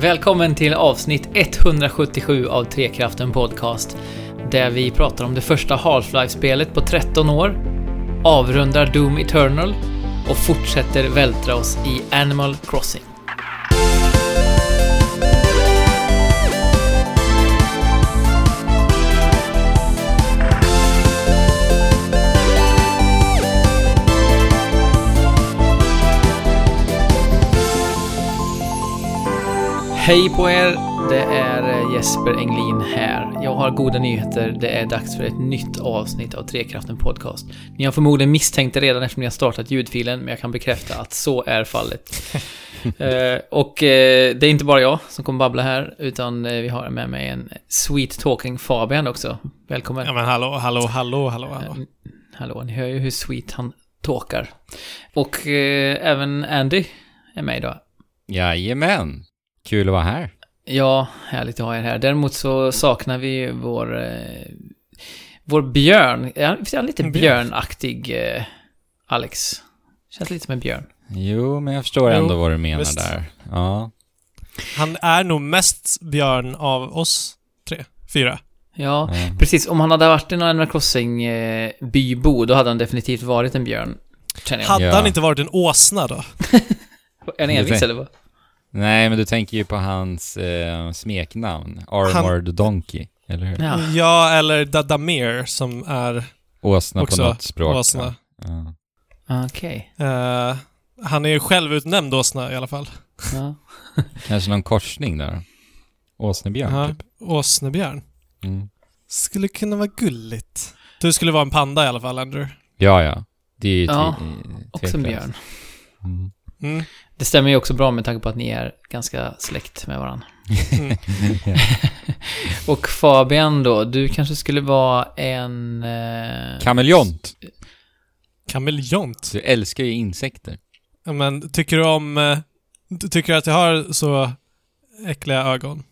Välkommen till avsnitt 177 av Trekraften Podcast. Där vi pratar om det första Half-Life-spelet på 13 år, avrundar Doom Eternal och fortsätter vältra oss i Animal Crossing. Hej på er! Det är Jesper Englin här. Jag har goda nyheter. Det är dags för ett nytt avsnitt av Trekraften Podcast. Ni har förmodligen misstänkt det redan eftersom ni har startat ljudfilen, men jag kan bekräfta att så är fallet. Eh, och eh, det är inte bara jag som kommer babbla här, utan eh, vi har med mig en sweet talking Fabian också. Välkommen. Ja men hallå, hallå, hallå, hallå, hallå. Eh, Hallå, ni hör ju hur sweet han talkar. Och eh, även Andy är med idag. Jajamän. Kul att vara här. Ja, härligt att ha er här. Däremot så saknar vi vår... Eh, vår björn. Ja, visst är han lite björnaktig, eh, Alex? Känns lite som en björn. Jo, men jag förstår Jo, ändå vad du menar visst. där. Ja. Han är nog mest björn av oss tre, fyra. Ja, ja. precis. Om han hade varit en Animal Crossing eh, då hade han definitivt varit en björn. Hade Ja. han inte varit en åsna då? En envis eller vad? Nej, men du tänker ju på hans eh, smeknamn. Armored Donkey, eller hur? Ja. Ja, eller Dadamir som är Åsna Också på något språk. åsna. Ja. Okej. eh, han är ju självutnämnd åsna i alla fall. Ja. Kanske någon korsning där. Åsnebjörn, Ja, typ. åsnebjörn. Mm. Skulle kunna vara gulligt. Du skulle vara en panda i alla fall, Andrew. Ja, ja. Det är ju Ja, Också en björn. Mm. Mm. Det stämmer ju också bra med tanke på att ni är ganska släkt med varandra. Mm. Och Fabian då, du kanske skulle vara en... Eh, Kameleont. Kameleont. Du älskar ju insekter. Ja, men tycker du om... Eh, du tycker att jag har så äckliga ögon?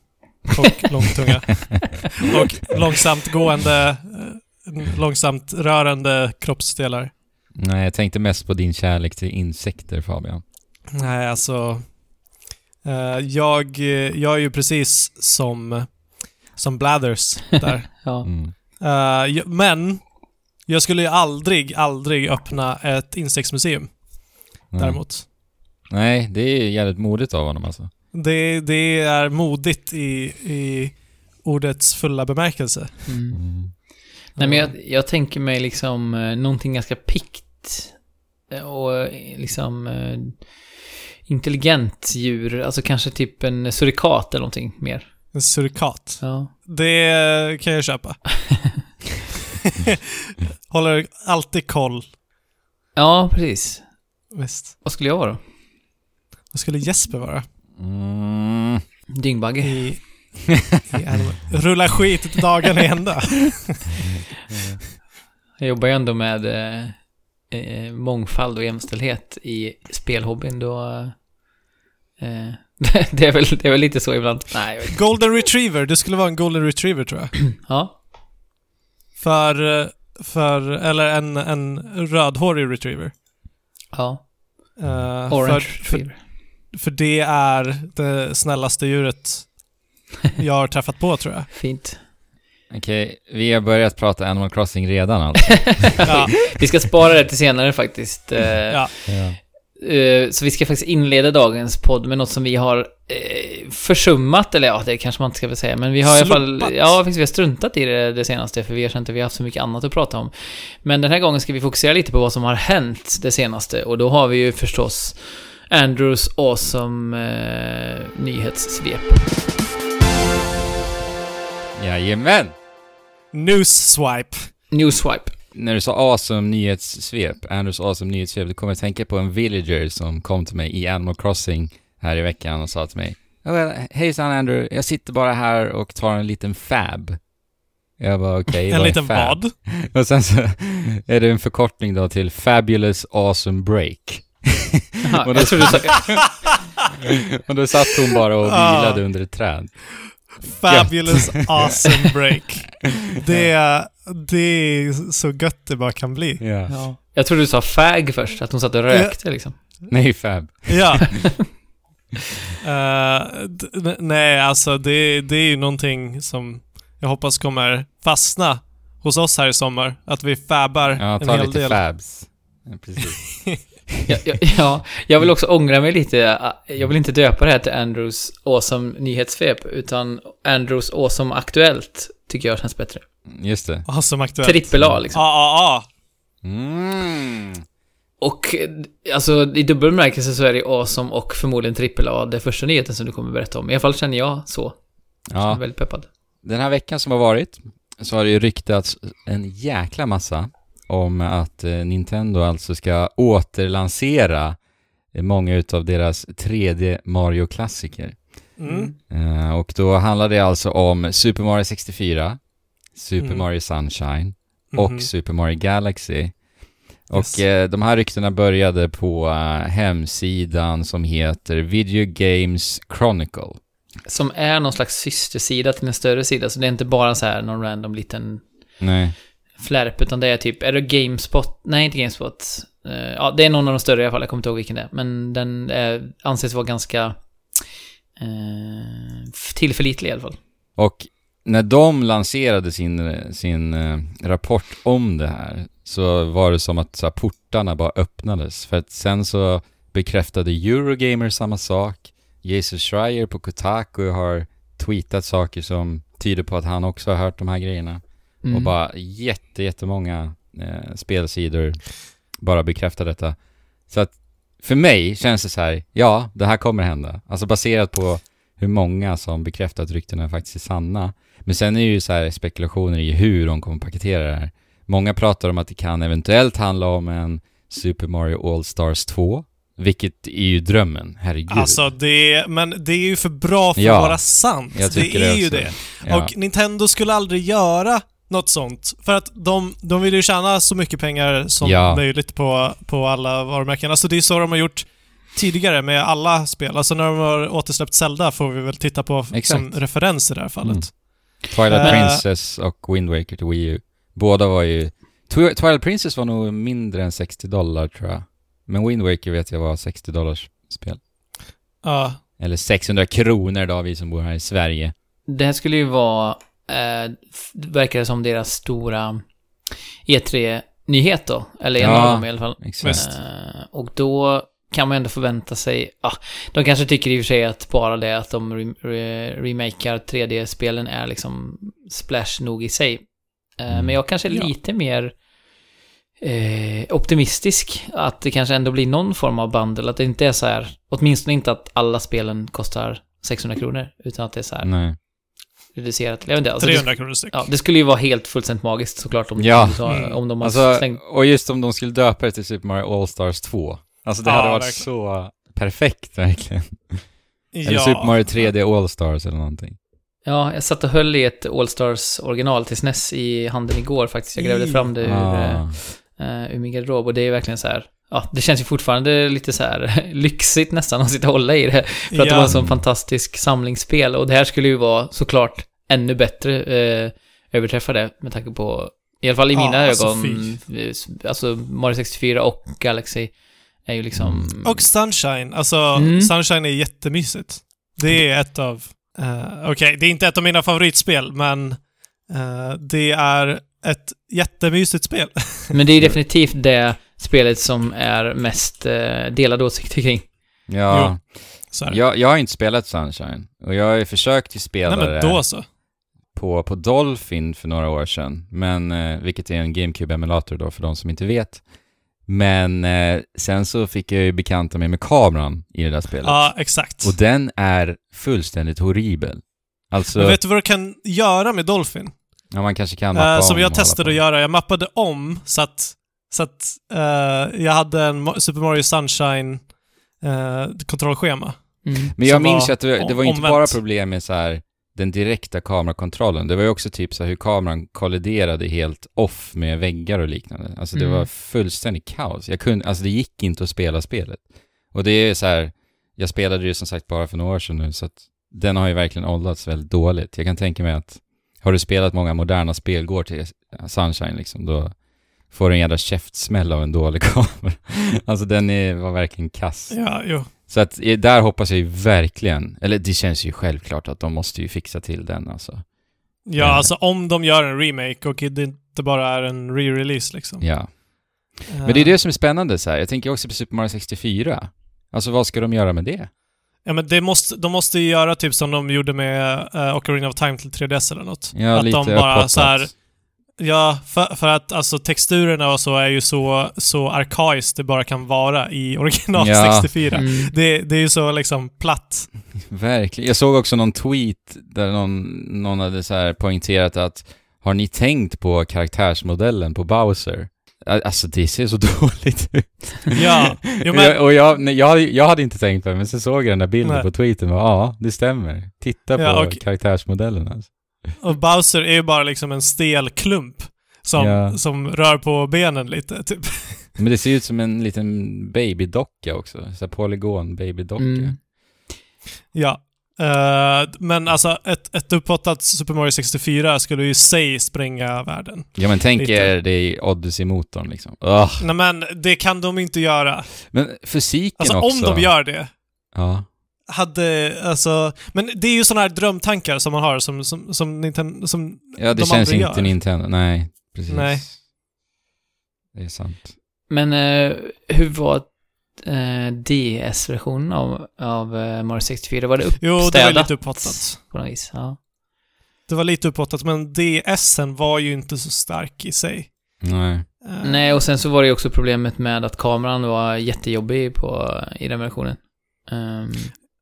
Och lång tunga? och långsamt gående, eh, långsamt rörande kroppsdelar? Nej, jag tänkte mest på din kärlek till insekter, Fabian. Nej, alltså... eh, jag, eh, jag är ju precis som, som Blathers där. ja. Mm. Eh, men, jag skulle ju aldrig, aldrig öppna ett insektsmuseum Nej. däremot. Nej, det är jävligt modigt av honom alltså. Det, det är modigt i, i ordets fulla bemärkelse. Mm. Mm. Nej men jag, jag tänker mig liksom någonting ganska pikt och liksom eh, intelligent djur, alltså kanske typ en surikat eller någonting mer. En surikat. Ja. Det kan jag köpa. Håller alltid koll. Ja, precis. Visst. Vad skulle jag vara då? Vad skulle Jesper vara? Mm. Dyngbagge? I, i Rulla skit dagen i ända. Jag jobbar ju ändå med eh, mångfald och jämställdhet i spelhobbyn då... Eh, det, är väl, det är väl lite så ibland. Nej. Golden retriever. Du skulle vara en golden retriever tror jag. Ja. För, eh, för eller en, en rödhårig retriever. Ja. Eh, Orange för, för, fever. för det är det snällaste djuret jag har träffat på tror jag. Fint. Okej, vi har börjat prata Animal Crossing redan alltså. Ja, Vi ska spara det till senare faktiskt. Eh, ja. Eh, Så vi ska faktiskt inleda dagens podd med något som vi har eh, försummat, eller ja, det kanske man inte ska väl säga, men vi har i alla fall, ja, faktiskt vi har struntat i det, det senaste, för vi har känt att vi har haft så mycket annat att prata om. Men den här gången ska vi fokusera lite på vad som har hänt det senaste, och då har vi ju förstås Andrews awesome eh, nyhetssvep. Jajamän! News swipe. Newswipe. När du sa awesome nyhetssvep, Anders awesome nyhetssvep, då kommer jag att tänka på en villager som kom till mig i Animal Crossing här i veckan och sa till mig "Ja, well, Hejsan Andrew, jag sitter bara här och tar en liten fab. Jag bara okej, En vad är liten fab? vad? Och sen så är det en förkortning då till Fabulous Awesome Break. Och då- jag trodde du sa... och då satt hon bara och vilade under ett träd. Fabulous awesome break. Det, är- det är så gött det bara kan bli. Ja. Ja. Jag trodde du sa fag först, att hon satt och rökte liksom. Nej, fab. Ja. D- n- nej, alltså det, det är ju någonting som jag hoppas kommer fastna hos oss här i sommar. Att vi fabbar Ja, en ta hel lite del. fabs. Ja, precis. Ja, ja, ja, jag vill också ångra mig lite. Jag vill inte döpa det här till Andrews Awesome nyhetssvep, utan Andrews Awesome Aktuellt tycker jag känns bättre. Just det. Ja, som aktuellt. Trippel A liksom. Ja, ja, Mm. Och alltså i dubbel bemärkelse så är det awesome och förmodligen trippel A, det första nyheten som du kommer berätta om. I alla fall känner jag så. Jag är Ja, väldigt peppad. den här veckan som har varit så har det ju ryktats en jäkla massa om att eh, Nintendo alltså ska återlansera eh, många utav deras 3D Mario-klassiker. Mm. Eh, och då handlar det alltså om Super Mario 64, Super Mm. Mario Sunshine och Super Mario Galaxy. Och Yes. eh, de här ryktena började på hemsidan som heter Video Games Chronicle. Som är någon slags systersida till en större sida, så det är inte bara så här någon random liten Nej flärp, utan det är typ, är det Gamespot? Nej, inte Gamespot. Eh, ja, det är någon av de större i alla fall, jag kommer inte ihåg vilken det är. Men den är, anses vara ganska eh, tillförlitlig i alla fall. Och när de lanserade sin, sin eh, rapport om det här så var det som att så här, portarna bara öppnades. För att sen så bekräftade Eurogamer samma sak. Jesus Schreier på Kotaku har tweetat saker som tyder på att han också har hört de här grejerna. Mm. Och bara jätte, jättemånga eh, spelsidor bara bekräftar detta. Så att för mig känns det så här, ja, det här kommer hända. Alltså baserat på hur många som bekräftar att ryktena faktiskt är sanna. Men sen är det ju så här spekulationer i hur de kommer paketera det här. Många pratar om att det kan eventuellt handla om en Super Mario All-Stars 2, vilket är ju drömmen, herregud. Alltså, det, men det är ju för bra för Ja, att vara sant. Det är det ju det. Ja. Och Nintendo skulle aldrig göra något sånt. För att de, de vill ju tjäna så mycket pengar som Ja. möjligt på, på alla varumärken. Alltså det är så de har gjort tidigare med alla spel. Alltså när de har återsläppt Zelda får vi väl titta på Exakt. som referens i det här fallet. Mm. Twilight Eh. Princess och Wind Waker till Wii U. Båda var ju... Twi- Twilight Princess var nog mindre än 60 dollar tror jag. Men Wind Waker vet jag var 60 dollars spel. Ja. Eller 600 kronor då, vi som bor här i Sverige. Det här skulle ju vara, eh, verkar det som deras stora E3-nyhet då. Eller en Ja. av dem i alla fall. Exakt. Eh, och då kan man ändå förvänta sig, ja, de kanske tycker i och för sig att bara det att de re, re, remakar 3D-spelen är liksom splash nog i sig. Eh, Mm. Men jag kanske är Ja. lite mer eh, optimistisk att det kanske ändå blir någon form av bundle, att det inte är så här, åtminstone inte att alla spelen kostar 600 kronor, utan att det är så här Nej. Reducerat. Jag vet inte, alltså det, 300 kronor styck. ja, det skulle ju vara helt fullständigt magiskt såklart om, Ja. sa- Mm. om de har Alltså, slängt... och just om de skulle döpa det till Super Mario All-Stars 2. Alltså det Ja, hade varit verkligen. så perfekt verkligen. Ja. Eller Super Mario 3D All-Stars eller någonting. Ja, jag satt och höll i ett All-Stars original till SNES i handen igår faktiskt. Jag grävde fram det ur, Ah. eh, ur min garderob och det är verkligen så här. Ja, det känns ju fortfarande lite så här lyxigt nästan att sitta och hålla i det. För att det var en sån fantastisk samlingsspel och det här skulle ju vara såklart ännu bättre eh, överträffa det med tanke på, i alla fall i Ja, mina alltså, ögon, eh, alltså Mario 64 och Galaxy är ju liksom... Mm. Och Sunshine. Alltså, Mm. Sunshine är jättemysigt. Det är ett av... eh, Okej, det är inte ett av mina favoritspel, men eh, det är ett jättemysigt spel. Men det är definitivt det spelet som är mest eh, delade åsikter kring. Ja, Så är det. jag, jag har inte spelat Sunshine. Och jag har ju försökt ju spela Nej, men då så. på, på Dolphin för några år sedan. Men, eh, vilket är en GameCube-emulator då för de som inte vet. Men eh, sen så fick jag ju bekanta mig med kameran i det där spelet. Ja, exakt. Och den är fullständigt horribel. Alltså, Men vet du vad du kan göra med Dolphin? ja, man kanske kan mappa Eh, som om jag testade att göra. Jag mappade om så att, så att eh, jag hade en Super Mario Sunshine eh, kontrollschema. Mm. Men jag minns ju att det, det var inte bara problem med så här den direkta kamerakontrollen. Det var ju också typ så här hur kameran kolliderade helt off med väggar och liknande. Alltså det Mm. var fullständigt kaos. Jag kunde, alltså det gick inte att spela spelet. Och det är så här, jag spelade det ju som sagt bara för några år sedan nu, så att den har ju verkligen åldrats väldigt dåligt. Jag kan tänka mig att har du spelat många moderna spel, går till Sunshine liksom, då får en jävla käftsmäll av en dålig kamera. alltså den är, var verkligen kass. Ja, jo. Så att där hoppas jag ju verkligen, eller det känns ju självklart att de måste ju fixa till den alltså. Ja, Eh. alltså om de gör en remake och det inte bara är en re-release liksom. Ja. Men det är det som är spännande så här. Jag tänker också på Super Mario 64. Alltså vad ska de göra med det? Ja, men det måste, de måste ju göra typ som de gjorde med uh, Ocarina of Time till 3DS eller något. Ja, att lite de bara upphotat. så här, Ja, för, för att alltså texturerna och så är ju så, så arkaiskt det bara kan vara i original Ja. 64. Mm. Det, det är ju så liksom platt. Verkligen. Jag såg också någon tweet där någon, någon hade så här poängterat att har ni tänkt på karaktärsmodellen på Bowser? Alltså det ser så dåligt ut. Ja, jo, jag, men, och jag, nej, jag, hade- jag hade inte tänkt på det, men så såg jag den där bilden Nej. på tweeten och ja, det stämmer. Titta Ja, på och- karaktärsmodellen alltså. Och Bowser är ju bara liksom en stel klump som, Ja. som rör på benen lite, typ. Men det ser ut som en liten babydocka också. Så polygon babydocka. Mm. Ja. Eh, men alltså, ett, ett upphottat Super Mario 64 skulle ju i sig spränga världen. Ja men tänk Lite. er det i Odyssey-motorn liksom. Ugh. Nej men, det kan de inte göra. Men fysiken Alltså också. om de gör det, Ja. Hade, alltså... Men det är ju sådana här drömtankar som man har som, som, som Nintendo, som... Ja, det De känns inte gör. Nintendo. Nej, precis. Nej. Det är sant. Men eh, hur var eh, DS-versionen av, av eh, Mario 64? Var det Jo, det var uppstädat? lite upphottat. På något vis, ja. Det var lite upphottat, men DSen var ju inte så stark i sig. Nej. Eh, Nej, och sen så var det ju också problemet med att kameran var jättejobbig på, i den versionen. Um,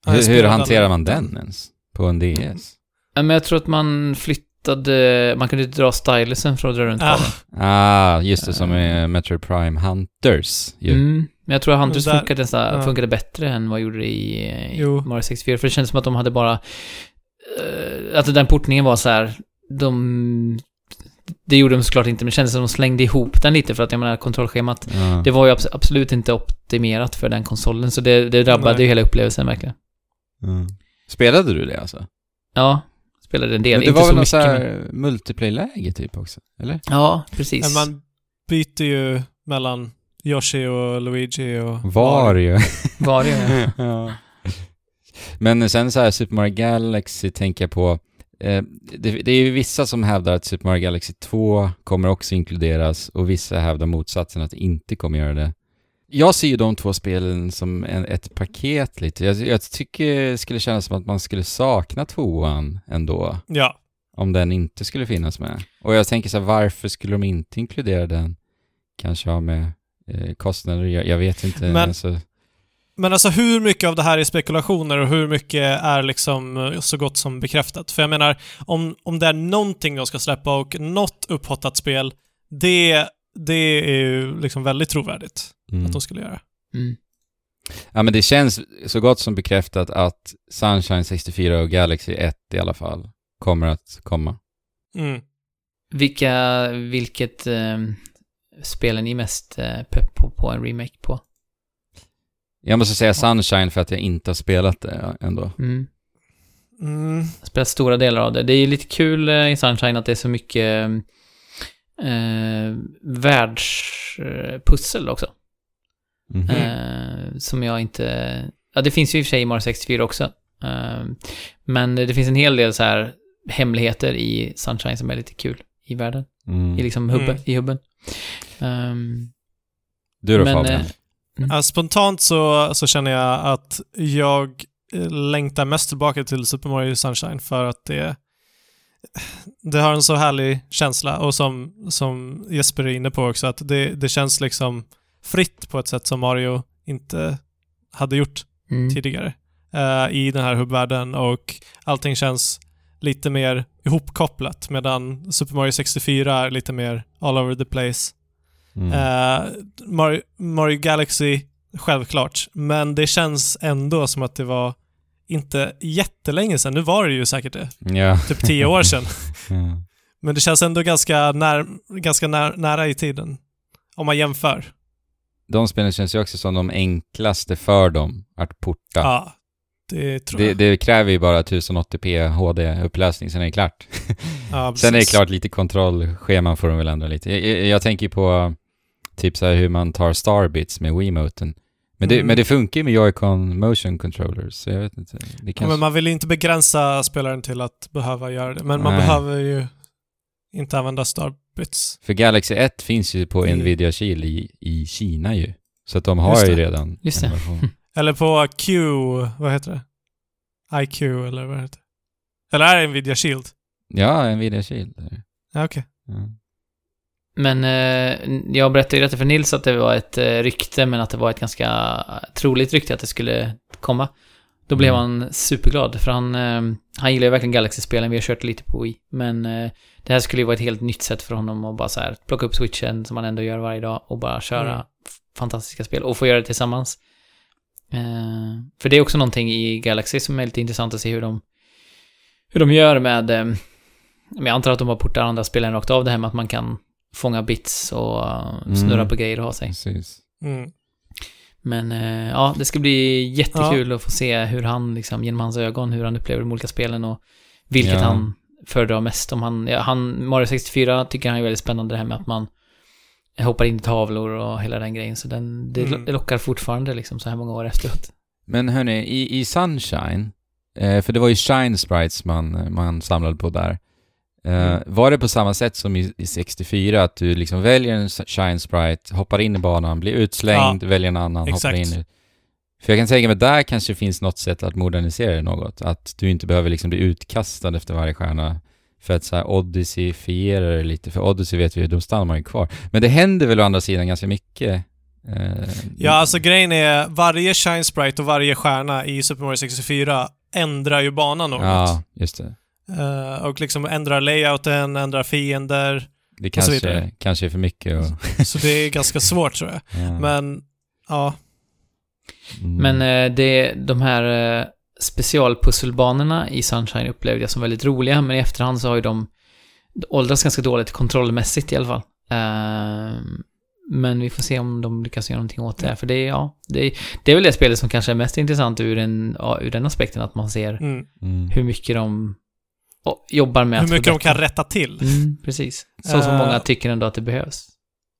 Hur, hur hanterar man den ens? På en DS? men jag tror att man flyttade, man kunde dra stylusen för att dra runt Ah. Ah, just det, som i Metro Prime Hunters ju. Mm. Men jag tror att Hunters där- funkade, nästan, ja. funkade bättre än vad gjorde i, i Jo. Mario 64. För det kändes som att de hade bara... Uh, att den portningen var så här, de... Det gjorde de såklart inte, men det kändes som att de slängde ihop den lite för att jag menar kontrollschemat, Ja. det var ju abs- absolut inte optimerat för den konsolen, så det, det drabbade Nej. ju hela upplevelsen verkligen. Mm. Spelade du det alltså? Ja, spelade en del, Men det inte var väl något mycket. så men... här multiplayer-läge typ också? Eller? Ja, precis. Men man byter ju mellan Yoshi och Luigi och... Var ju. Var det ja. Men sen så här Super Mario Galaxy tänker jag på. Eh, det, det är ju vissa som hävdar att Super Mario Galaxy 2 kommer också inkluderas och vissa hävdar motsatsen att det inte kommer göra det. Jag ser ju de två spelen som en, ett paket lite. Jag, jag tycker det skulle kännas som att man skulle sakna tvåan ändå. Ja. Om den inte skulle finnas med. Och jag tänker så här, varför skulle de inte inkludera den? Kanske ha med eh, kostnader jag, jag vet inte. Men- alltså, Men alltså hur mycket av det här är spekulationer och hur mycket är liksom eh, så gott som bekräftat? För jag menar, om, om det är någonting de ska släppa och något upphottat spel, det, det är ju liksom väldigt trovärdigt mm. att de skulle göra. Mm. Ja men det känns så gott som bekräftat att Sunshine 64 och Galaxy 1 i alla fall kommer att komma. Mm. Vilka, vilket eh, spel är ni mest eh, pepp på, på en remake på? Jag måste säga Sunshine för att jag inte har spelat det ändå. Mm. Mm. Jag har spelat stora delar av det. Det är lite kul eh, i Sunshine att det är så mycket eh, världspussel också. Mhm. Eh, som jag inte... Ja, det finns ju i och för sig i Mario 64 också. Eh, men det finns en hel del så här hemligheter i Sunshine som är lite kul i världen. Mm. I liksom hubben. Mm. I hubben. Ehm, Du då men, Fabian? eh, Ja, spontant så, så känner jag att jag längtar mest tillbaka till Super Mario Sunshine för att det, det har en så härlig känsla och som, som Jesper är inne på också att det, det känns liksom fritt på ett sätt som Mario inte hade gjort mm. tidigare eh, i den här hubbvärlden och allting känns lite mer ihopkopplat medan Super Mario 64 är lite mer all over the place. Mm. Eh, Mario, Mario Galaxy, självklart. Men det känns ändå som att det var inte jättelänge sedan. Nu var det ju säkert det. ja. Typ tio år sedan. ja. Men det känns ändå ganska, när, ganska när, nära i tiden. Om man jämför. De spelen känns ju också som de enklaste för dem att porta. Ja, det tror jag. det kräver ju bara 1080p HD-upplösning, sen är det klart. ja, Sen är det klart lite kontrollscheman får de väl ändra lite. Jag, jag, jag tänker på typ så här hur man tar starbits med Wiimoten. Men det, Mm. men det funkar ju med Joy-Con motion controllers, så jag vet inte. Det Ja, kanske... men man vill inte begränsa spelaren till att behöva göra det. Men man Nej. behöver ju inte använda starbits. För Galaxy 1 finns ju på Mm. Nvidia Shield i, i Kina ju. Så att de har Just ju det. redan Just det. en version. Eller på Q, vad heter det? IQ eller vad heter det? Eller är det Nvidia Shield? Ja, Nvidia Shield. Ja, okej. Ja. Men eh, jag berättade ju detta för Nils att det var ett eh, rykte, men att det var ett ganska troligt rykte att det skulle komma. Då blev Mm. han superglad, för han, eh, han gillar ju verkligen Galaxy-spelen, vi har kört lite på Wii. Men eh, det här skulle ju vara ett helt nytt sätt för honom att bara så här plocka upp switchen, som han ändå gör varje dag, och bara köra Mm. fantastiska spel, och få göra det tillsammans. Eh, för det är också någonting i Galaxy som är lite intressant att se hur de, hur de gör med, eh, men jag antar att de har portat andra spelen rakt av det här med att man kan fånga bits och uh, Mm. snurra på grejer och ha sig. Precis. Mm. Men eh, ja, det ska bli jättekul att få se hur han, liksom, genom hans ögon, hur han upplever de olika spelen och vilket Ja. han föredrar mest. Om han, ja, han, Mario 64 tycker han är väldigt spännande det här med att man hoppar in i tavlor och hela den grejen. Så den, det, Mm. lockar fortfarande liksom så här många år efteråt. Men hörni, i, i Sunshine, eh, för det var ju Shine Sprites man, man samlade på där. Mm. Var det på samma sätt som i, i 64, att du liksom väljer en Shine Sprite, hoppar in i banan, blir utslängd, väljer en annan, hoppar exakt. in i... För jag kan tänka mig, där kanske finns något sätt att modernisera det något. Att du inte behöver liksom bli utkastad efter varje stjärna. För att så här Odyssey-fiera det lite. För Odyssey vet vi, de stannar man ju kvar. Men det händer väl å andra sidan ganska mycket. Eh, Ja, alltså grejen är, varje Shine Sprite och varje stjärna i Super Mario 64 ändrar ju banan något. Ja, just det. Eh, och liksom ändrar layouten, ändrar fiender. Det Och så kanske, vidare. kanske är för mycket och, Så det är ganska svårt tror jag. ja. Men, ja. Mm. Men eh, det, de här eh, specialpusselbanorna i Sunshine upplevde jag som väldigt roliga, men i efterhand så har ju de åldrats ganska dåligt kontrollmässigt i alla fall. Eh, men vi får se om de lyckas göra någonting åt det, för det är, ja, det är, det är väl det spelet som kanske är mest intressant ur, en, ja, ur den aspekten, att man ser Mm. Mm. hur mycket de ja, jobbar med Hur att mycket de kan rätta till. Mm, precis. Så som Eh, många tycker ändå att det behövs.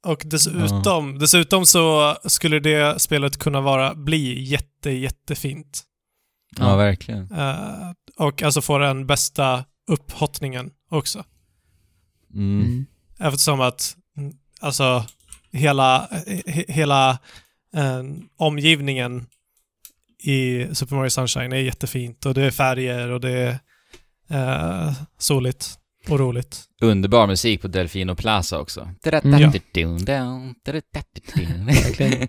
Och dessutom, dessutom så skulle det spelet kunna vara, bli jätte, jättefint. Ja, verkligen. Eh, och alltså få den bästa upphottningen också. Mm. Mm. Eftersom att, mm, alltså, hela, he, hela eh, omgivningen i Super Mario Sunshine är jättefint och det är färger och det är eh, soligt och roligt. Underbar musik på Delfino Plaza också. Mm.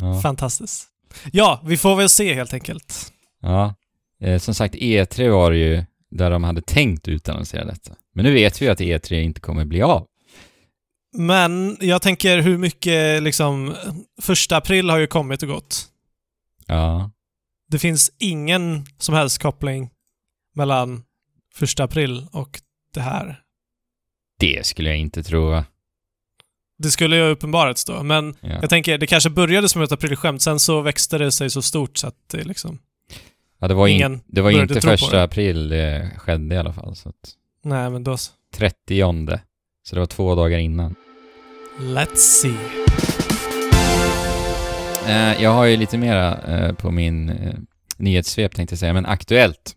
Ja. Fantastiskt. Ja, vi får väl se helt enkelt. ja. Eh, som sagt, E3 var det ju där de hade tänkt utannonsera detta. Men nu vet vi att E3 inte kommer bli av. Men jag tänker hur mycket liksom, första april har ju kommit och gått. Ja. Det finns ingen som helst koppling mellan första april och det här. Det skulle jag inte tro? Det skulle ju uppenbarats då, men Ja. jag tänker det kanske började som ett aprilskämt, sen så växte det sig så stort så att det liksom... Ja, det var, in, det var inte första det. april det skedde i alla fall. Så att Nej, men då... så. 30 Så det var två dagar innan. Let's see. Eh, jag har ju lite mera eh, på min eh, nyhetssvep tänkte jag säga, men aktuellt.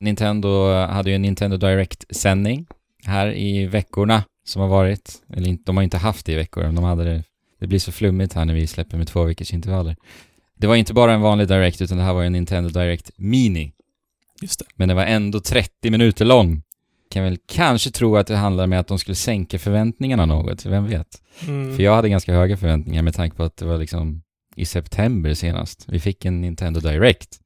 Nintendo hade ju en Nintendo Direct-sändning här i veckorna som har varit. Eller de har inte haft det i veckor, de hade det. Det blir så flummigt här när vi släpper med två veckors intervaller. Det var inte bara en vanlig Direct, utan det här var en Nintendo Direct Mini. Just det. Men det var ändå 30 minuter lång. Kan väl kanske tro att det handlar med att de skulle sänka förväntningarna något, vem vet? Mm. För jag hade ganska höga förväntningar med tanke på att det var liksom i september senast. Vi fick en Nintendo Direct.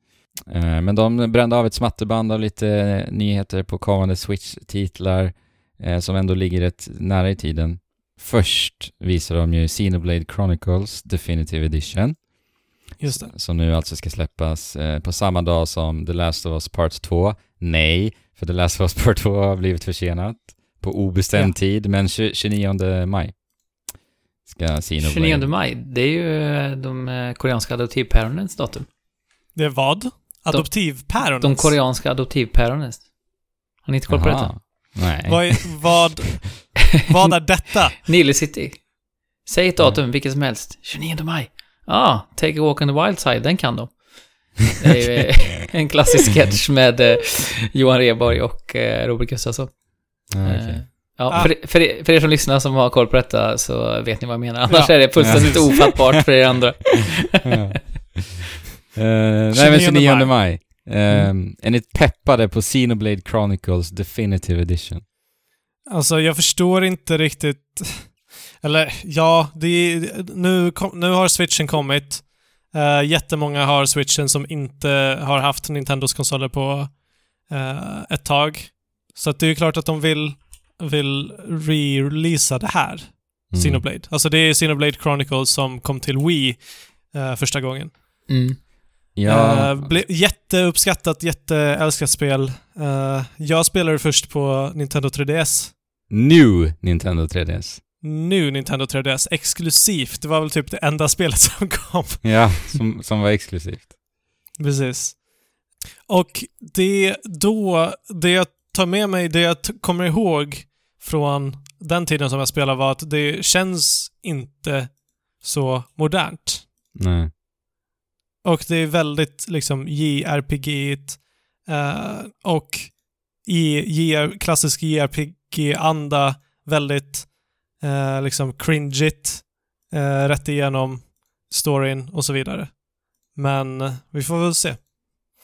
Eh, Men de brände av ett smatterband av lite eh, nyheter på kommande Switch-titlar eh, som ändå ligger rätt nära i tiden. Först visar de ju Xenoblade Chronicles Definitive Edition Just det. som nu alltså ska släppas på samma dag som The Last of Us Part 2. Nej, för The Last of Us Part 2 har blivit försenat på obestämd Ja. tid, men 20, 29 maj ska Xenoblade... 29 maj, det är ju de koreanska adoptivpäronens datum. Det är vad? Adoptivpäronens? De koreanska adoptivpäronens. Har ni inte koll på detta? Nej. Vad, är, vad, vad är detta? Nile City. Säg ett datum, vilket som helst. 29 maj. ah, Take a walk on the wild side, den kan de. Det är ju en klassisk sketch med eh, Johan Rheborg och eh, Robert Gustafsson. Ja, Eh, okej. Ja, Ah. för, för, er- för er som lyssnar som har koll på detta så vet ni vad jag menar. Annars Ja. är det fullständigt Ja. ofattbart för er andra. Ja. Eh, nej men 29 29 maj. maj. Um, Är ni peppade på Xenoblade Chronicles Definitive Edition? Alltså jag förstår inte riktigt... Eller ja, det är, nu, kom, nu har switchen kommit. Uh, jättemånga har switchen som inte har haft Nintendos konsoler på eh, ett tag. Så att det är ju klart att de vill, vill re-releasa det här. Mm. Xenoblade. Alltså det är Xenoblade Chronicles som kom till Wii eh, första gången. Mm. Ja, ble, jätteuppskattat, jätteälskat spel. Eh, jag spelade först på Nintendo 3DS. New Nintendo 3DS. Nu Nintendo 3DS, exklusivt. Det var väl typ det enda spelet som kom. Ja, som, som var exklusivt. Precis. Och det då, det jag tar med mig, det jag kommer ihåg från den tiden som jag spelade var att det känns inte så modernt. Nej. Och det är väldigt liksom JRPG-igt eh, och i JR, klassisk JRPG-anda väldigt eh, liksom cringeigt eh, rätt igenom storyn och så vidare. Men vi får väl se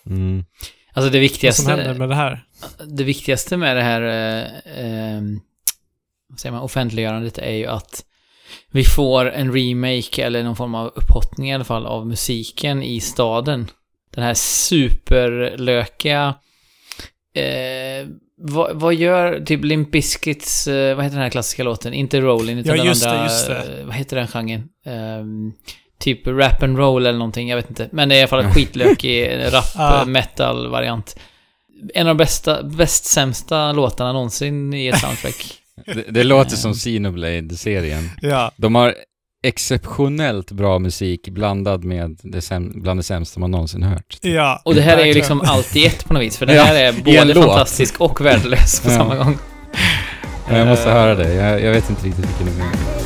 Mm. Alltså det vad som händer viktigaste, med det här. det viktigaste med det här eh, vad säger man, offentliggörandet är ju att vi får en remake eller någon form av upphottning i alla fall av musiken i staden. Den här superlökiga eh, vad, vad gör typ Limp Bizkits, eh, vad heter den här klassiska låten? Inte Rollin, utan Ja, den just det, andra, just det. eh, vad heter den genren? Ehm, typ rap and roll eller någonting, jag vet inte. Men det är i alla fall en skitlökig rap Ah. metal variant. En av de bästa, bäst sämsta låtarna någonsin i ett soundtrack. Det, det låter som Xenoblade-serien. Ja, De har exceptionellt bra musik blandad med det säm- bland det sämsta man någonsin hört. ja. Och det här är ju liksom allt i ett på något vis, för det Ja, här är både låt. fantastisk och värdelös på Ja. samma gång. Jag måste Eh, höra det. Jag, jag vet inte riktigt vilken det är.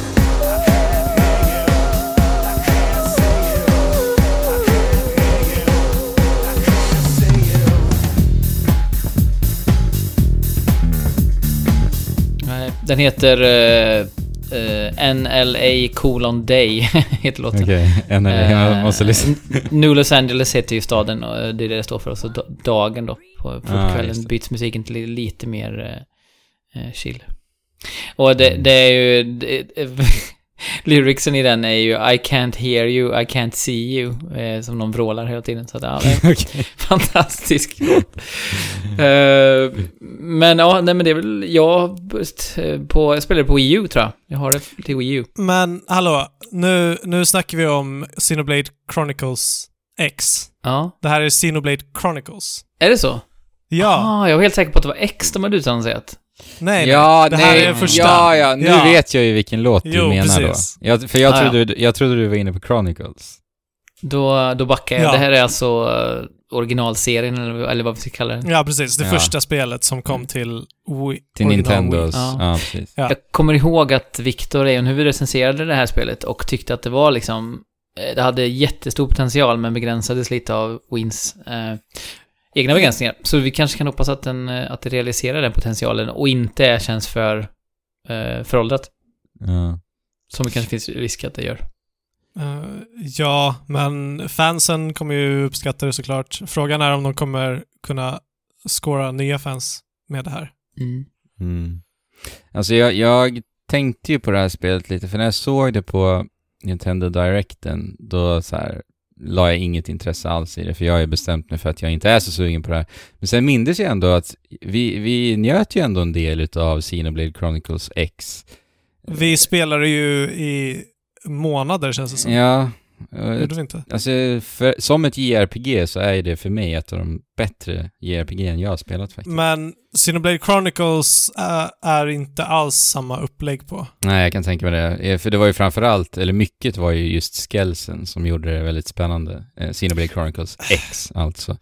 Den heter eh, eh, NLA colon Day, heter låten. Okej, en eller jag Eh, måste lyssna. New Los Angeles heter ju staden och det är det det står för. Så da- dagen då, på, på Ah, kvällen byts musiken till lite mer chill. Och det, det är ju... Det, lyricsen i den är ju I can't hear you, I can't see you. Eh, som de vrålar hela tiden. Så att, ja, det är Okej. fantastisk låt. Eh, men ja, nej men det är väl... Jag, på, jag spelade på Wii U tror jag. Jag har det till Wii U. Men hallå, nu, nu snackar vi om Xenoblade Chronicles X. Ja. Det här är Xenoblade Chronicles. Är det så? Ja, Ah, jag var helt säker på att det var X de hade utannonserat. Nej, nej. Ja, det här nej, är första. ja, ja, nu Ja. vet jag ju vilken låt du Jo, menar precis. då. Jag, för jag Ah, ja. trodde, jag trodde du var inne på Chronicles. Då, då backar jag. Ja. Det här är alltså eh, originalserien, eller, eller vad vi ska kalla den. Ja, precis. Det Ja. första spelet som kom till Wii. Till Nintendos. Ja. Ja, precis. Ja. Jag kommer ihåg att Viktor Eonhuvud recenserade det här spelet och tyckte att det var liksom... eh, Det hade jättestor potential men begränsades lite av Wins eh, egna begränsningar. Så vi kanske kan hoppas att, den, eh, att det realiserar den potentialen och inte känns för eh, föråldrat. Ja. Som det kanske finns risk att det gör. Eh, ja, men fansen kommer ju uppskatta det såklart. Frågan är om de kommer kunna skåra nya fans med det här. Mm. Mm. Alltså jag, jag tänkte ju på det här spelet lite, för när jag såg det på Nintendo Directen, då så här la jag inget intresse alls i det, för jag har ju bestämt mig för att jag inte är så sugen på det här. Men sen mindes jag ändå att vi, vi njöt ju ändå en del utav Xenoblade Chronicles X. Vi spelade ju i månader känns det som. Ja, Gjorde vi inte? alltså för, som ett JRPG så är det för mig ett av de bättre JRPG jag har spelat faktiskt. Men Xenoblade Chronicles är, är inte alls samma upplägg på. Nej, jag kan tänka mig det. Eh, För det var ju framförallt, eller mycket var ju just skellsen som gjorde det väldigt spännande. Eh, Xenoblade Chronicles X, alltså.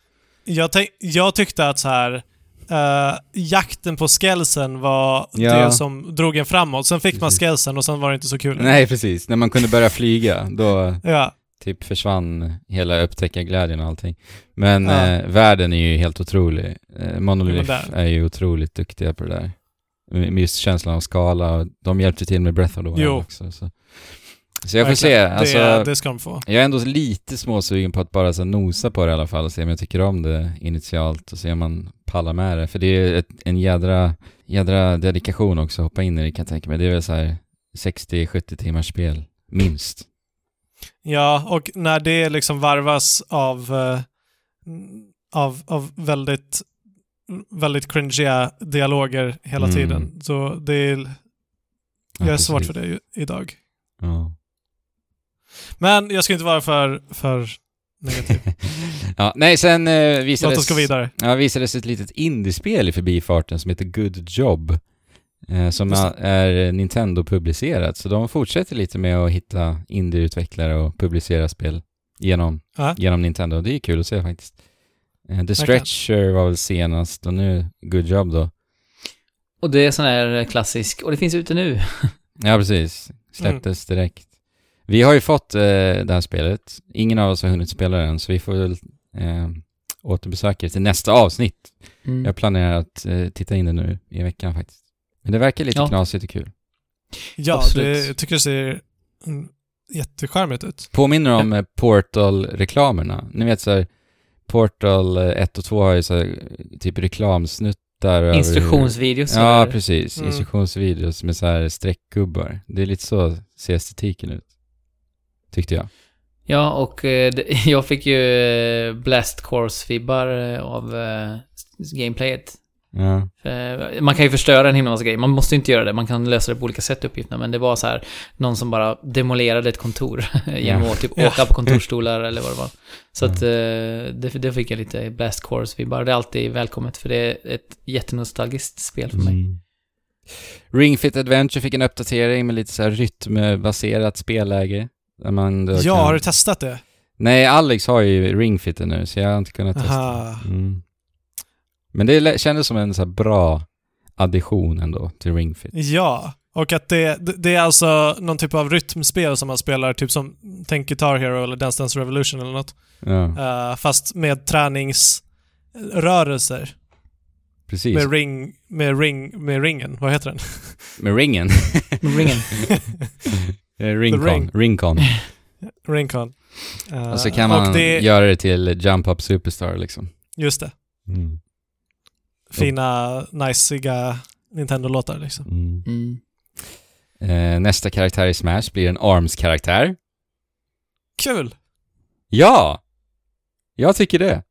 Jag, jag tyckte att så här eh, jakten på skellsen var Ja. det som drog en framåt. Sen fick man Precis. skellsen och sen var det inte så kul. Nej, precis. När man kunde börja flyga, då Ja, typ försvann hela upptäckarglädjen och allting. Men Ja. eh, världen är ju helt otrolig. Eh, Monolith är ju otroligt duktiga på det där. Med just känslan av skala de hjälpte till med Breath of the Wild Jo. också. Så, så jag får se. Verkligen. Alltså, det, det ska de få. jag är ändå lite småsugen på att bara så, nosa på det i alla fall och se om jag tycker om det initialt och se om man pallar med det. För det är ett, en jädra, jädra dedikation också att hoppa in i det kan jag tänka mig. Det är väl så här 60-70 timmars spel, minst. Ja, och när det liksom varvas av, eh, av, av väldigt, väldigt cringiga dialoger hela Mm. tiden. Så det är, Ja, jag är svårt för det idag. Ja. Men jag ska inte vara för, för negativ. ja, nej, sen eh, visades... Låt oss gå vidare. Ja, visades ett litet indiespel i förbifarten som heter Good Job. Eh, som Just är, Nintendo-publicerat. Så de fortsätter lite med att hitta indieutvecklare och publicera spel genom, Ja. genom Nintendo. Det är kul att se faktiskt. Eh, The. Stretcher var väl senast och nu Good Job då. Och det är sån här klassisk, och det finns ute nu. Ja, precis. Släpptes direkt. Vi har ju fått eh, det här spelet. Ingen av oss har hunnit spela den, så vi får väl eh, återbesöka det till nästa avsnitt. Mm. Jag planerar att eh, titta in det nu i veckan faktiskt. Men det verkar lite Ja. knasigt och kul. Ja, Absolut. det, jag tycker det ser mm, jättecharmigt ut. Påminner om eh, Portal-reklamerna. Ni vet så här, Portal eh, 1 och 2 har ju så här, typ reklamsnuttar över Instruktionsvideos. Ja, precis. Mm. Instruktionsvideos med så här streckgubbar. Det är lite så ser estetiken ut. Tyckte jag. Ja, och eh, jag fick ju eh, Blast Course-vibbar eh, av gameplayet. Ja. Man kan ju förstöra en himla massa grejer. Man måste inte göra det. Man kan lösa det på olika sätt, uppgifterna. Men det var så här, någon som bara demolerade ett kontor genom att typ åka på kontorsstolar eller vad det var. Så Ja. att det, det fick jag lite Blast Course-vibbar. Det är alltid välkommet, för det är ett jättenostalgiskt spel för mig. Mm. Ring Fit Adventure fick en uppdatering med lite så här rytmbaserat spelläge. Man Ja, kan... har du testat det? Nej, Alex har ju Ring Fit nu, så jag har inte kunnat testa. Aha. Mm. Men det kändes som en så här bra addition ändå till Ring Fit. Ja, och att det, det- är alltså någon typ av rytmspel som man spelar, typ som Tänk Guitar Hero eller Dance Dance Revolution eller något. Ja, Eh, fast med träningsrörelser. precis. Med ring, med ring, med ringen. Vad heter den? Med ringen. Ringen. Eh, Ringcon. Ring. Ringcon. Ringcon. Eh, Och så kan man det, göra det till Jump Up Superstar liksom. Just det. Mm. Fina, najsiga Nintendo-låtar liksom. Mm. Mm. Eh, nästa karaktär i Smash blir en ARMS-karaktär. Kul! Ja! Jag tycker det.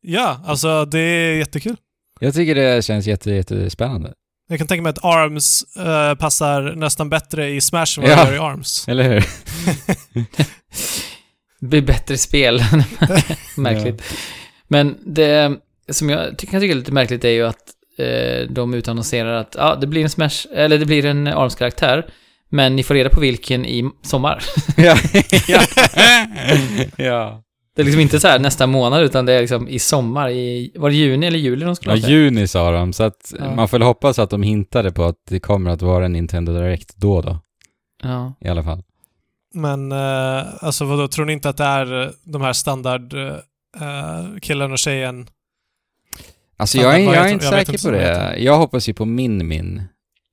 Ja, alltså det är jättekul. Jag tycker det känns jätte, jättespännande. Jag kan tänka mig att ARMS eh, passar nästan bättre i Smash än vad Ja. det gör i ARMS. Eller hur? Det blir bättre spel. märkligt. Men det som jag tycker, tycka är lite märkligt är ju att eh, de utannonserar att ja, det blir en Smash, eller det blir en ARMS-karaktär. Men ni får reda på vilken i sommar. ja. ja. Ja. Det är liksom inte så här nästa månad, utan det är liksom i sommar. I, var det juni eller juli de skulle Ja, ha det? juni sa de, så att Ja. man får väl hoppas att de hintade på att det kommer att vara en Nintendo Direct då då, Ja. i alla fall. Men eh, alltså vadå, tror ni inte att det är eh, de här standard eh, killen och tjejen? Alltså jag är, jag är inte jag vet säker inte på vad det det. Jag hoppas ju på Min Min,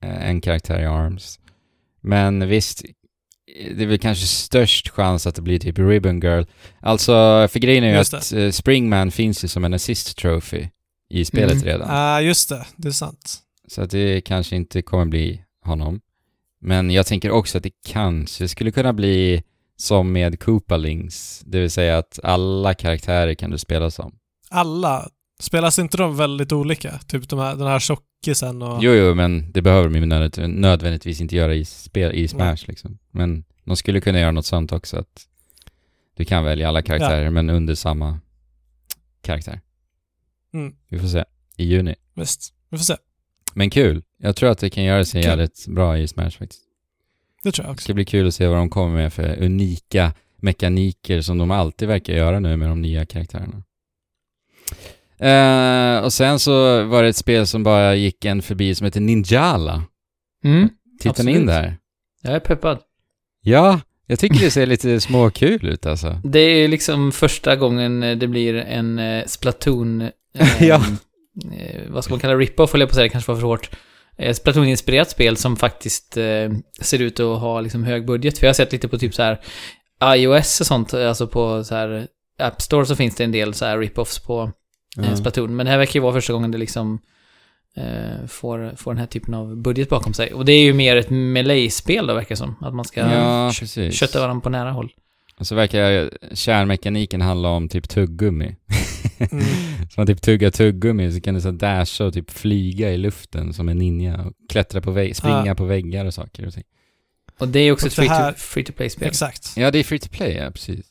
eh, en karaktär i ARMS. Men visst, det är väl kanske störst chans att det blir typ Ribbon Girl. Alltså, för grejen är ju att eh, Springman finns ju som en assist trophy i spelet Mm. redan. Ja, just det. Det är sant. Så att det kanske inte kommer bli honom. Men jag tänker också att det kanske skulle kunna bli som med Koopalings, det vill säga att alla karaktärer kan du spela som. Alla. Spelas inte de väldigt olika? Typ de här, den här tjockisen och... Jo, jo, men det behöver de ju nöd- nödvändigtvis inte göra i, spel, i Smash liksom. Men de skulle kunna göra något sånt också, att du kan välja alla karaktärer, men under samma karaktär. Mm, Vi får se. I juni. visst. Vi får se. Men kul. Jag tror att det kan göra sig Kul. jävligt bra i Smash faktiskt. Det tror jag Det också. ska bli kul att se vad de kommer med för unika mekaniker som de alltid verkar göra nu med de nya karaktärerna. Eh, och sen så var det ett spel som bara gick en förbi som heter Ninjala. Mm. Tittar ni in där? Jag är peppad. Ja, Jag tycker det ser lite småkul ut alltså. Det är liksom första gången det blir en eh, Splatoon... eh, Ja. eh, vad ska man kalla? Rip-off, jag på säga, det kanske var för hårt. Eh, Splatoon-inspirerat spel som faktiskt eh, ser ut att ha liksom hög budget. För jag har sett lite på typ så här iOS och sånt, alltså på så här App Store så finns det en del så här rip-offs på Ja. Splatoon. Men det här verkar ju vara första gången det liksom eh, får, får den här typen av budget bakom sig. Och det är ju mer ett melee-spel då, verkar det som. Att man ska Ja, precis. kötta varandra på nära håll. Och så verkar kärnmekaniken handla om typ tuggummi. Mm. Så man typ tuggar tuggummi så kan du så dasha och typ flyga i luften som en ninja och klättra på vägg, springa Ja. på väggar och saker och ting. Och det är också Och ett det här- free-to- free-to-play-spel. Exakt. Ja, det är free to play, ja precis.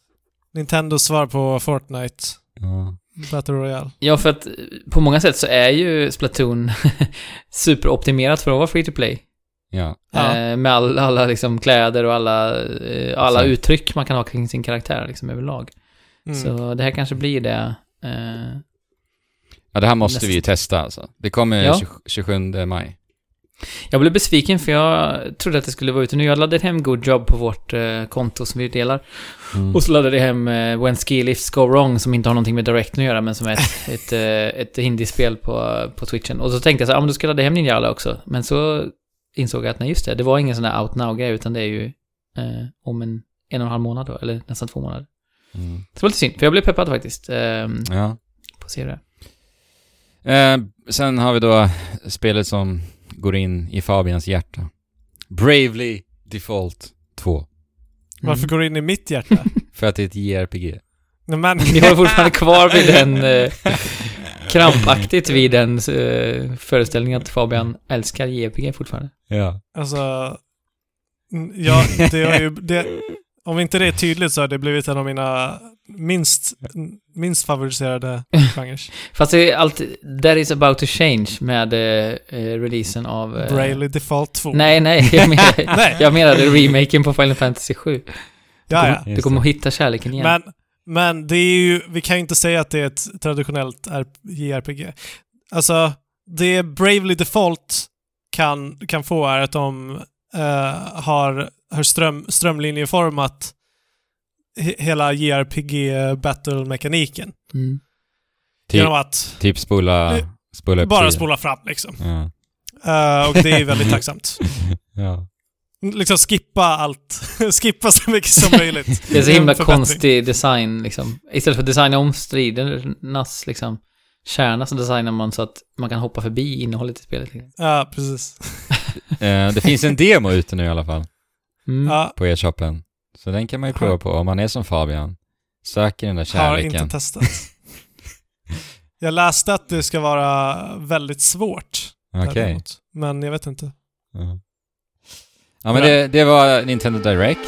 Nintendos svar på Fortnite Ja. Battle Royale. Ja, för att eh, på många sätt så är ju Splatoon superoptimerat för att vara free-to-play. Ja. Ja. Eh, med all, alla liksom kläder och alla, eh, alla uttryck man kan ha kring sin karaktär liksom överlag. Mm. Så det här kanske blir det. Eh, ja, det här måste Nästa. vi ju testa alltså. Det kommer Ja. 20, 27 maj. Jag blev besviken för jag trodde att det skulle vara ute nu. Jag laddade hem Good Job på vårt eh, konto som vi delar. Mm. Och så laddade jag hem eh, When Ski Lifts Go Wrong som inte har någonting med Direct att göra men som är ett, ett, eh, ett indiespel på, på Twitchen. Och så tänkte jag så här, ja men då ska jag ladda hem Ninjala också. Men så insåg jag att nej just det, det var ingen sån där out now-grej utan det är ju eh, om en en och en halv månad då, eller nästan två månader. Mm. Så det var lite synd, för jag blev peppad faktiskt eh, Ja. på att se det. Eh, sen har vi då spelet som går in i Fabians hjärta. Bravely Default 2. Varför Mm. går det in i mitt hjärta? För att det är ett JRPG. Nej, men... Vi håller fortfarande kvar vid den, eh, krampaktigt vid den eh, föreställningen att Fabian älskar JRPG fortfarande. Ja. Alltså... Ja, det har ju... Det, om inte det är tydligt så har det blivit en av mina minst, minst favoriserade genrer. Fast det är alltid, that is about to change med eh, releasen av... Eh, Braille Default 2. Nej, nej, jag menade, Nej. jag menade remaken på Final Fantasy 7. Ja, ja. Du kommer att hitta kärleken igen. Men, men det är ju, vi kan ju inte säga att det är ett traditionellt JRPG. Alltså, det Bravely Default kan, kan få är att de eh, har, har ström, strömlinjeformat he, hela JRPG battle-mekaniken. Mm. Genom att typ spola, spola bara tiden. spola fram liksom. Ja. Eh, och det är väldigt tacksamt. ja. Liksom skippa allt. skippa så mycket som möjligt. Det är så himla konstig design liksom. Istället för att designa om stridernas liksom kärna så designar man så att man kan hoppa förbi innehållet i spelet. liksom. Ja, precis. Eh, det finns en demo ute nu i alla fall, Mm. Ja, på e-shoppen. Så den kan man ju prova på om man är som Fabian. Söker den där har kärleken. inte testat. Jag läste att det ska vara väldigt svårt. Okej. däremot. Men jag vet inte. Ja. Ja men det, det var Nintendo Direct.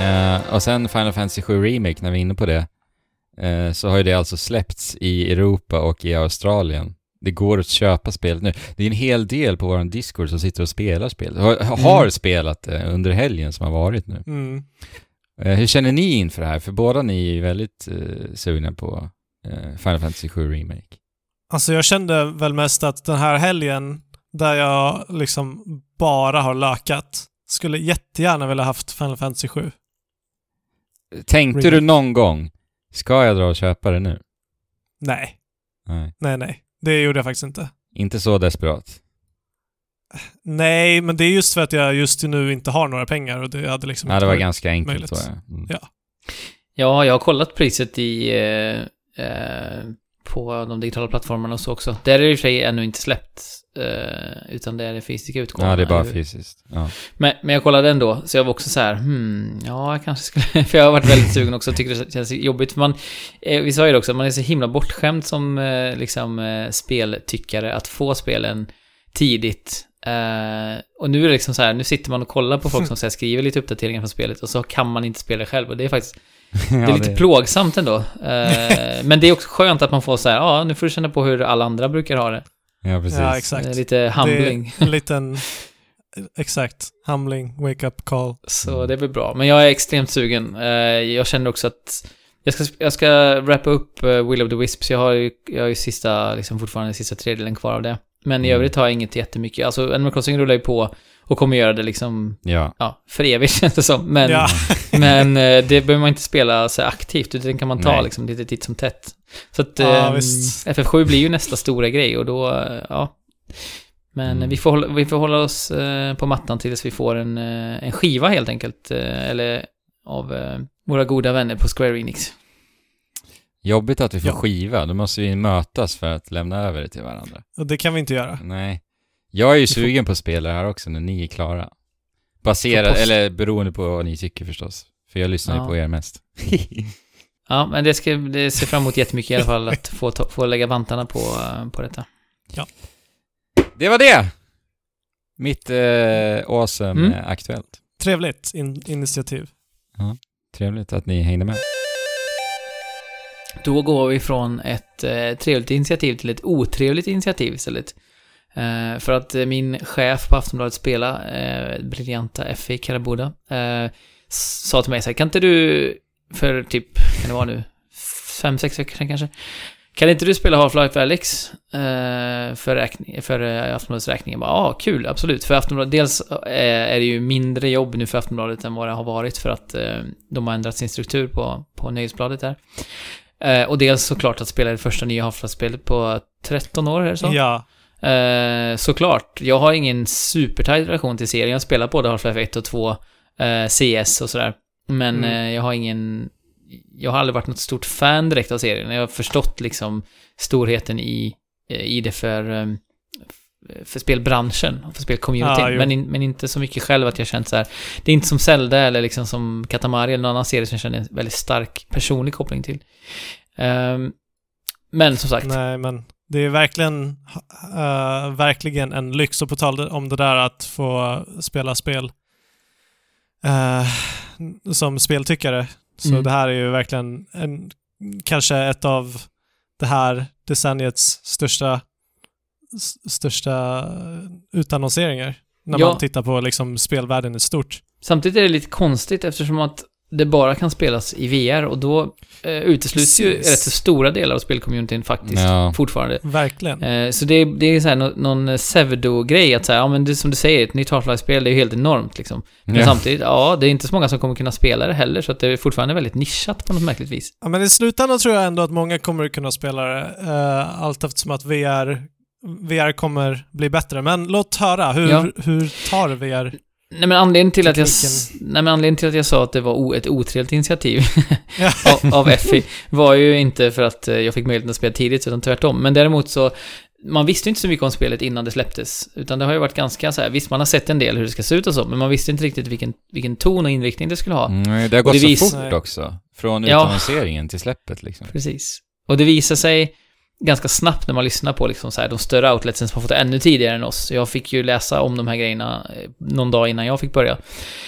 Eh, och sen Final Fantasy 7 Remake, när vi är inne på det, eh, så har ju det alltså släppts i Europa och i Australien. Det går att köpa spelet nu. Det är en hel del på vår Discord som sitter och spelar spelet. Har, har Mm. spelat det under helgen som har varit nu. Mm. Eh, hur känner ni inför det här? För båda ni är väldigt eh, sugna på eh, Final Fantasy 7 Remake. Alltså jag kände väl mest att den här helgen, där jag liksom bara har lökat, skulle jättegärna vilja haft Final Fantasy 7. Tänkte Remake. du någon gång, ska jag dra och köpa det nu? Nej, Nej. nej, nej. Det gjorde jag faktiskt inte. Inte så desperat. Nej, men det är just för att jag just nu inte har några pengar och det hade liksom Ja, det var ganska enkelt möjligt. tror jag. Mm. Ja. Ja, jag har kollat priset i... Eh, eh, på de digitala plattformarna och så också. Där är det i och för sig ännu inte släppt. Eh, utan det är det fysiska utgåvan. Ja, det är bara fysiskt. Ja. Men, men jag kollade ändå, så jag var också så här, hmm, ja, jag kanske skulle... För jag har varit väldigt sugen också, tycker det känns jobbigt. För man, eh, vi sa ju det också, man är så himla bortskämd som eh, liksom speltyckare att få spelen tidigt. Och nu är det liksom så här, nu sitter man och kollar på folk som så här, skriver lite uppdateringar från spelet och så kan man inte spela själv. Och det är faktiskt, det är lite plågsamt ändå. Men det är också skönt att man får så här, ja, nu får du känna på hur alla andra brukar ha det. Ja, precis. Ja, exakt. Lite är en liten... Exakt. Humbling, wake-up call. Så det blir bra. Men jag är extremt sugen. Eh, Jag känner också att jag ska, jag ska wrappa upp eh, Will of the Wisps. Jag har ju, jag har ju sista, liksom fortfarande sista tredjedelen kvar av det. Men i Mm. övrigt har jag inget jättemycket. Alltså Animal Crossing rullar ju på. Och kommer göra det liksom, Ja. ja, för evigt känns det som. Men, Ja. men eh, det behöver man inte spela så aktivt, utan det kan man ta Nej. liksom lite titt som tätt. Så att Ja, eh, visst. FF7 blir ju nästa stora grej och då, eh, ja. Men Mm. vi, får hålla, vi får hålla oss eh, på mattan tills vi får en, eh, en skiva helt enkelt. Eller av våra goda vänner på Square Enix. Jobbigt att vi får Ja. skiva. Då måste vi mötas för att lämna över det till varandra. Och det kan vi inte göra. Nej. Jag är ju sugen på att spela det här också när ni är klara. Baserat, eller beroende på vad ni tycker förstås. För jag lyssnar Ja. ju på er mest. Ja, men det, ska, det ser fram emot jättemycket i alla fall att få, ta, få lägga vantarna på, på detta. Det var det! Mitt eh, awesome Mm. eh, aktuellt. Trevligt in initiativ. Trevligt att ni hängde med. Då går vi från ett eh, trevligt initiativ till ett otrevligt initiativ istället. Eh, för att eh, min chef på Aftonbladet Spela, eh, briljanta F.I. Karabuda, eh, sa till mig så här, kan inte du, för typ, kan det vara nu, fem, sex veckor sedan kanske, kan inte du spela Half-Life Alyx eh, för, räkning, för eh, Aftonbladets räkning? Ja, kul, absolut. För Aftonbladet, dels eh, är det ju mindre jobb nu för Aftonbladet än vad det har varit för att eh, de har ändrat sin struktur på, på Nöjesbladet där. Och dels såklart att spela det första nya Half-Life-spelet på 13 år, är det så? Ja. Såklart. Jag har ingen supertajt relation till serien. Jag spelar både Half-Life 1 och 2, eh, CS och sådär. Men Mm. eh, jag har ingen... Jag har aldrig varit något stort fan direkt av serien. Jag har förstått liksom storheten i, eh, i det för, eh, för spelbranschen och för spelcommunityn. Jo. men, in, men inte så mycket själv att jag känt så här. Det är inte som Zelda eller liksom som Katamari eller någon annan serie som jag känner en väldigt stark personlig koppling till. Ehm, men som sagt. Nej, men det är verkligen, eh, verkligen en lyx. Och på tal om det där att få spela spel eh, som speltyckare. Så Mm. det här är ju verkligen en, kanske ett av det här decenniets största, största utannonseringar. När Ja. man tittar på liksom spelvärlden i stort. Samtidigt är det lite konstigt eftersom att det bara kan spelas i VR och då eh, utesluts ju rätt så stora delar av spelcommunityn faktiskt Ja. fortfarande. Verkligen. Eh, så det, är- det är så här nå- någon pseudo-grej att säga, ja men det som du säger, ett nytt Half-Life-spel, det är ju helt enormt liksom. Men Ja. samtidigt, ja, det är inte så många som kommer kunna spela det heller, så att det är fortfarande väldigt nischat på något märkligt vis. Ja, men i slutändan tror jag ändå att många kommer kunna spela det, uh, allt eftersom att VR, VR kommer bli bättre. Men låt höra, hur, Ja. hur tar VR? Nej men anledningen till att jag, nej, men anledningen till att jag sa att det var o, ett otrevligt initiativ Ja. av, av Effie var ju inte för att eh, jag fick möjligheten att spela tidigt, utan tvärtom. Men däremot så, man visste ju inte så mycket om spelet innan det släpptes. Utan det har ju varit ganska så här, visst man har sett en del hur det ska se ut och så, men man visste inte riktigt vilken, vilken ton och inriktning det skulle ha. Mm, det har gått det så fort Nej. också. Från Ja. utannonseringen till släppet liksom. Precis. Och det visar sig ganska snabbt när man lyssnar på liksom så här, de större outletsen som har fått det ännu tidigare än oss. Jag fick ju läsa om de här grejerna eh, någon dag innan jag fick börja.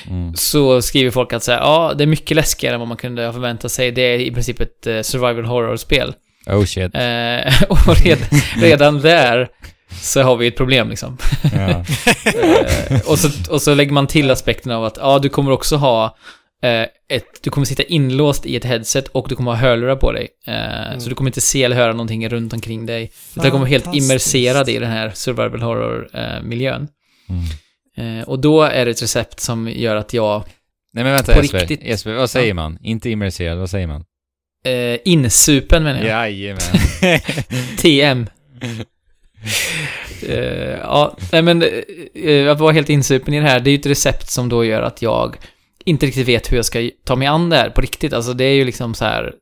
Mm. Så skriver folk att så här, ja, det är mycket läskigare än vad man kunde ha förväntat sig. Det är i princip ett eh, survival horror-spel. Oh shit. Eh, och redan, redan där så har vi ett problem liksom. Ja. Eh, och, så, och så lägger man till aspekten av att, ja, du kommer också ha ett, du kommer sitta inlåst i ett headset och du kommer ha hörlurar på dig. Eh, Mm. Så du kommer inte se eller höra någonting runt omkring dig. Utan du kommer vara helt immerserad i den här survival horror-miljön. Mm. Eh, och då är det ett recept som gör att jag Nej men vänta På Jesper. riktigt. Jesper, vad säger man? Inte immerserad, vad säger man? eh, insupen menar jag. Jajamän. TM. Eh, ja, nej men uh, att vara helt insupen i det här, det är ju ett recept som då gör att jag inte riktigt vet hur jag ska ta mig an det här på riktigt. Alltså det är ju liksom så här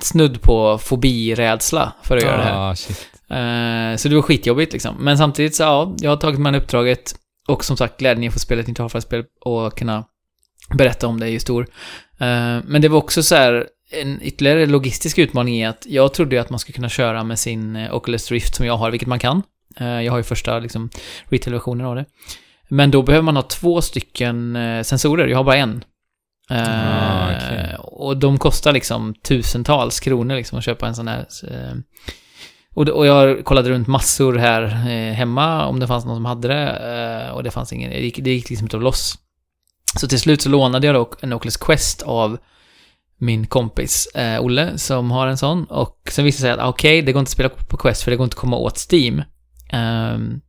snudd på fobirädsla för att göra det här. Ah. Eh, så det var skitjobbigt liksom. Men samtidigt så, ja, jag har tagit mig an uppdraget och som sagt glädjen i att få spela ett nytt Half-Life-spel och kunna berätta om det är ju stor. Eh, men det var också så här en ytterligare logistisk utmaning i att jag trodde ju att man skulle kunna köra med sin eh, Oculus Rift som jag har, vilket man kan. Jag har ju första liksom retail-versionen av det. Men då behöver man ha två stycken eh, sensorer, jag har bara en. Eh, Ah, okej. Och de kostar liksom tusentals kronor liksom att köpa en sån här. eh, och, jag kollade runt massor här hemma om det fanns någon som hade det. Och det fanns ingen, det gick, det gick liksom inte att loss. Så till slut så lånade jag då en Oculus Quest av min kompis eh, Olle som har en sån. Och sen visade det sig att ah, okej, det går inte att spela på Quest för det går inte att komma åt Steam. Ehm,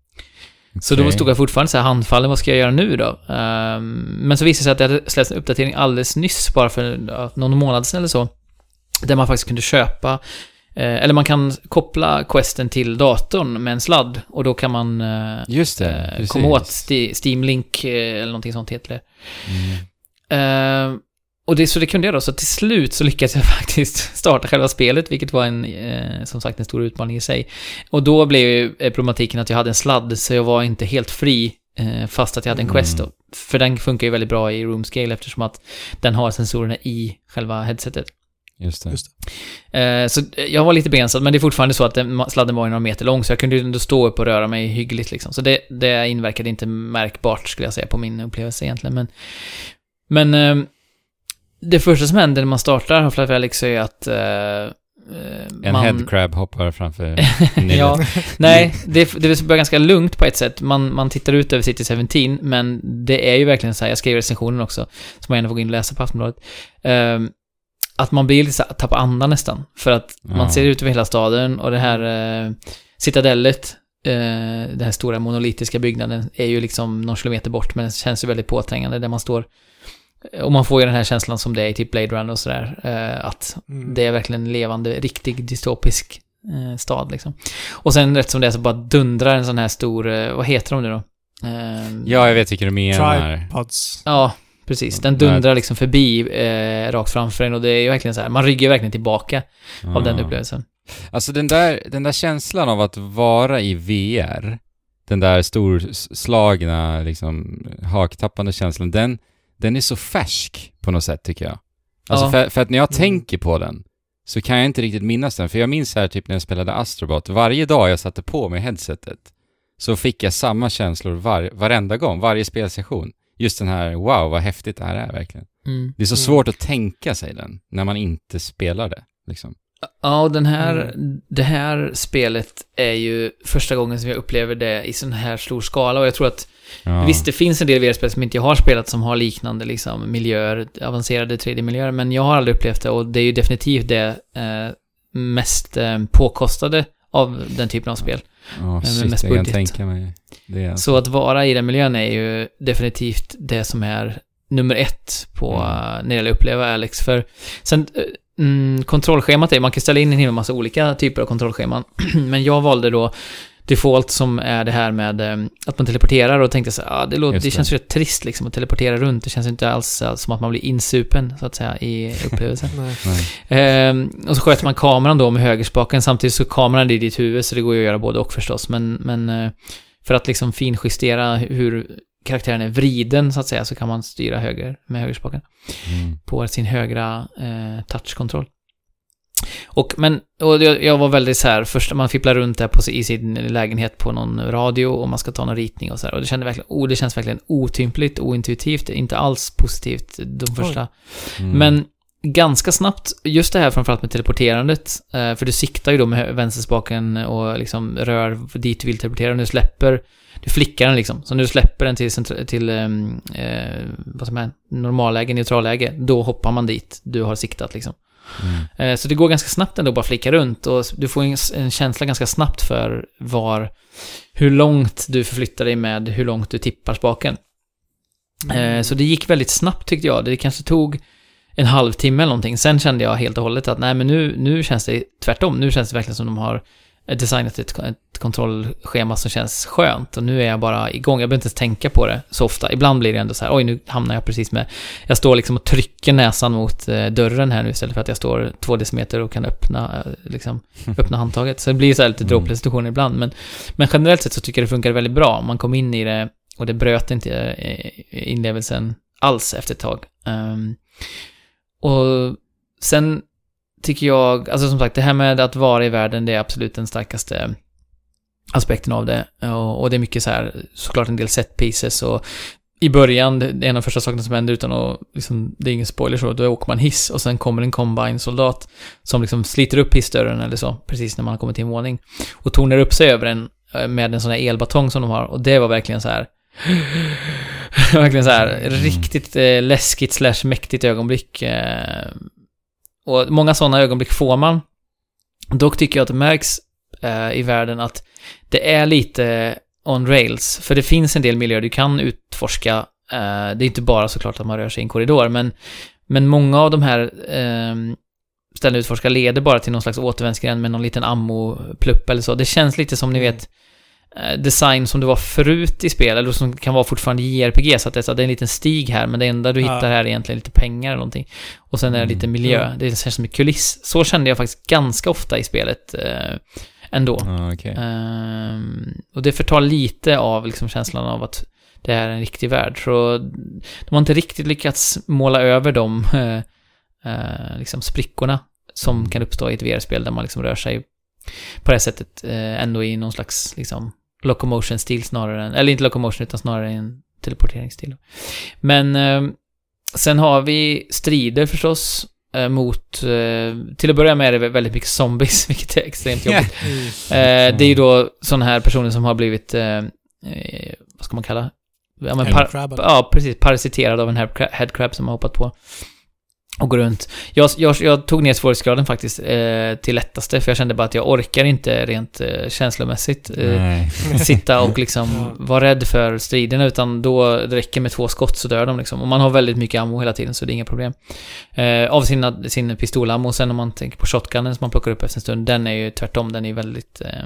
Så då stod jag fortfarande så här handfallen, vad ska jag göra nu då? Ehm, men så visade det sig att det hade släppts en uppdatering alldeles nyss, bara för någon månad sedan eller så. Där man faktiskt kunde köpa, eh, eller man kan koppla questen till datorn med en sladd och då kan man eh, Just det, eh, komma åt Steam Link eller någonting sånt heter det. Mm. Eh, och det, så det kunde jag då, så till slut så lyckades jag faktiskt starta själva spelet, vilket var en, eh, som sagt, en stor utmaning i sig. Och då blev ju eh, problematiken att jag hade en sladd, så jag var inte helt fri, eh, fast att jag hade en quest Mm. då. För den funkar ju väldigt bra i room scale eftersom att den har sensorerna i själva headsetet. Just det. Just Eh, så jag var lite begränsad, men det är fortfarande så att den, sladden var ju några meter lång, så jag kunde ju ändå stå upp och röra mig hyggligt liksom. Så det, det inverkade inte märkbart, skulle jag säga, på min upplevelse egentligen. Men, men eh, det första som händer när man startar Half-Life Alyx är att eh, eh, En man... headcrab hoppar framför. Ja, nej, det, det börjar ganska lugnt på ett sätt. Man, man tittar ut över City 17, men det är ju verkligen så här, jag skrev recensionen också, som man gärna får gå in och läsa på Aftonbladet. ehm, att man blir lite så här, tappar andan nästan. För att Ja. man ser ut över hela staden och det här eh, citadellet, eh, den här stora monolitiska byggnaden, är ju liksom någon kilometer bort, men det känns ju väldigt påträngande där man står. Och man får ju den här känslan som det är i typ Blade Runner och sådär, eh, att Mm. det är verkligen en levande, riktig dystopisk eh, stad liksom. Och sen rätt som det är så bara dundrar en sån här stor, eh, vad heter de nu då? Ja, jag vet vilka du menar. Tripods. Ja, precis. Den dundrar liksom förbi eh, rakt framför en och det är ju verkligen så här, man ryggar verkligen tillbaka av den Ja. upplevelsen. Alltså den där, den där känslan av att vara i VR, den där storslagna, liksom, haktappande känslan, den, den är så färsk på något sätt tycker jag. Alltså Ja. för, för att när jag Mm. tänker på den, så kan jag inte riktigt minnas den. För jag minns här typ när jag spelade Astrobot, varje dag jag satte på mig headsetet, så fick jag samma känslor var, varenda gång, varje spelsession. Just den här, wow vad häftigt det här är verkligen. Mm. Det är så Mm. svårt att tänka sig den, när man inte spelar det. Liksom. Ja, och den här, Mm. det här spelet är ju första gången som jag upplever det i sån här stor skala och jag tror att Ja. Visst, det finns en del VR-spel som inte jag har spelat som har liknande liksom, miljöer, avancerade 3D-miljöer, men jag har aldrig upplevt det och det är ju definitivt det eh, mest eh, påkostade av den typen av spel. Ja, med shit, mest jag kan tänka mig det. Alltså. Så att vara i den miljön är ju definitivt det som är nummer ett på, Mm. eh, när det gäller att uppleva Alex. För sen, eh, mm, kontrollschemat är, man kan ställa in en hel massa olika typer av kontrollscheman, men jag valde då default som är det här med eh, att man teleporterar och tänkte så ah, det, låter, det det. känns ju rätt trist liksom att teleportera runt. Det känns inte alls eh, som att man blir insupen, så att säga, i upplevelsen. Ehm, och så sköter man kameran då med högerspaken, samtidigt så kameran är i ditt huvud, så det går ju att göra både och förstås. Men, men eh, för att liksom finjustera hur karaktären är vriden, så att säga, så kan man styra höger med högerspaken Mm. på sin högra eh, touchkontroll. Och, men, och jag, jag var väldigt så här, först man fipplar runt där på, i sin lägenhet på någon radio och man ska ta någon ritning och så här. Och det, kände verkligen, oh, det känns verkligen otympligt, ointuitivt, inte alls positivt de första Mm. men ganska snabbt, just det här framförallt med teleporterandet, eh, för du siktar ju då med vänsterspaken och liksom rör dit du vill teleportera och nu släpper, du flickar den liksom. Så när du släpper den till, till ehm, eh, vad som är, normalläge, neutralläge, då hoppar man dit du har siktat liksom. Mm. Eh, så det går ganska snabbt ändå att bara flicka runt och du får en, känsla ganska snabbt för var, hur långt du förflyttar dig med hur långt du tippar spaken. Eh, Så det gick väldigt snabbt tyckte jag. Det kanske tog en halvtimme eller någonting. Sen kände jag helt och hållet att nej men nu, nu känns det tvärtom. Nu känns det verkligen som de har designat ett, ett kontrollschema som känns skönt. Och nu är jag bara igång. Jag behöver inte ens tänka på det så ofta. Ibland blir det ändå så här, oj nu hamnar jag precis med... Jag står liksom och trycker näsan mot eh, dörren här nu istället för att jag står två decimeter och kan öppna, eh, liksom, öppna handtaget. Så det blir så här lite Mm. dråpliga situationer ibland. Men, men generellt sett så tycker jag det funkar väldigt bra. Man kom in i det och det bröt inte eh, inlevelsen alls efter ett tag. Ehm, och sen tycker jag, alltså som sagt, det här med att vara i världen, det är absolut den starkaste aspekten av det. Och, och det är mycket så här, såklart en del set pieces och i början, det är en av de första sakerna som händer utan att, liksom, det är ingen spoiler så, då åker man hiss och sen kommer en combine-soldat som liksom sliter upp hissdörren eller så, precis när man har kommit till en våning. Och tornar upp sig över en eh, med en sån här elbatong som de har. Och det var verkligen så här verkligen så här Mm. riktigt eh, läskigt slash mäktigt ögonblick. Eh, och många sådana ögonblick får man. Dock tycker jag att det märks eh, i världen att det är lite on rails. För det finns en del miljöer du kan utforska. Eh, det är inte bara såklart att man rör sig i en korridor, men, men många av de här eh, ställena utforska leder bara till någon slags återvändsgränd med någon liten ammo-plupp eller så. Det känns lite som ni Mm. vet design som det var förut i spel, eller som kan vara fortfarande i JRPG, så att det, så att det är en liten stig här, men det enda du Ja. hittar här är egentligen lite pengar eller någonting. Och sen är det Mm. lite miljö, Mm. det känns som en kuliss. Så kände jag faktiskt ganska ofta i spelet eh, ändå. Ja, okej. Ehm, och det förtar lite av liksom känslan av att det är en riktig värld. Så de har inte riktigt lyckats måla över de eh, eh, liksom sprickorna som kan uppstå i ett VR-spel där man liksom rör sig på det här sättet eh, ändå i någon slags liksom locomotion-stil snarare än, eller inte locomotion utan snarare en teleporteringsstil. Men eh, sen har vi strider förstås eh, mot, eh, till att börja med är det väldigt mycket zombies, vilket är extremt jobbigt. Mm. Eh, det är ju då sådana här personer som har blivit, eh, eh, vad ska man kalla? Ja, men par, ja, precis. Parasiterad av en headcrab som har hoppat på. Och går runt. Jag, jag, jag tog ner svårighetsgraden faktiskt eh, till lättaste, för jag kände bara att jag orkar inte rent eh, känslomässigt eh, sitta och liksom vara rädd för striderna, utan då det räcker med två skott så dör de liksom. Och man har väldigt mycket ammo hela tiden, så det är inga problem. Eh, av sina, sin pistolammo, sen om man tänker på shotgunnen som man plockar upp efter en stund, den är ju tvärtom, den är väldigt eh,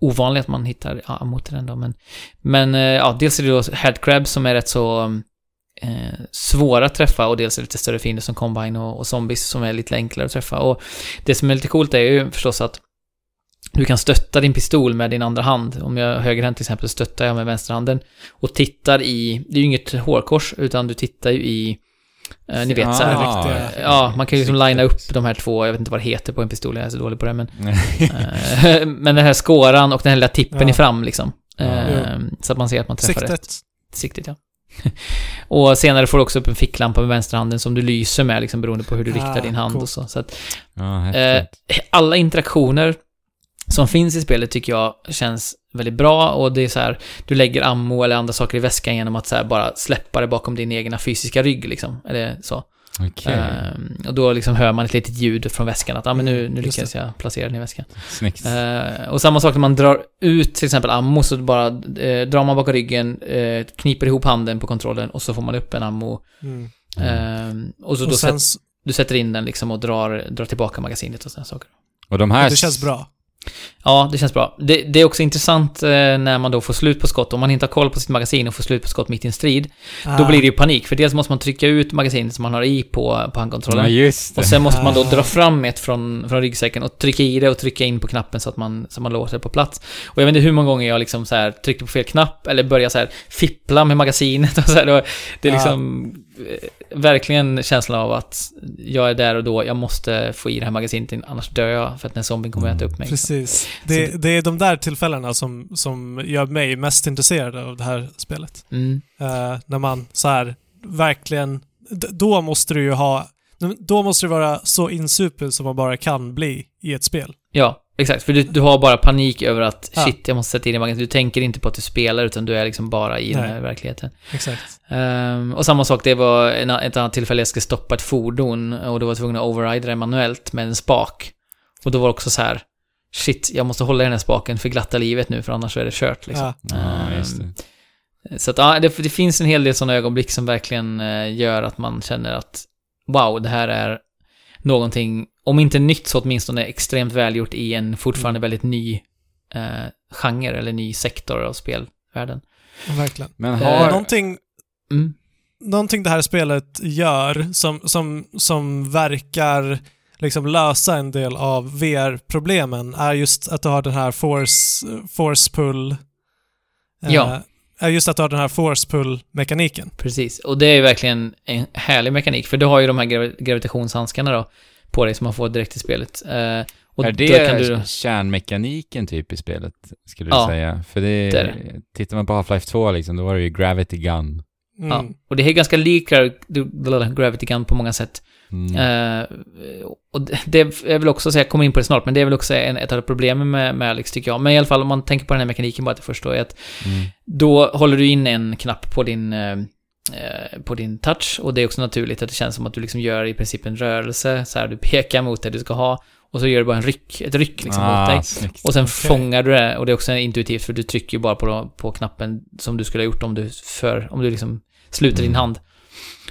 ovanlig att man hittar ammo till den då. Men, men eh, ja, dels är det då headcrabs som är rätt så eh, svåra att träffa och dels är det lite större fiender som Combine och, och Zombies som är lite enklare att träffa. Och det som är lite coolt är ju förstås att du kan stötta din pistol med din andra hand. Om jag har högerhänt till exempel stöttar jag med vänsterhanden och tittar i, det är ju inget hårkors utan du tittar ju i, eh, ni vet Ah, så här, Ja, man kan ju liksom linea upp de här två, jag vet inte vad det heter på en pistol, jag är så dålig på det, men... eh, men den här skåran och den här lilla tippen Ja. i fram liksom. Ja. Eh, så att man ser att man träffar rätt. Siktet. Siktet, ja. och senare får du också upp en ficklampa med vänsterhanden som du lyser med, liksom beroende på hur du Ah, riktar din hand coolt. och så. Så att Ja, eh, alla interaktioner som finns i spelet tycker jag känns väldigt bra och det är så här, du lägger ammo eller andra saker i väskan genom att så här bara släppa det bakom din egna fysiska rygg liksom. Eller så. Okej. Ehm, och då liksom hör man ett litet ljud från väskan att ah, men nu, nu Mm, just lyckades jag placera den i väskan. Snyggt. Eh, och samma sak när man drar ut till exempel ammo så bara eh, drar man bakom ryggen, eh, kniper ihop handen på kontrollen och så får man upp en ammo. Mm. Ehm, och så då Och sen, sätt, du sätter in den liksom och drar, drar tillbaka magasinet och sådana saker. Och de här... det känns bra. Ja, det känns bra. Det, det är också intressant eh, när man då får slut på skott. Om man inte har koll på sitt magasin och får slut på skott mitt i en strid, då Ah. blir det ju panik. För dels måste man trycka ut magasinet som man har i på, på handkontrollen. Ja, just det. Och sen måste man då Ah. dra fram ett från, från ryggsäcken och trycka i det och trycka in på knappen så att man, så man låser det på plats. Och jag vet inte hur många gånger jag liksom så här tryckte på fel knapp eller började så här fippla med magasinet och så här. Det- Det är Ja. liksom verkligen känslan av att jag är där och då, jag måste få i det här magasinet in, annars dör jag för att den zombien kommer att äta upp mig. Precis. Det, det är de där tillfällena som, som gör mig mest intresserad av det här spelet. Mm. Eh, när man så här verkligen... Då måste du ju ha... Då måste du vara så insupel som man bara kan bli i ett spel. Ja, exakt. För du, du har bara panik över att Ja. shit, jag måste sätta in i magasinet. Du tänker inte på att du spelar, utan du är liksom bara i den Nej. här verkligheten. Exakt. Ehm, och samma sak, det var en, ett annat tillfälle jag skulle stoppa ett fordon och då var jag tvungen att overrida det manuellt med en spak. Och då var det också så här, shit, jag måste hålla i den här spaken för glatta livet nu, för annars är det kört liksom. Ja. Ja, just det. Ehm, Så att, ja, det, det finns en hel del sådana ögonblick som verkligen eh, gör att man känner att wow, det här är någonting, om inte nytt så åtminstone extremt välgjort i en fortfarande Mm. väldigt ny eh, genre eller ny sektor av spelvärlden. Verkligen. Men Eh, har... Någonting, Mm. någonting det här spelet gör som, som, som verkar liksom lösa en del av VR-problemen är just att du har den här force, force pull... eh, Ja. Är just att du har den här force pull-mekaniken. Precis, och det är ju verkligen en härlig mekanik, för du har ju de här gravi- gravitationshandskarna då på dig som man får direkt i spelet. Eh, och är det kan du, kärnmekaniken typ i spelet, skulle du Ja, säga? För det, det är tittar man på Half-Life 2 liksom, då var det ju Gravity Gun. Mm. ja, och det är ganska lika Gra- Gravity Gun på många sätt. Mm. Eh, och det- är väl också, så jag kommer in på det snart, men det är väl också en, ett av problemen med, med Alex tycker jag. Men i alla fall om man tänker på den här mekaniken bara till först då, är att Mm. då håller du in en knapp på din, eh, på din touch och det är också naturligt att det känns som att du liksom gör i princip en rörelse, så här du pekar mot det du ska ha och så gör du bara en ryck, ett ryck liksom mot dig. ah, snyggt. Och sen Okej. fångar du det och det är också intuitivt för du trycker ju bara på, på knappen som du skulle ha gjort om du för, om du liksom sluter din Mm. hand.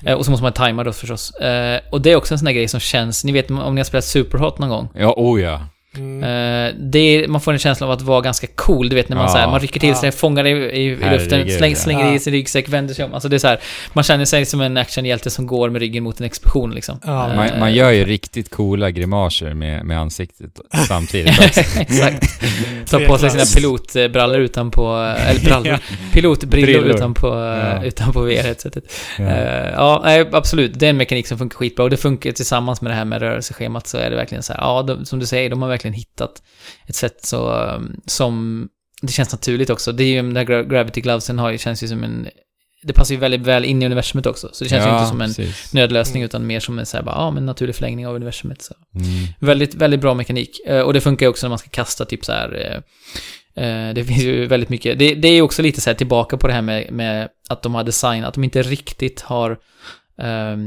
Eh, och så måste man tajma då förstås. Eh, och det är också en sån där grej som känns, ni vet om ni har spelat Superhot någon gång? Ja, oh ja. Mm. Eh, det är, man får en känsla av att vara ganska cool, du vet när man, Ja. så här, man rycker till sig, Ja. fångar det i, i, i luften, släng, slänger Ja. i sin ryggsäck, vänder sig om. Alltså det är så här, man känner sig som en actionhjälte som går med ryggen mot en explosion liksom. Ja. Eh, Man, man gör ju riktigt coola grimaser med, med ansiktet samtidigt. Exakt. Ta på sig sina pilotbrallor utanpå, eller brallor, pilotbrillor Brillor. utanpå, Ja. utanpå VR-headsetet. Ja. Eh, Ja, absolut. Det är en mekanik som funkar skitbra och det funkar tillsammans med det här med rörelseschemat så är det verkligen så här, ja, de, som du säger, de har verkligen hittat ett sätt så, um, som, det känns naturligt också. Det är ju, den där Gra- Gravity Glovesen har ju, känns ju som en, det passar ju väldigt väl in i universumet också. Så det känns ju Ja, inte som en precis. nödlösning Mm. utan mer som en så här, bara, ja, men naturlig förlängning av universumet. Så. Mm. Väldigt, väldigt bra mekanik. Eh, Och det funkar ju också när man ska kasta typ så här. eh, eh, Det finns ju väldigt mycket. Det, det är ju också lite så här tillbaka på det här med, med att de har designat, att de inte riktigt har eh,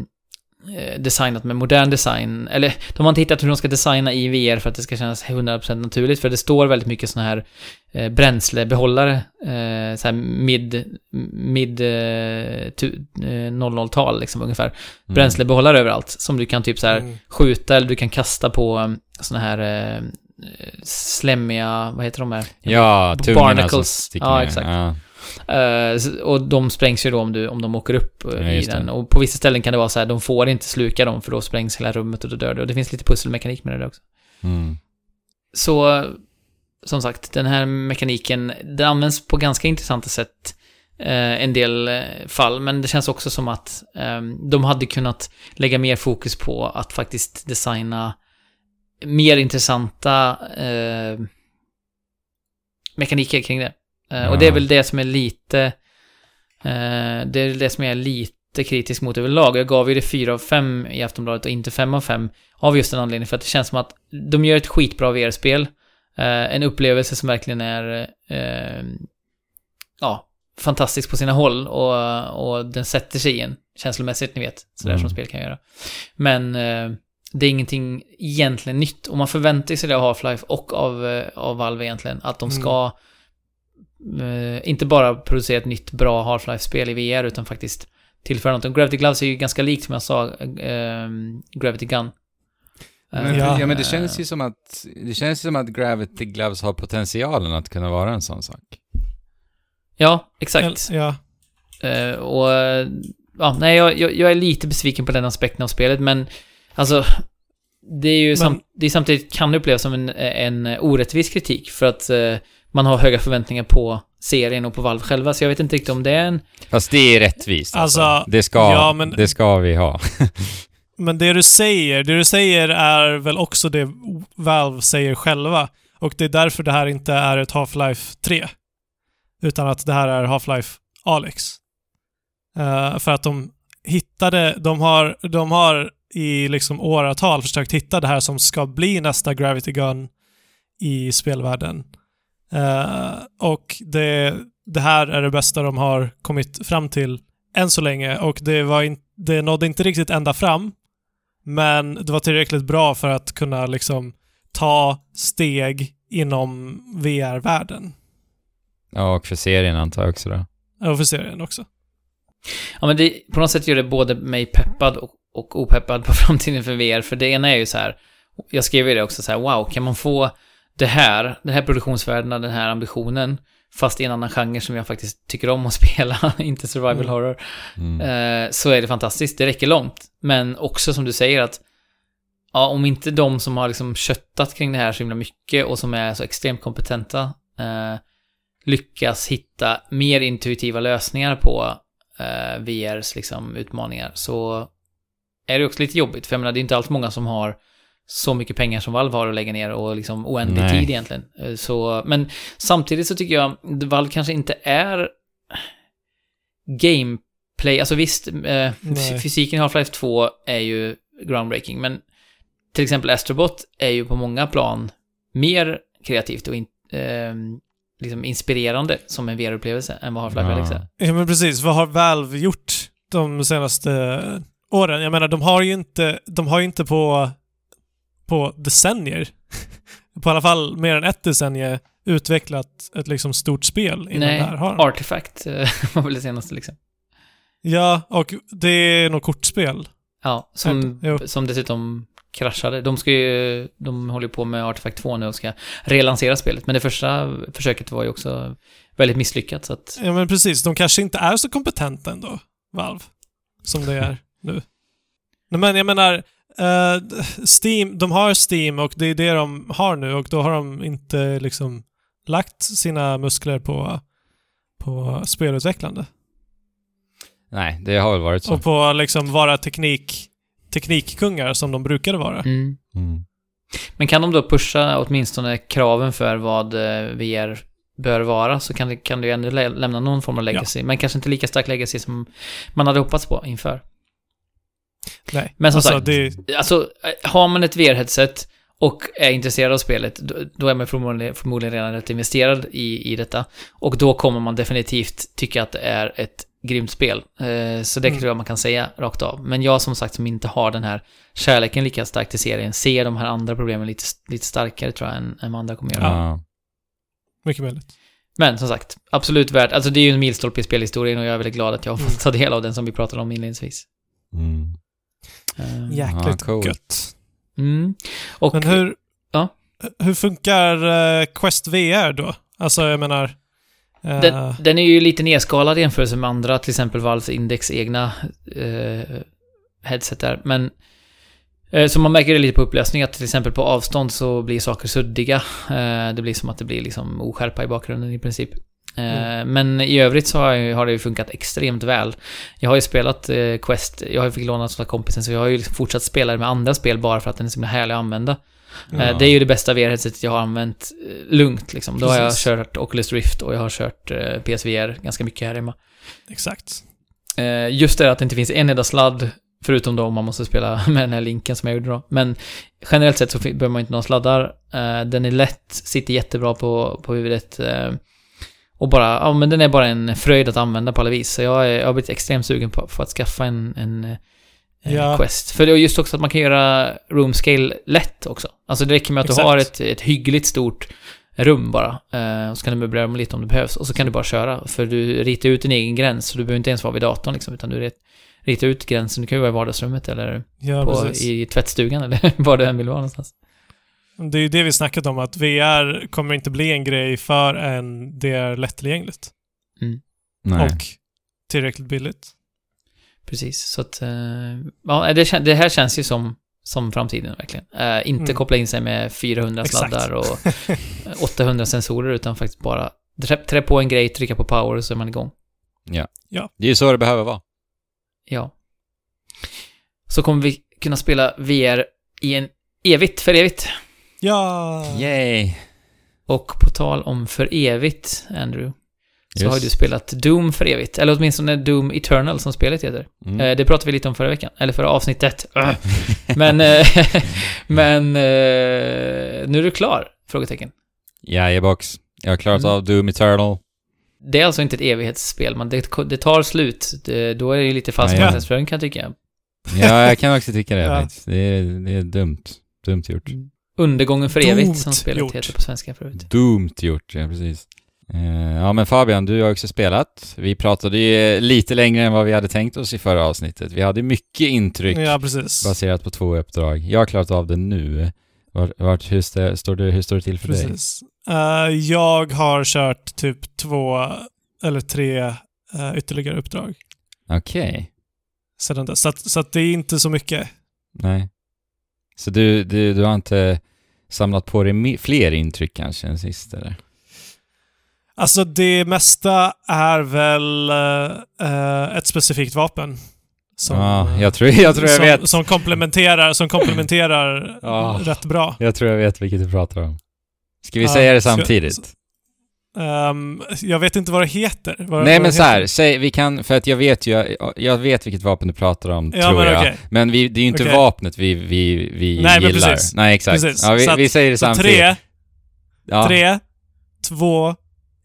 designat med modern design. Eller de har inte hittat hur de ska designa i VR för att det ska kännas 100% naturligt. För det står väldigt mycket såna här eh, bränslebehållare. Eh, så här mid, mid eh, tu- eh, 00-tal liksom ungefär. Mm. Bränslebehållare överallt. Som du kan typ så här Mm. skjuta eller du kan kasta på um, såna här eh, slemmiga, vad heter de här? Ja, tungorna som Barnacles. sticker Ja, ner. exakt. Ja. S- och de sprängs ju då om, du, om de åker upp eh, Ja, i just det. den. Och på vissa ställen kan det vara så här, de får inte sluka dem för då sprängs hela rummet och då dör du. Och det finns lite pusselmekanik med det där också. Mm. Så, som sagt, den här mekaniken, den används på ganska intressanta sätt eh, en del fall, men det känns också som att eh, de hade kunnat lägga mer fokus på att faktiskt designa mer intressanta eh, mekaniker kring det. Eh, Och det är Ja. väl det som är lite, eh, det är det som jag är lite kritisk mot överlag. Jag gav ju det 4 av 5 i Aftonbladet och inte 5 av 5 av just den anledningen, för att det känns som att de gör ett skitbra VR-spel. Eh, en upplevelse som verkligen är, ja, fantastisk på sina håll och, och den sätter sig i en känslomässigt, ni vet, sådär Mm. som spel kan göra. Men eh, det är ingenting egentligen nytt och man förväntar sig det av Half-Life och av, av Valve egentligen, att de ska eh, inte bara producera ett nytt bra Half-Life-spel i VR utan faktiskt tillföra något. Och Gravity Gloves är ju ganska likt som jag sa, eh, Gravity Gun. Men, Ja. ja. men det känns ju som att, det känns ju som att Gravity Gloves har potentialen att kunna vara en sån sak. Ja, exakt. Ja. Eh, och, ja, nej, jag, jag, jag är lite besviken på den aspekten av spelet, men alltså, det är ju Men- sam, det är samtidigt kan det upplevas som en, en orättvis kritik, för att eh, man har höga förväntningar på serien och på Valve själva, så jag vet inte riktigt om det är en... Fast det är rättvist alltså. Alltså, det, ska, ja, men- det ska vi ha. Men det du säger, det du säger är väl också det Valve säger själva. Och det är därför det här inte är ett Half-Life 3. Utan att det här är Half-Life Alex. Eh, för att de hittade, de har, de har i liksom åratal försökt hitta det här som ska bli nästa Gravity Gun i spelvärlden. Eh, och det, det här är det bästa de har kommit fram till än så länge och det, var in, det nådde inte riktigt ända fram. Men det var tillräckligt bra för att kunna liksom ta steg inom VR-världen. Ja, och för serien antar jag också då. Och för serien också. Ja, men det, på något sätt gör det både mig peppad och, och opeppad på framtiden för VR, för det ena är ju så här, jag skrev ju det också så här, wow, kan man få det här, den här produktionsvärdena, den här ambitionen, fast i en annan genre som jag faktiskt tycker om att spela, inte survival Mm. horror, Mm. eh, så är det fantastiskt. Det räcker långt. Men också som du säger att ja, om inte de som har liksom köttat kring det här så himla mycket och som är så extremt kompetenta eh, lyckas hitta mer intuitiva lösningar på eh, VRs liksom utmaningar så är det också lite jobbigt. För jag menar, det är inte alls många som har så mycket pengar som Valve har att lägga ner och liksom oändlig Nej. tid egentligen. Eh, Så, men samtidigt så tycker jag Valve kanske inte är gameplay, alltså visst, eh, fysiken i Half-Life 2 är ju groundbreaking, men till exempel Astrobot är ju på många plan mer kreativt och in, eh, liksom inspirerande som en VR-upplevelse än vad Half-Life Ja. Är. Ja, men precis. Vad har Valve gjort de senaste åren? Jag menar, de har ju inte, de har ju inte på på decennier, på alla fall mer än ett decennium, utvecklat ett liksom stort spel innan Nej, det här har. Artifact eh, var väl det senaste liksom. Ja, och det är nog kortspel. Ja, som, som dessutom kraschade. De ska ju, de håller på med Artifact 2 nu och ska relansera spelet. Men det första försöket var ju också väldigt misslyckat så att... Ja, men precis. De kanske inte är så kompetenta ändå, Valve, som det är nu. Nej, men jag menar, eh, Steam, de har Steam och det är det de har nu och då har de inte liksom lagt sina muskler på, på spelutvecklande. Nej, det har väl varit så. Och på liksom vara teknik, teknikkungar som de brukade vara. Mm. Mm. Men kan de då pusha åtminstone kraven för vad eh, VR bör vara så kan det, kan ändå lä- lämna någon form av legacy. Men kanske inte lika stark legacy som man hade hoppats på inför. Nej. Men som alltså, sagt, det, Alltså, har man ett VR-headset och är intresserad av spelet, då, då är man förmodligen, förmodligen redan rätt investerad i, i detta. Och då kommer man definitivt tycka att det är ett grymt spel. Eh, så det Mm. tror jag man kan säga rakt av. Men jag som sagt som inte har den här kärleken lika starkt till serien, ser de här andra problemen lite, lite starkare tror jag än, än vad andra kommer göra. Ja. mycket möjligt. Men som sagt, absolut värt. Alltså det är ju en milstolpe i spelhistorien och jag är väldigt glad att jag har fått Mm. ta del av den som vi pratade om inledningsvis. Mm. Eh, Jäkligt Ja, coolt. gött. Mm. Och Men hur, Ja. hur funkar eh, Quest VR då? Alltså, jag menar... eh, Den, den är ju lite nedskalad i jämförelse med andra, till exempel Valves Index egna eh, headset där. Men så man märker det lite på upplösning att till exempel på avstånd så blir saker suddiga. Det blir som att det blir liksom oskärpa i bakgrunden i princip. Eh, Mm. Men i övrigt så har, det ju funkat extremt väl. Jag har ju spelat eh, Quest, jag har ju fick låna av kompisen så jag har ju liksom fortsatt spela det med andra spel bara för att den är så himla härlig att använda. Ja. Eh, Det är ju det bästa VR-headsetet jag har använt lugnt liksom. Då har jag kört Oculus Rift och jag har kört PSVR ganska mycket här hemma. Exakt. Just det att det inte finns en enda sladd, förutom då om man måste spela med den här linken som jag gjorde då. Men generellt sett så behöver man inte några sladdar. Den är lätt, sitter jättebra på, på huvudet. Och bara, ja men den är bara en fröjd att använda på alla vis. Så jag, är, jag har blivit extremt sugen på, på att skaffa en, en Ja. Quest. För det är just också att man kan göra room scale lätt också. Alltså det räcker med att Exakt. du har ett, ett hyggligt stort rum bara. Eh, och så kan du möblera om lite om det behövs. Och så kan du bara köra. För du ritar ut din egen gräns. Så du behöver inte ens vara vid datorn liksom. Utan du rit- ritar ut gränsen. Du kan ju vara i vardagsrummet eller Ja, på, i tvättstugan eller var du än vill vara någonstans. Det är ju det vi snackat om, att VR kommer inte bli en grej förrän det är lättillgängligt. Nej. Och tillräckligt billigt. Precis. Så att, eh, ja, det, det här känns ju som, som framtiden verkligen. Eh, inte Mm. koppla in sig med 400 Exakt. sladdar och 800 sensorer utan faktiskt bara trä, trä på en grej, trycka på power och så är man igång. Det är ju så det behöver vara. Ja. Så kommer vi kunna spela VR i en evigt, för evigt. Ja! Yay! Och på tal om för evigt, Andrew, så Yes. har du spelat Doom för evigt. Eller åtminstone Doom Eternal som spelet heter. Mm. Eh, det pratade vi lite om förra veckan, eller förra avsnittet. Ugh. men, eh, men eh, nu är du klar? Frågetecken. Jajebox. Jag har klarat Mm. av Doom Eternal. Det är alltså inte ett evighetsspel, men det, det tar slut. Det, då är det ju lite falsk Ja, ja. kan jag tycka. Ja, jag kan också tycka det Ja. Det är, det är dumt. Dumt gjort. Undergången för evigt, som Dumt spelet gjort. heter på svenska förut. Dumt gjort, ja precis. Eh, ja men Fabian, du har också spelat. Vi pratade ju lite längre än vad vi hade tänkt oss i förra avsnittet. Vi hade mycket intryck Ja, precis. baserat på två uppdrag. Jag har klarat av det nu. Vart, vart, hur, stä- står det, hur står det till för dig? precis. Eh, jag har kört typ två eller tre eh, ytterligare uppdrag Okej. sedan dess. Så, att, så att det är inte så mycket. Nej. Så du, du, du har inte samlat på dig fler intryck kanske än sist eller? Alltså det mesta är väl eh, ett specifikt vapen. Som, Ja, jag tror jag, tror jag som, vet. som komplementerar, som komplementerar Ja. rätt bra. Jag tror jag vet vilket du pratar om. Ska vi Ja, säga det samtidigt? Ehm, jag vet inte vad det heter. Vad, Nej vad men det så här, heter. säg, vi kan, för att jag vet ju, jag, jag vet vilket vapen du pratar om, Ja, tror men jag. okej. Men vi, det är ju inte Okej. vapnet vi, vi, vi Nej, men gillar. precis. Nej, exakt. Precis. Ja, vi, att- vi säger det samtidigt. tre, ja. tre, två,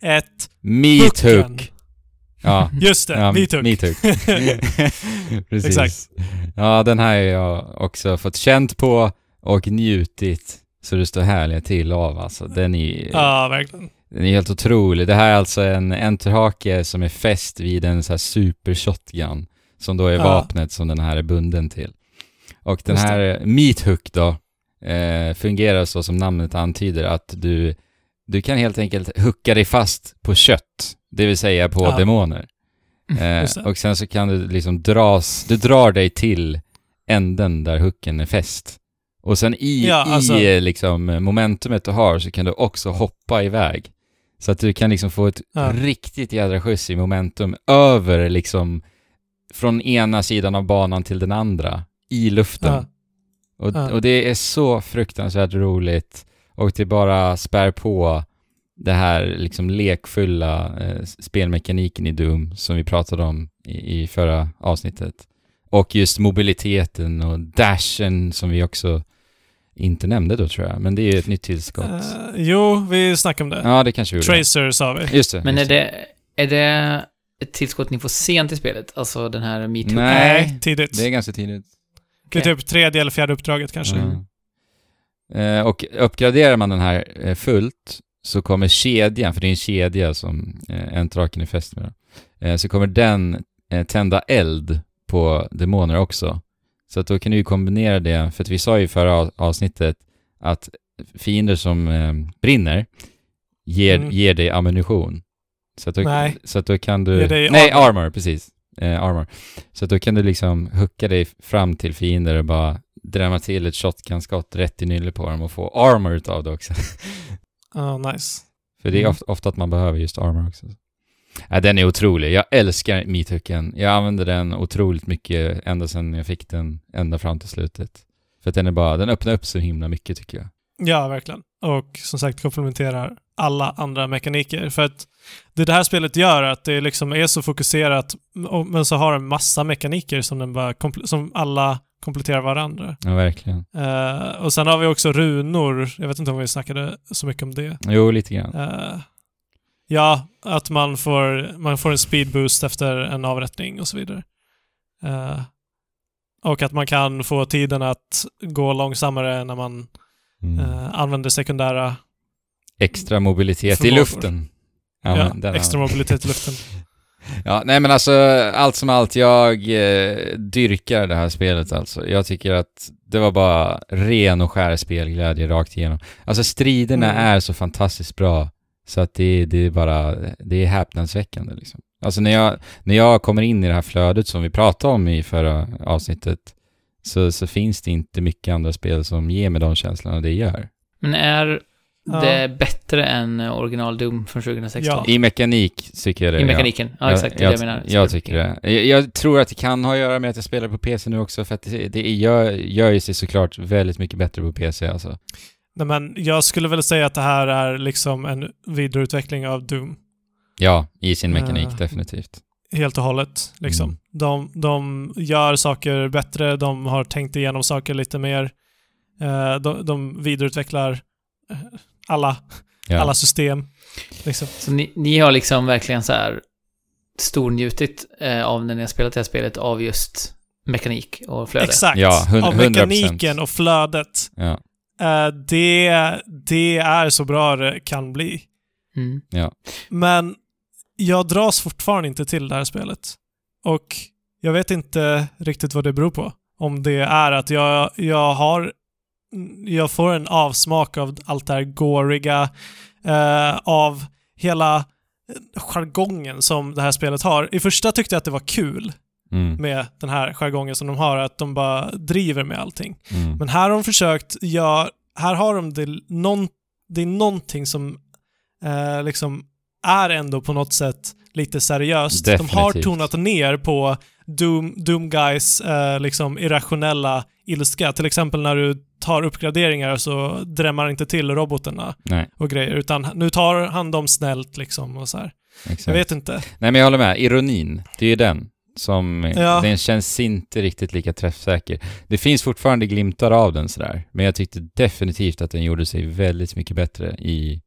ett. Meat hook. Ja. Just det, ja vi tog. Meat hook. Precis. Exakt. Ja, den här har jag också fått känt på och njutit så det står härliga till av alltså. Den är, Ja, verkligen. Den är helt otrolig. Det här är alltså en enterhake som är fäst vid en så här super shotgun som då är Ja. vapnet som den här är bunden till. Och den här meat hook då eh, fungerar så som namnet antyder att du, du kan helt enkelt hucka dig fast på kött, det vill säga på Ja. demoner. Eh, Just det. och sen så kan du liksom dras, du drar dig till änden där hooken är fäst. Och sen i, Ja, alltså- i eh, liksom momentumet du har så kan du också hoppa iväg. Så att du kan liksom få ett Ja. riktigt jädra skjuts i momentum över liksom från ena sidan av banan till den andra i luften. Ja. Och, Ja. och det är så fruktansvärt roligt och det bara spär på det här liksom lekfulla eh, spelmekaniken i Doom som vi pratade om i, i förra avsnittet. Och just mobiliteten och dashen som vi också inte nämnde då tror jag, men det är ju ett nytt tillskott. Eh, jo, vi snackade om det. ja, det kanske vi gjorde. Tracer sa vi. Just det. Men är just det, är det ett tillskott ni får sent i spelet? Alltså den här metoo? Nej, tidigt. Det är ganska tidigt. Det är typ tredje eller fjärde uppdraget kanske. Ja. Eh, och uppgraderar man den här eh, fullt så kommer kedjan, för det är en kedja som eh, entraken är fäst med, eh, så kommer den eh, tända eld på demoner också. Så att då kan du ju kombinera det, för att vi sa ju i förra av- avsnittet att fiender som eh, brinner ger, Mm. ger dig ammunition. Så att då, Nej. Så att då kan du... Nej, armor. armor, precis. Eh, armor. Så att då kan du liksom hucka dig fram till fiender och bara drämma till ett shotgun-skott rätt i nyllet på dem och få armor utav det också. Ja, nice. För det är Mm. ofta, ofta att man behöver just armor också. Ja, den är otrolig. Jag älskar meathooken. Jag använder den otroligt mycket ända sedan jag fick den ända fram till slutet. För att den är bara, den öppnar upp så himla mycket tycker jag. Ja, verkligen. Och som sagt komplementerar alla andra mekaniker. För att det det här spelet gör att det liksom är så fokuserat, men så har den massa mekaniker som, den bara som alla kompletterar varandra. Ja, verkligen. Eh, och sen har vi också runor. Jag vet inte om vi snackade så mycket om det. Jo, lite grann. Eh, ja, att man får, man får en speed boost efter en avrättning och så vidare. Eh, och att man kan få tiden att gå långsammare när man Mm. eh, använder sekundära Extra mobilitet i Förmågor. luften. Ja, men den extra mobilitet i luften. Ja, nej men alltså allt som allt, jag eh, dyrkar det här spelet alltså. Jag tycker att det var bara ren och skär spelglädje rakt igenom. Alltså striderna Mm. är så fantastiskt bra så att det, det är bara, det är häpnadsväckande liksom. Alltså när jag, när jag kommer in i det här flödet som vi pratade om i förra avsnittet så, så finns det inte mycket andra spel som ger mig de känslorna det gör. Men är Ja. det bättre än original Doom från 2016? Ja. I mekanik tycker jag det. I ja. mekaniken? Ja, exakt. Det är jag, det jag menar. Jag tycker det. Jag, jag tror att det kan ha att göra med att jag spelar på PC nu också, för att det, det gör, gör ju sig såklart väldigt mycket bättre på PC alltså. Nej, men jag skulle väl säga att det här är liksom en vidareutveckling av Doom. Ja, i sin mekanik, Eh, definitivt. Helt och hållet. Liksom. Mm. De, de gör saker bättre, de har tänkt igenom saker lite mer. Eh, de, de vidareutvecklar eh, alla, Ja. alla system. Liksom. Så ni, ni har liksom verkligen så här stornjutit eh, av när ni har spelat det här spelet av just mekanik och flöde? Exakt. Ja, hund- av 100%. mekaniken och flödet. Ja. Eh, det, det är så bra det kan bli. Mm. Men jag dras fortfarande inte till det här spelet. Och jag vet inte riktigt vad det beror på. Om det är att jag, jag har... Jag får en avsmak av allt det här gåriga, eh, av hela jargongen som det här spelet har. I första tyckte jag att det var kul Mm. med den här jargongen som de har, att de bara driver med allting. Mm. Men här har de försökt göra, här har de det, någon, det är någonting som eh, liksom är ändå på något sätt lite seriöst. De har Definitivt. tonat ner på Doom, Doom Guys eh, liksom irrationella ilska. Till exempel när du tar uppgraderingar så drämmer inte till robotarna Nej, och grejer, utan nu tar han dem snällt liksom och så här. exakt. Jag vet inte. Nej men jag håller med, ironin, det är ju den som, Ja. den känns inte riktigt lika träffsäker. Det finns fortfarande glimtar av den sådär, men jag tyckte definitivt att den gjorde sig väldigt mycket bättre i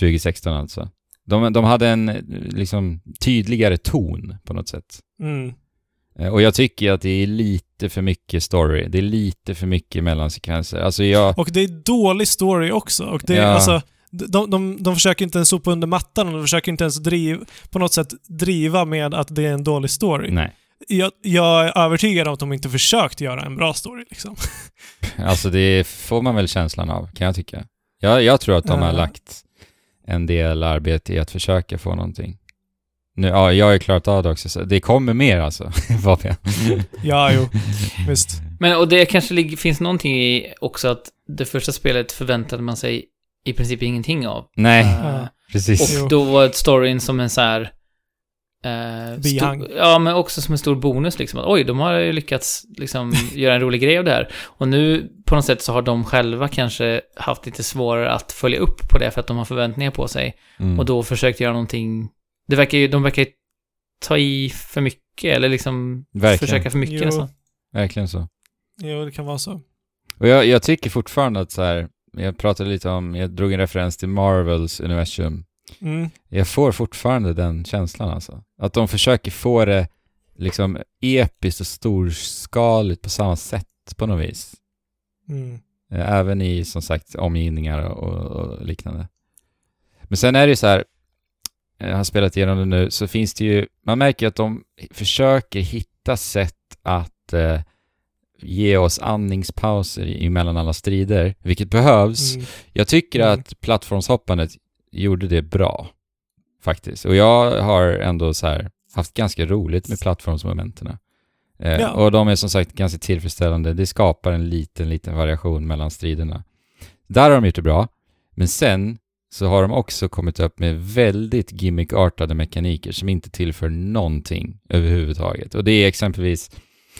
2016 alltså. De, de hade en liksom tydligare ton på något sätt. Mm. Eh, Och jag tycker att det är lite för mycket story. Det är lite för mycket mellansekvenser. Alltså jag... Och det är dålig story också. Och det är, Ja. alltså, de, de, de försöker inte ens sopa under mattan och de försöker inte ens driv, på något sätt driva med att det är en dålig story. Nej. Jag, jag är övertygad om att de inte försökt göra en bra story liksom. Alltså det får man väl känslan av, kan jag tycka. Jag, jag tror att de har lagt en del arbete i att försöka få någonting. Nu, ja, jag har ju klarat av det också, så det kommer mer alltså. Ja, jo. Visst. Men och det kanske finns någonting i också att det första spelet förväntade man sig i princip ingenting av. Nej, Ja. precis. Och då var storyn som en så här... Eh, Bihang. ja, men också som en stor bonus liksom. Att, oj, de har ju lyckats liksom göra en rolig grej av det här. Och nu på något sätt så har de själva kanske haft lite svårare att följa upp på det för att de har förväntningar på sig. Mm. Och då försökt göra någonting... Det verkar ju, de verkar ju ta i för mycket, eller liksom Verkligen. försöka för mycket Jo. nästan. Verkligen så. Jo, det kan vara så. Och jag, jag tycker fortfarande att så här, jag pratade lite om, jag drog en referens till Marvels universum. Mm. Jag får fortfarande den känslan alltså. Att de försöker få det liksom episkt och storskaligt på samma sätt på något vis. Mm. Eh, Även i som sagt omgivningar och, och liknande. Men sen är det ju så här, jag har spelat igenom det nu, så finns det ju, man märker att de försöker hitta sätt att eh, ge oss andningspauser emellan alla strider, vilket behövs. Mm. Jag tycker Mm. att plattformshoppandet gjorde det bra, faktiskt. Och jag har ändå så här haft ganska roligt med plattformsmomenten. Eh, Ja. Och de är som sagt ganska tillfredsställande. Det skapar en liten, liten variation mellan striderna. Där har de gjort det bra. Men sen så har de också kommit upp med väldigt gimmickartade mekaniker som inte tillför någonting överhuvudtaget. Och det är exempelvis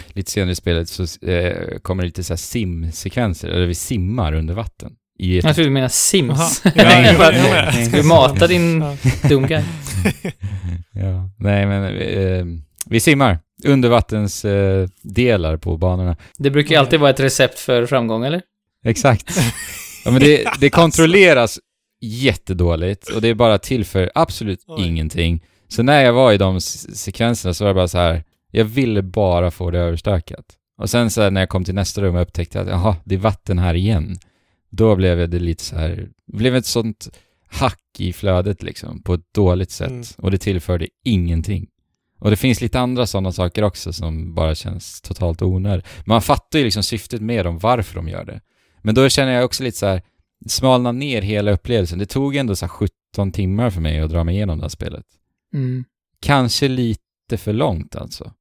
lite senare i spelet så eh, kommer det lite så här simsekvenser, eller vi simmar under vatten. I ett Jag trodde du menade Sims. Ja. Ska du mata din Ja. dum guy? ja, nej men eh, vi simmar. Undervattens eh, delar på banorna. Det brukar ju alltid vara ett recept för framgång, eller? Exakt. Ja, men det, det kontrolleras jättedåligt och det är bara till för absolut Oj. ingenting. Så när jag var i de sekvenserna så var det bara så här, jag ville bara få det överstökat. Och sen så här, när jag kom till nästa rum och upptäckte att jaha, det är vatten här igen. Då blev det lite så här, det blev ett sånt hack i flödet liksom, på ett dåligt sätt. Mm. Och det tillförde ingenting. Och det finns lite andra sådana saker också som bara känns totalt onödigt. Man fattar ju liksom syftet med dem, varför de gör det. Men då känner jag också lite så här, smalna ner hela upplevelsen. Det tog ändå så här 17 timmar för mig att dra mig igenom det här spelet. Mm. Kanske lite för långt alltså.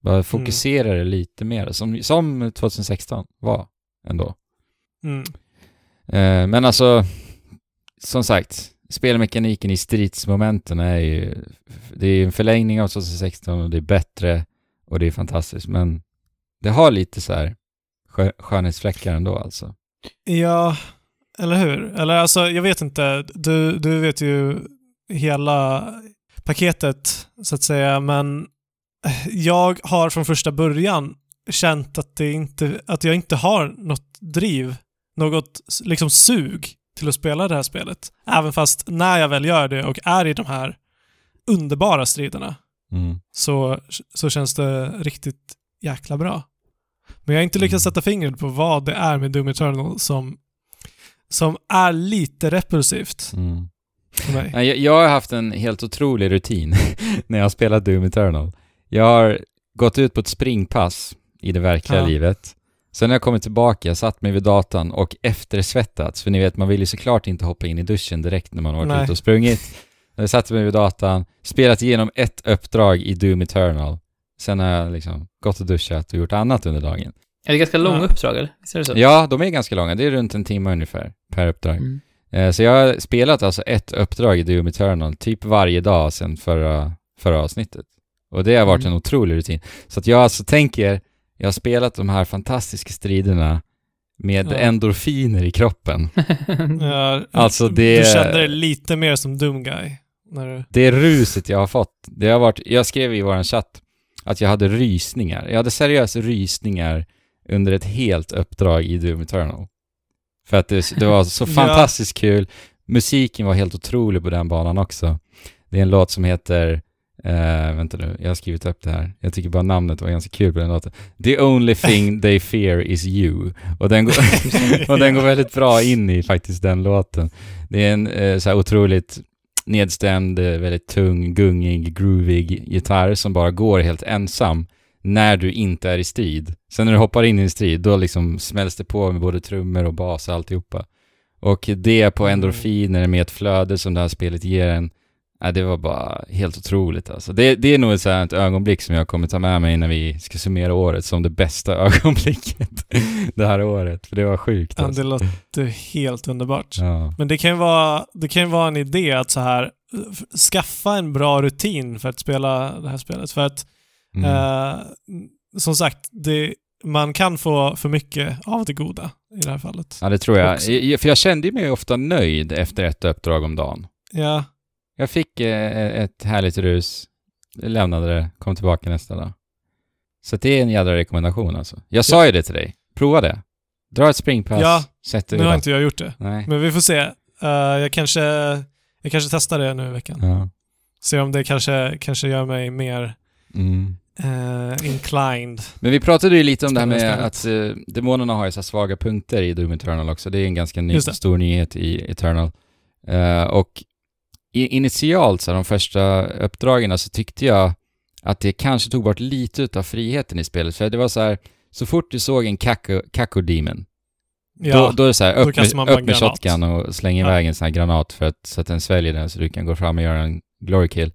Bara fokusera det lite mer, som, som 2016 var ändå. Mm. Eh, men alltså, som sagt, spelmekaniken i stridsmomenten är ju, det är en förlängning av 2016 och det är bättre och det är fantastiskt, men det har lite så här skö- skönhetsfläckar ändå alltså. Ja, eller hur? Eller alltså, jag vet inte. Du, du vet ju hela paketet, så att säga, men jag har från första början känt att, det inte, att jag inte har något driv, något liksom sug till att spela det här spelet. Även fast när jag väl gör det och är i de här underbara striderna Mm. så, så känns det riktigt jäkla bra. Men jag har inte lyckats Mm. sätta fingret på vad det är med Doom Eternal som, som är lite repulsivt Mm. Nej, Jag, jag har haft en helt otrolig rutin när jag har spelat Doom Eternal. Jag har gått ut på ett springpass i det verkliga Ja. livet. Sen har jag kommit tillbaka, satt mig vid datan och eftersvettats, för ni vet, man vill ju såklart inte hoppa in i duschen direkt när man har varit Nej. ute och sprungit. Jag satte mig vid datan, spelat igenom ett uppdrag i Doom Eternal. Sen har jag liksom gått och duschat och gjort annat under dagen. Är det ganska långa Ja. uppdrag, eller? Är det så? Ja, de är ganska långa. Det är runt en timme ungefär per uppdrag. Mm. Eh, Så jag har spelat alltså ett uppdrag i Doom Eternal typ varje dag sedan förra, förra avsnittet. Och det har varit Mm. en otrolig rutin. Så att jag alltså tänker, jag har spelat de här fantastiska striderna med Ja. endorfiner i kroppen. Ja, Alltså, det- Du kände dig lite mer som Doom Guy. När du... Det ruset jag har fått, det har varit, jag skrev i våran chatt att jag hade rysningar. Jag hade seriöst rysningar under ett helt uppdrag i Doom Eternal. För att det, det var så Ja. fantastiskt kul. Musiken var helt otrolig på den banan också. Det är en låt som heter Eh, vänta nu, jag har skrivit upp det här. Jag tycker bara namnet var ganska kul på den låten. The only thing they fear is you. Och den går, och den går väldigt bra in i faktiskt den låten. Det är en eh, så här otroligt nedstämd, eh, väldigt tung, gungig, groovig gitarr som bara går helt ensam när du inte är i strid. Sen när du hoppar in i en strid, då liksom smälls det på med både trummor och bas och alltihopa. Och det på endorfiner med ett flöde som det här spelet ger en, ja, det var bara helt otroligt alltså. Det, det är nog ett sånt ögonblick som jag kommer ta med mig när vi ska summera året som det bästa ögonblicket det här året. För det var sjukt Ja, alltså. det låter helt underbart. Ja. Men det kan ju vara, det kan vara en idé att så här skaffa en bra rutin för att spela det här spelet. För att Mm. eh, som sagt, det, man kan få för mycket av det goda i det här fallet. Ja, det tror jag. också. För jag kände mig ofta nöjd efter ett uppdrag om dagen. Ja, Jag fick eh, ett härligt rus, lämnade det, kom tillbaka nästa dag. Så det är en jädra rekommendation alltså. Jag sa ju det till dig. Prova det. Dra ett springpass, Ja, sätt dig nu har inte jag gjort det. Nej. Men vi får se. Eh, jag, kanske, jag kanske testar det nu i veckan. Ja. Se om det kanske, kanske gör mig mer Mm. Eh, inclined. Men vi pratade ju lite om det här med att uh, demonerna har ju så svaga punkter i Doom Eternal också. Det är en ganska ny, stor nyhet i Eternal. Eh, och initialt, så här, de första uppdragen, så tyckte jag att det kanske tog bort lite utav friheten i spelet. För det var så här, så fort du såg en Kako, Kako Demon, Ja, då, då är det så här, upp med, upp med shotgun och släng Ja. iväg en sån här granat för att, så att den sväljer den så du kan gå fram och göra en glory kill.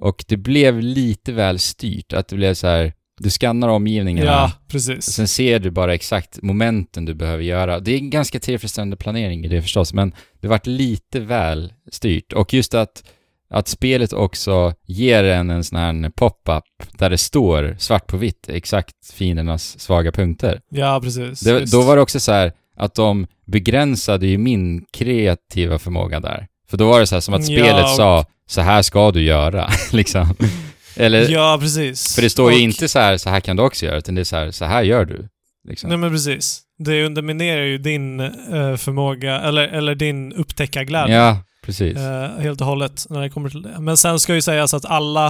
Och det blev lite väl styrt, att det blev så här, du skannar omgivningarna, ja precis. sen ser du bara exakt momenten du behöver göra. Det är en ganska tillfredsställande planering i det förstås, men det vart lite väl styrt. Och just att, att spelet också ger en en sån här pop-up där det står svart på vitt exakt fiendernas svaga punkter. Ja, precis. Det, då var det också så här att de begränsade ju min kreativa förmåga där. För då var det så här som att Ja, spelet och- sa så här ska du göra, liksom. Eller, Ja, precis. för det står ju Och- inte så här, så här kan du också göra, utan det är så här, så här gör du. Liksom. Nej men precis. Det underminerar ju din eh, förmåga, eller, eller din upptäckarglädje. Ja, precis. Eh, helt och hållet när det kommer till det. Men sen ska ju sägas att alla,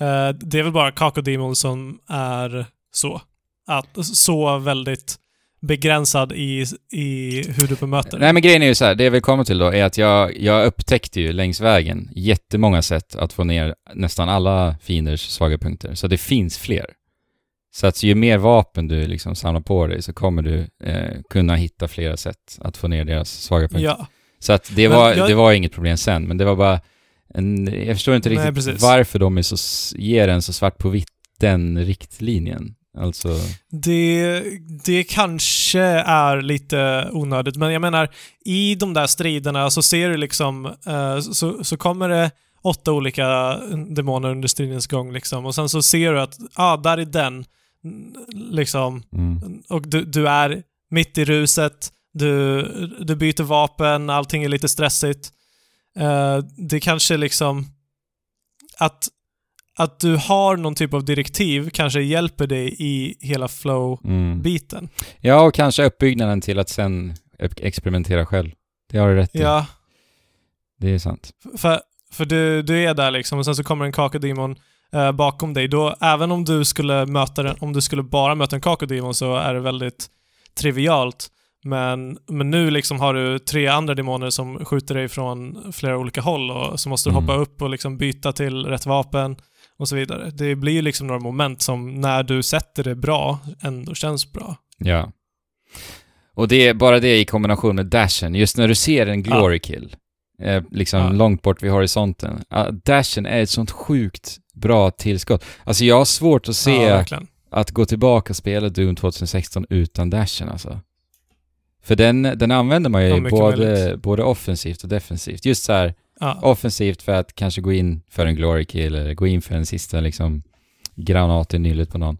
eh, det är väl bara Kako Demon som är så. Att, så väldigt begränsad i, i hur du bemöter Nej men grejen är ju så här, det jag vill komma till då är att jag, jag upptäckte ju längs vägen jättemånga sätt att få ner nästan alla fienders svaga punkter. Så det finns fler. Så att ju mer vapen du liksom samlar på dig så kommer du eh, kunna hitta flera sätt att få ner deras svaga punkter. Ja, Så att det Men var, jag- det var inget problem sen, men det var bara en, jag förstår inte Nej, riktigt precis. varför de är så, ger en så svart på vitt den riktlinjen. Alltså, det, det kanske är lite onödigt, men jag menar i de där striderna så ser du liksom, eh, så, så kommer det åtta olika demoner under stridens gång liksom och sen så ser du att, ja, ah, där är den. Liksom, mm. och du, du är mitt i ruset, du, du byter vapen, allting är lite stressigt. Eh, det kanske liksom att, att du har någon typ av direktiv kanske hjälper dig i hela flow-biten. Mm. Ja, och kanske uppbyggnaden till att sen ex- experimentera själv. Det har du rätt i. Ja, Det är sant. för, för du, du är där liksom och sen så kommer en kakodemon eh, bakom dig. Då, även om du skulle möta den, om du skulle bara möta en kakodemon så är det väldigt trivialt. Men, men nu liksom har du tre andra demoner som skjuter dig från flera olika håll och så måste du Mm. hoppa upp och liksom byta till rätt vapen och så vidare. Det blir ju liksom några moment som när du sätter det bra ändå känns bra. Ja. Och det är bara det i kombination med dashen. Just när du ser en glory kill, eh, liksom Ja. långt bort vid horisonten. Dashen är ett sånt sjukt bra tillskott. Alltså jag har svårt att se Ja, att gå tillbaka och spela Doom 2016 utan dashen alltså. För den, den använder man ju både, möjligt. både offensivt och defensivt. Just så här, Ja. offensivt för att kanske gå in för en glory kill eller gå in för en sista liksom granat i nyllet på någon.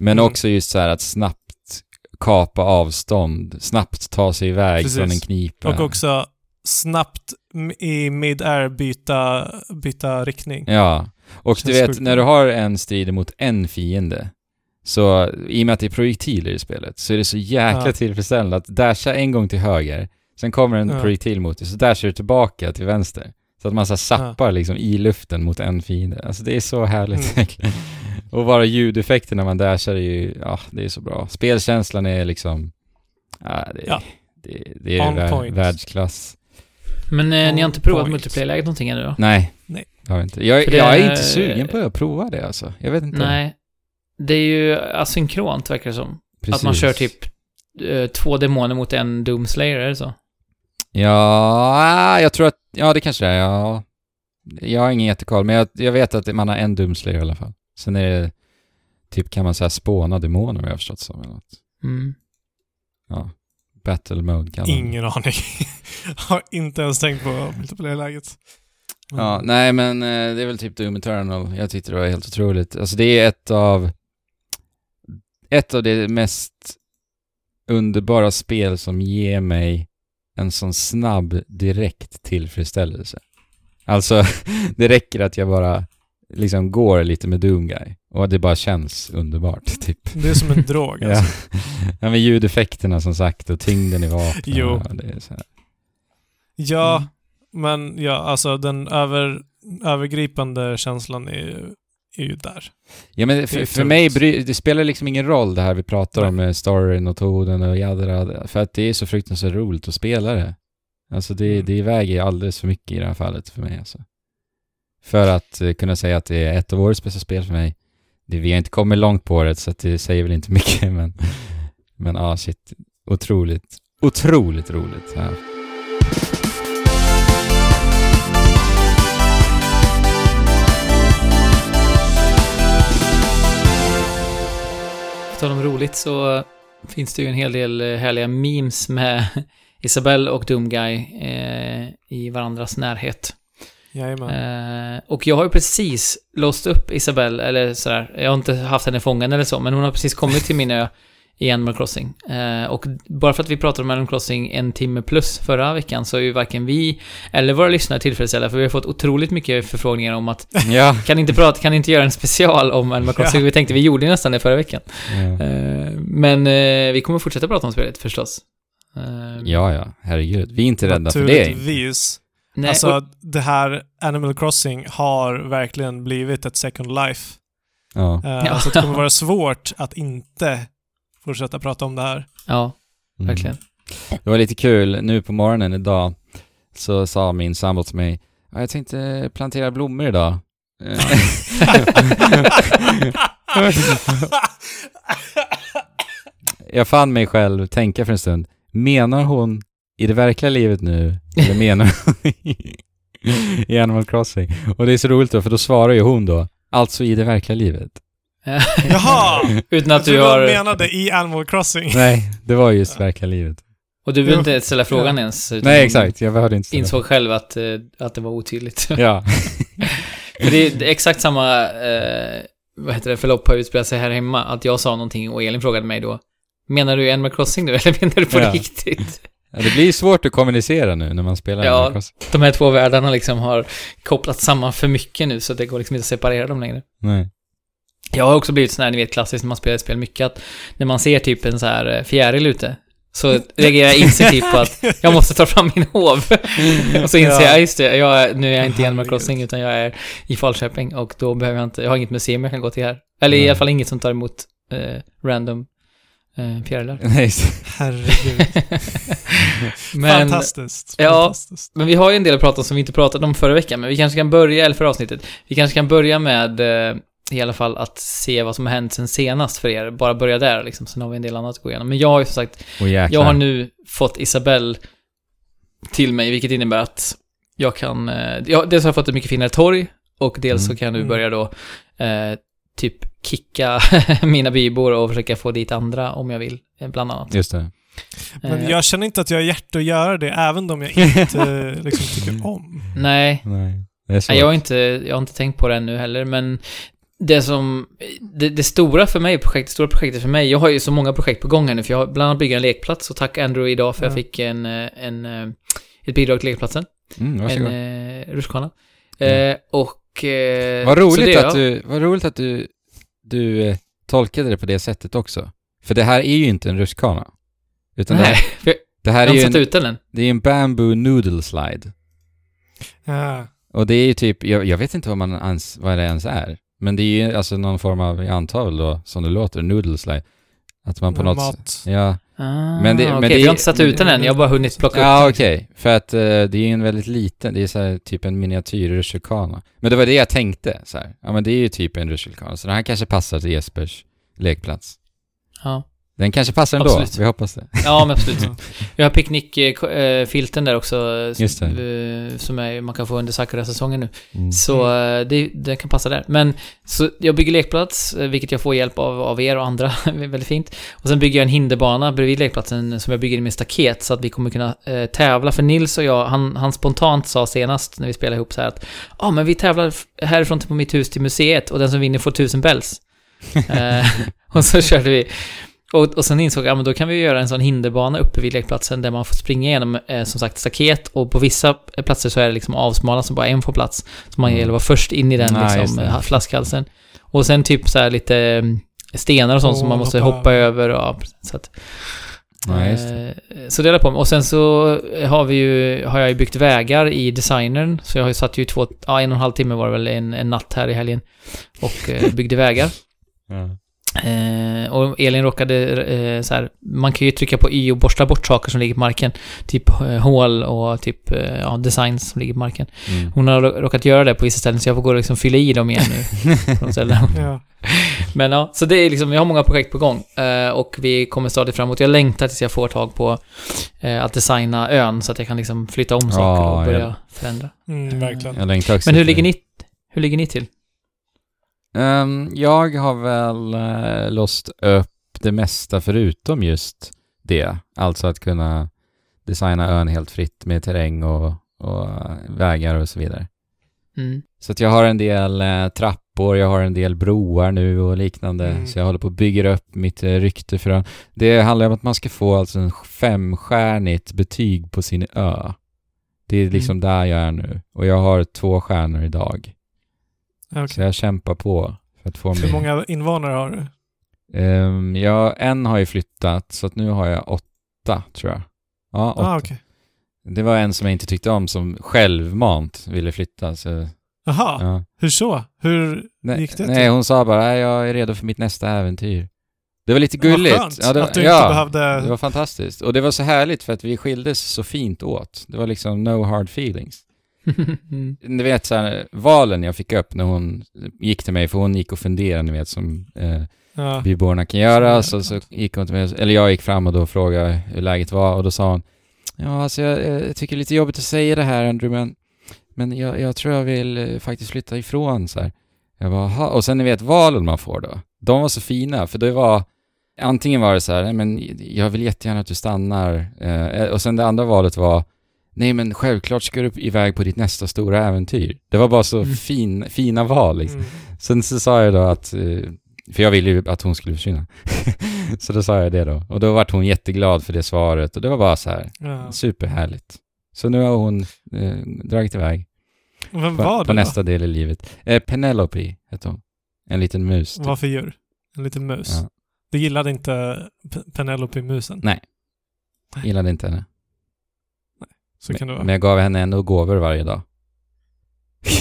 Men Mm. också just så här att snabbt kapa avstånd, snabbt ta sig iväg Precis. från en knipa. Och också snabbt i mid-air byta, byta riktning. Ja, och du vet sjukt när du har en strid mot en fiende så i och med att det är projektiler i spelet så är det så jäkla Ja. tillfredsställande att dasha en gång till höger sen kommer en Ja. projektil mot dig så dashar du tillbaka till vänster. Så att man så här zappar liksom i luften mot en fiende. Alltså det är så härligt Mm. Och bara ljudeffekterna man dashar är ju, ja det är så bra. Spelkänslan är liksom, ja det, Ja. det, det är vär, point. världsklass. Men eh, ni har inte provat multiplayer-läget någonting ännu då? Nej. Nej. Jag har inte. Jag, det jag är är- inte sugen på att prova det alltså. Jag vet inte. Nej. Det är ju asynkront verkar det som. Precis. Att man kör typ eh, två demoner mot en Doomslayer, är det så? Ja, jag tror att, ja det kanske det är, ja. Jag har ingen jättekoll, men jag, jag vet att man har en Doomslayer i alla fall. Sen är det, typ kan man säga spåna demoner om jag har förstått som eller något. Mm. Ja. Battle mode kallar man. Ingen aning. har inte ens tänkt på multiplayer-läget. Mm. Ja, nej men eh, det är väl typ Doom Eternal. Jag tyckte det var helt otroligt. Alltså det är ett av, ett av de mest underbara spel som ger mig en sån snabb, direkt tillfredsställelse. Alltså, det räcker att jag bara liksom går lite med Doom Guy och det bara känns underbart, typ. Det är som en drog Ja. alltså. ja, men ljudeffekterna som sagt och tyngden i vapnen. Jo. Ja. Ja, Mm. men ja, alltså den över, övergripande känslan är, ju- är ju där. Ja men för, för mig, bry, det spelar liksom ingen roll det här vi pratar om Nej. med storyn och tonen och jadra, för att det är så fruktansvärt roligt att spela det. Alltså det, Mm. det väger alldeles för mycket i det här fallet för mig alltså. För att eh, kunna säga att det är ett av årets bästa spel för mig. Det, vi har inte kommit långt på det så att det säger väl inte mycket men, men ja ah, shit, otroligt, otroligt roligt. Ja. På tal om roligt så finns det ju en hel del eh, härliga memes med Isabelle och Doomguy eh, i varandras närhet. Jajamän. Eh, och jag har ju precis låst upp Isabelle, eller sådär, jag har inte haft henne fången eller så, men hon har precis kommit till min ö i Animal Crossing. Eh, och bara för att vi pratade om Animal Crossing en timme plus förra veckan så är ju varken vi eller våra lyssnare tillfredsställda, för vi har fått otroligt mycket förfrågningar om att ja. kan inte prata, kan inte göra en special om Animal Crossing? Ja. Vi tänkte vi gjorde nästan det förra veckan. ja. Eh, men eh, vi kommer fortsätta prata om spelet förstås. Eh, Ja, ja, herregud. Vi är inte rädda för det. Naturligtvis. nej, alltså, och, det här Animal Crossing har verkligen blivit ett second life. Ja. Eh, Ja. Alltså det kommer vara svårt att inte fortsätta prata om det här. ja, Mm. verkligen. Det var lite kul, nu på morgonen idag så sa min sambo till mig "Ja, jag tänkte plantera blommor idag. Eh, jag fann mig själv tänka för en stund, menar hon i det verkliga livet nu, eller menar hon i- i Animal Crossing? Och det är så roligt då, för då svarar ju hon då, alltså i det verkliga livet. Jaha! Utan Jag att du trodde har... hon menade i Animal Crossing. Nej, det var just verkliga livet. Och du behöver inte ställa frågan ens. Utan Nej, exakt, jag hörde inte ställa Insåg själv att, eh, att det var otydligt. Ja. För det är, exakt samma, eh, vad heter det, förlopp har utspelat sig här hemma. Att jag sa någonting och Elin frågade mig då, menar du Animal Crossing nu eller menar du på Ja. riktigt? Ja, det blir svårt att kommunicera nu när man spelar Ja. Animal Crossing. De här två världarna liksom har kopplats samman för mycket nu så det går liksom inte att separera dem längre. Nej. Jag har också blivit sån här, ni vet klassiskt när man spelar spel mycket, att när man ser typ en så här eh, fjäril ute, så reagerar jag instinktivt på att jag måste ta fram min hov. och så inser Ja. jag, just det, jag, är- nu är jag inte i Animal. Crossing utan jag är i Falköping och då behöver jag inte, jag har inget museum jag kan gå till här. Eller i Nej. alla fall inget som tar emot eh, random eh, fjärilar. Nej. Herregud. men, Fantastiskt. Ja. Fantastiskt. men vi har ju en del att prata om som vi inte pratade om förra veckan, men vi kanske kan börja, eller förra avsnittet, vi kanske kan börja med eh, i alla fall att se vad som har hänt sen senast för er. Bara börja där liksom, sen har vi en del annat att gå igenom. Men jag har ju som sagt jäklar. Jag har nu fått Isabelle till mig, vilket innebär att jag kan... eh, Ja, dels har jag fått ett mycket finare torg och dels så Mm. kan jag nu Mm. börja då eh, typ kicka mina bybor och försöka få dit andra om jag vill, eh, bland annat. Just det. Men Eh, jag känner inte att jag har hjärta att göra det, även om jag inte liksom tycker om. Nej, nej jag, har inte, jag har inte tänkt på det ännu heller, men det som... Det, det stora för mig, projekt, det stora projektet för mig, jag har ju så många projekt på gång här nu, för jag har bland annat byggt en lekplats och tack Andrew idag för jag Ja. fick en, eh, en, eh, ett bidrag till lekplatsen. Mm, en eh, rutschkana. Mm. Eh, och... Eh, vad, roligt det, att du, vad roligt att du, du eh, tolkade det på det sättet också. För det här är ju inte en rutschkana. Utan det Nej, här, för jag det här har är ju inte en, satt ut den det är en bamboo noodle slide. Ja. Och det är ju typ, jag, jag vet inte vad, man ans, vad det ens är. Men det är ju alltså någon form av, jag antar väl då, som det låter, noodle slide. Att man på något Mat. Ja, Ah, Men det- okej, men det- vi har inte satt ut den än, jag har bara hunnit plocka upp ja den. okej. För att eh, det är ju en väldigt liten, det är så här, typ en miniatyr rutschkana. Men det var det jag tänkte, så här. Ja men det är ju typ en rutschkana, så den här kanske passar till Jespers lekplats. Ja. Den kanske passar ändå, Absolut. vi hoppas det. ja, men absolut. Jag har picknickfilten där också, eh, Just det. eh, som är, man kan få under Sakura-säsongen nu. Mm. Så eh, det, det kan passa där. Men så jag bygger lekplats, eh, vilket jag får hjälp av, av er och andra. väldigt fint. Och sen bygger jag en hinderbana bredvid lekplatsen som jag bygger med staket så att vi kommer kunna eh, tävla. För Nils och jag, han, han spontant sa senast när vi spelade ihop så här att ja, men vi tävlar härifrån till på mitt hus till museet och den som vinner får tusen bells. eh, och så körde vi. Och, och sen insåg jag, ja men då kan vi göra en sån hinderbana uppe vid lekplatsen där man får springa igenom, eh, som sagt, staket. Och på vissa platser så är det liksom avsmalat så bara en får plats. Så man Mm. gäller att vara först in i den just liksom, eh, flaskhalsen. Och sen typ så här lite mm, stenar och sånt Åh, som man måste hoppa hoppa över. Och, så att, Ja, just det. eh, så det håller på med. Och sen så har vi ju, har jag ju byggt vägar i designern. Så jag har ju satt ju två, ja en och en halv timme var det väl en, en natt här i helgen. Och eh, byggde vägar. Ja. Eh, och Elin råkade eh, så här, man kan ju trycka på Y och borsta bort saker som ligger på marken. Typ eh, hål och typ eh, ja, designs som ligger på marken. Mm. Hon har råkat göra det på vissa ställen så jag får gå och liksom fylla i dem igen nu. Ja. Men ja, så det är liksom, jag har många projekt på gång. Eh, och vi kommer stadigt framåt. Jag längtar tills jag får tag på eh, att designa ön så att jag kan liksom flytta om saker Ja, och börja ja. förändra. Mm, verkligen. Jag längtar också Men hur ligger ni, hur ligger ni till? Ehm, jag har väl uh, låst upp det mesta förutom just det. Alltså att kunna designa ön helt fritt med terräng och, och eh, vägar och så vidare. Mm. Så att jag har en del eh, trappor, jag har en del broar nu och liknande. Mm. Så jag håller på att bygga upp mitt eh, rykte för ön. Det handlar om att man ska få alltså en femstjärnigt betyg på sin ö. Det är liksom där jag är nu. Och jag har två stjärnor idag. Okej. Så jag kämpar på för att få Hur min... många invånare har du? Um, ja, en har ju flyttat, så att nu har jag åtta, tror jag. Ja, åtta. Ah, okej. Det var en som jag inte tyckte om som självmant ville flytta. Så, Jaha, ja. hur så? Hur nej, gick det nej, till? hon sa bara "Nej, jag är redo för mitt nästa äventyr. Det var lite gulligt. Vad skönt ja, det, att du ja, inte behövde... det var fantastiskt. Och det var så härligt för att vi skildes så fint åt. Det var liksom no hard feelings. Ni vet så här, valen jag fick upp när hon gick till mig, för hon gick och funderade, ni vet, som eh, Ja. byborna kan göra. Så Så, gick hon till mig, eller jag gick fram och då frågade hur läget var och då sa hon Ja, alltså jag, jag tycker det är lite jobbigt att säga det här Andrew, men, men jag, jag tror jag vill eh, faktiskt flytta ifrån så här. Jag bara, "Jaha." och sen ni vet valen man får då. De var så fina, för det var antingen var det så här, "Nej, men jag vill jättegärna att du stannar. Eh, och sen det andra valet var Nej men självklart ska du iväg på ditt nästa stora äventyr. Det var bara så Mm. fin, fina val liksom. Mm. Sen så sa jag då att, eh, för jag ville ju att hon skulle försvinna. så då sa jag det då. Och då vart hon jätteglad för det svaret och det var bara så här Ja. superhärligt. Så nu har hon eh, dragit iväg Vem på, var på det nästa del i livet. Eh, Penelope hette hon. En liten mus. då? typ. Vad för djur? En liten mus? Ja. Du gillade inte Penelope-musen? Nej. Gillade inte henne. Så kan det Men, vara. men jag gav henne ändå gåvor varje dag.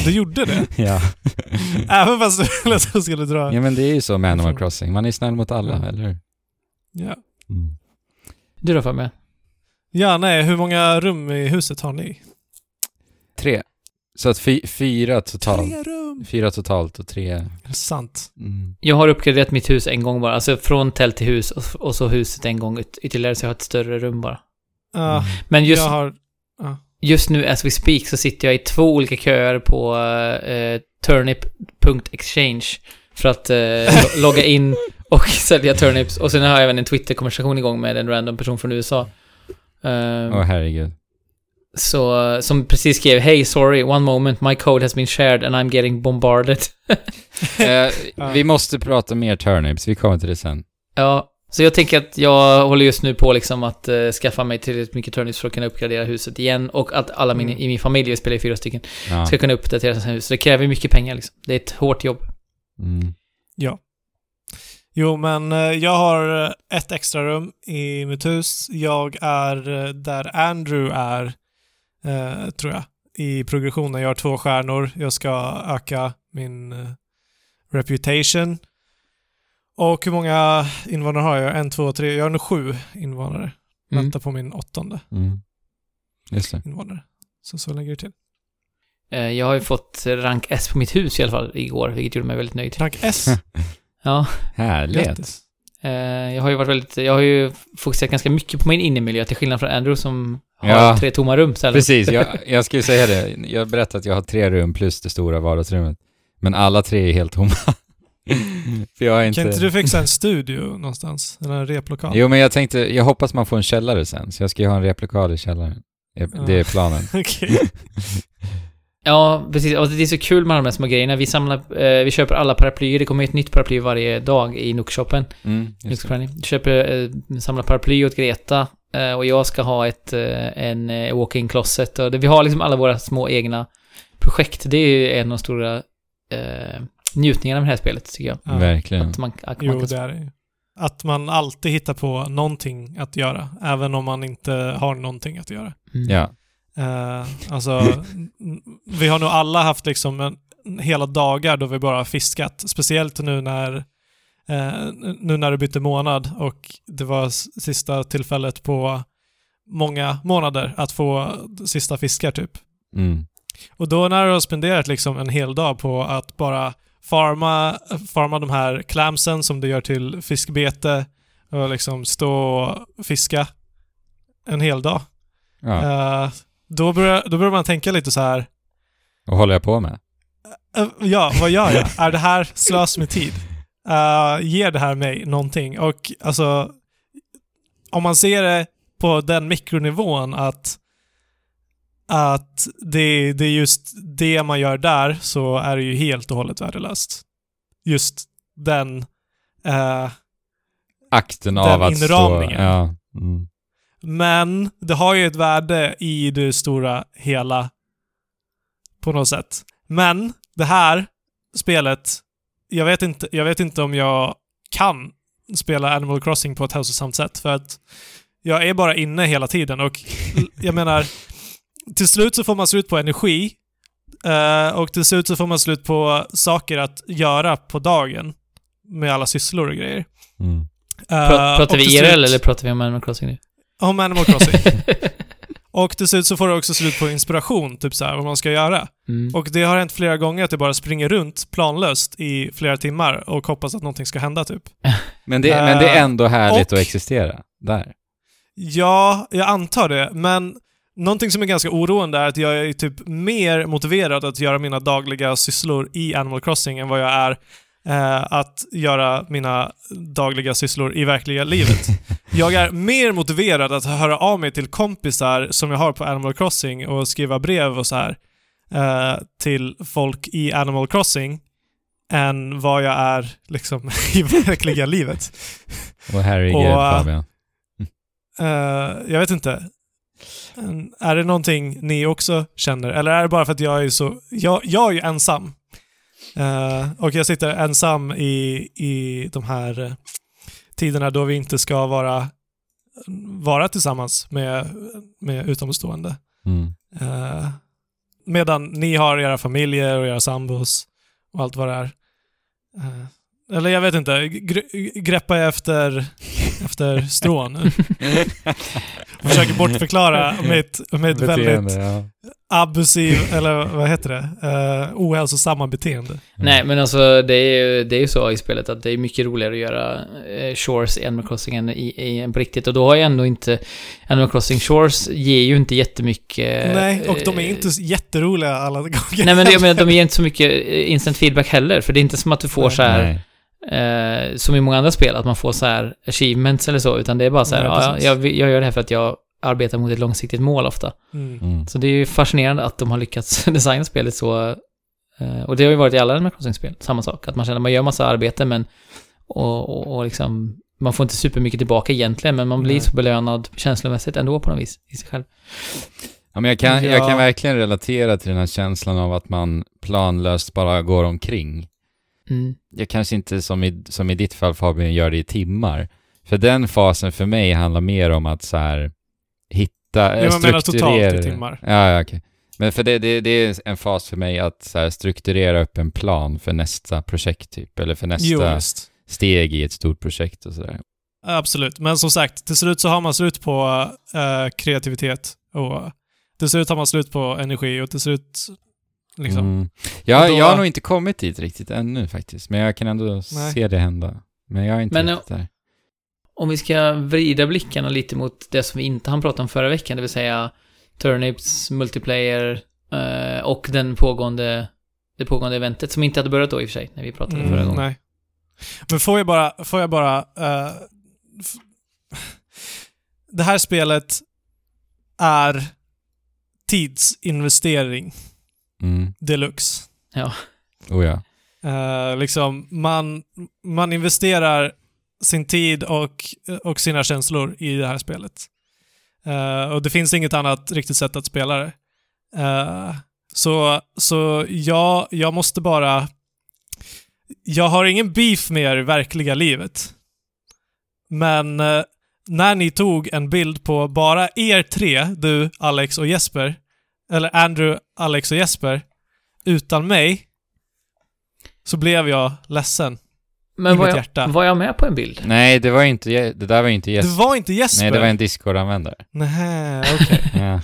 Du gjorde det? ja. Även fast du ville att hon skulle dra? ja men det är ju så med Animal Crossing. Man är snäll mot alla, Ja. eller hur? Ja. Du då mig? Ja, nej. Hur många rum i huset har ni? Tre. Så att fy, fyra totalt. Tre rum! Fyra totalt och tre... Är det sant? Mm. Jag har uppgraderat mitt hus en gång bara. Alltså från tält till hus och, och så huset en gång yt- ytterligare så jag har ett större rum bara. Ja, Men just, jag har... just nu as we speak så sitter jag i två olika köer på eh, turnip.exchange för att eh, lo- logga in och sälja turnips. Och sen har jag även en Twitter-konversation igång med en random person från USA. Eh, Åh herregud. Så, som precis skrev Hey, sorry, one moment, my code has been shared and I'm getting bombarded. Eh, vi måste prata mer turnips, vi kommer till det sen. Ja, så jag tänker att jag håller just nu på liksom att eh, skaffa mig tillräckligt mycket turnips för att kunna uppgradera huset igen och att alla min, Mm. i min familj, vi spelar ju fyra stycken, Ja. ska kunna uppdatera sina hus. Så det kräver mycket pengar liksom. Det är ett hårt jobb. Mm. Ja. Jo, men eh, jag har eh, ett extra rum i mitt hus. Jag är där Andrew är, eh, tror jag. i progressionen. Jag har två stjärnor. Jag ska öka min reputation. Och hur många invånare har jag? En, två, tre. Jag har nu sju invånare. Mm. Väntar på min åttonde Mm. Just det. invånare. Så så lägger det till. Eh, Jag har ju fått rank S på mitt hus i alla fall igår, vilket gjorde mig väldigt nöjd. Rank S. Ja, Härligt. Eh, jag har ju varit väldigt, jag har ju fokuserat ganska mycket på min innemiljö, till skillnad från Andrew som har Ja. tre tomma rum istället. Precis, jag, jag skulle säga det. Jag berättade att jag har tre rum plus det stora vardagsrummet. Men alla tre är helt tomma. För jag inte... Kan inte du fixa en studio någonstans? Eller en replokal? Jo, men jag tänkte, jag hoppas man får en källare sen, så jag ska ju ha en replokal i källaren. Det- är planen. Okej. Ja, precis. Och det är så kul med de här små grejerna. Vi samlar, eh, vi köper alla paraplyer. Det kommer ett nytt paraply varje dag i Nookshopen. Mm, köper, eh, samlar paraply åt Greta. Eh, och jag ska ha ett, eh, en eh, walk-in closet. Och det, vi har liksom alla våra små egna projekt. Det är ju en av de stora njutningarna med det här spelet, tycker jag. Ja. Verkligen. Att man, att man Jo, kan det är det. Att man alltid hittar på någonting att göra, även om man inte har någonting att göra. Mm. Ja. Eh, alltså, vi har nog alla haft liksom en, hela dagar då vi bara har fiskat. Speciellt nu när, eh, nu när det bytte månad och det var sista tillfället på många månader att få sista fiskar typ. Mm. Och då när du har spenderat liksom en hel dag på att bara farma, farma de här clamsen som du gör till fiskbete och liksom stå och fiska en hel dag. ja. Eh, då, börjar, då börjar man tänka lite så här. Vad håller jag på med? eh, ja, vad gör jag? Är det här slös med tid? Uh, ger det här mig någonting? Och alltså, om man ser det på den mikronivån att att det, det är just det man gör där så är det ju helt och hållet värdelöst. Just den eh, Akten Den av att inramningen. stå... Ja. Mm. Men det har ju ett värde i det stora hela på något sätt. Men det här spelet, jag vet inte, jag vet inte om jag kan spela Animal Crossing på ett hälsosamt sätt för att jag är bara inne hela tiden och jag menar, till slut så får man slut på energi eh, och till slut så får man slut på saker att göra på dagen med alla sysslor och grejer. Mm. Eh, Pra, pratar vi IRL slut- eller pratar vi om Animal Crossing nu? Om Animal Crossing. Och till slut så får du också slut på inspiration, typ så här, vad man ska göra. Mm. Och det har hänt flera gånger att jag bara springer runt planlöst i flera timmar och hoppas att någonting ska hända, typ. Men, det, men det är ändå härligt och- att existera. Där. Ja, jag antar det, men någonting som är ganska oroande är att jag är typ mer motiverad att göra mina dagliga sysslor i Animal Crossing än vad jag är eh, att göra mina dagliga sysslor i verkliga livet. Jag är mer motiverad att höra av mig till kompisar som jag har på Animal Crossing och skriva brev och så här eh, till folk i Animal Crossing än vad jag är liksom i verkliga livet. Och Och, äh, Fabian. Eh, jag vet inte. Är det någonting ni också känner? Eller är det bara för att jag är så... Jag, jag är ju ensam. Eh, och jag sitter ensam i, i de här eh, tiderna då vi inte ska vara, vara tillsammans med, med utomstående. Mm. Eh, medan ni har era familjer och era sambos och allt vad det är. Eh, eller jag vet inte, gre- greppa efter, efter strån nu. Och försöker bortförklara mitt, mitt väldigt Beteende, ja. abusiv, eller vad heter det, uh, ohälsosamma beteende. Nej, men alltså det är ju det är ju så i spelet att det är mycket roligare att göra eh, Shores i Animal Crossing än i, i en på riktigt. Och då har jag ändå inte... Animal Crossing Shores ger ju inte jättemycket... Nej, och de är eh, inte jätteroliga alla gånger. Nej, men det, men de ger inte så mycket instant feedback heller. För det är inte som att du får Nej. så här... Nej. Eh, som i många andra spel, att man får så här achievements eller så. Utan det är bara så här, ja, precis. jag, jag gör det här för att jag arbetar mot ett långsiktigt mål ofta. Mm. Mm. Så det är ju fascinerande att de har lyckats designa spelet så... eh, Och det har ju varit i alla Animal Crossing-spel, samma sak. Att man känner att man gör massa arbete men... Och, och, och liksom... Man får inte supermycket tillbaka egentligen, men man blir Nej. så belönad känslomässigt ändå på något vis, i sig själv. Ja, men jag, kan, jag Ja. kan verkligen relatera till den här känslan av att man planlöst bara går omkring. Mm. Jag kanske inte som i, som i ditt fall Fabian gör det i timmar. För den fasen för mig handlar mer om att så här hitta, Ja, man menar strukturera. totalt i timmar. Ja, ja okej. Men för det, det, det är en fas för mig att så här, strukturera upp en plan för nästa projekt typ, eller för nästa Jo, steg i ett stort projekt och sådär. Absolut. Men som sagt, till slut så har man slut på eh, kreativitet och till slut har man slut på energi och till slut liksom. Mm. Jag, då- jag har nog inte kommit dit riktigt ännu faktiskt, men jag kan ändå Nej. se det hända. Men jag är inte Men, riktigt där. Om vi ska vrida blickarna lite mot det som vi inte hann prata om förra veckan, det vill säga Turnips, multiplayer eh, och den pågående, det pågående eventet som inte hade börjat då i och för sig, när vi pratade Mm, förra gången. Nej. Men får jag bara, får jag bara... eh, f- det här spelet är tidsinvestering Mm. deluxe. Oh ja. Eh, liksom, man, man investerar sin tid och, och sina känslor i det här spelet. Eh, och det finns inget annat riktigt sätt att spela det. Eh, så så jag, jag måste bara... Jag har ingen beef med er i verkliga livet. Men när ni tog en bild på bara er tre, du, Alex och Jesper, eller Andrew, Alex och Jesper, utan mig, så blev jag ledsen. Men I var mitt jag, hjärta. var jag med på en bild? Nej, det var inte, det där var inte Det Jesper. var inte Jesper? Nej, det var en Discord-användare. Nej, okej. Ja.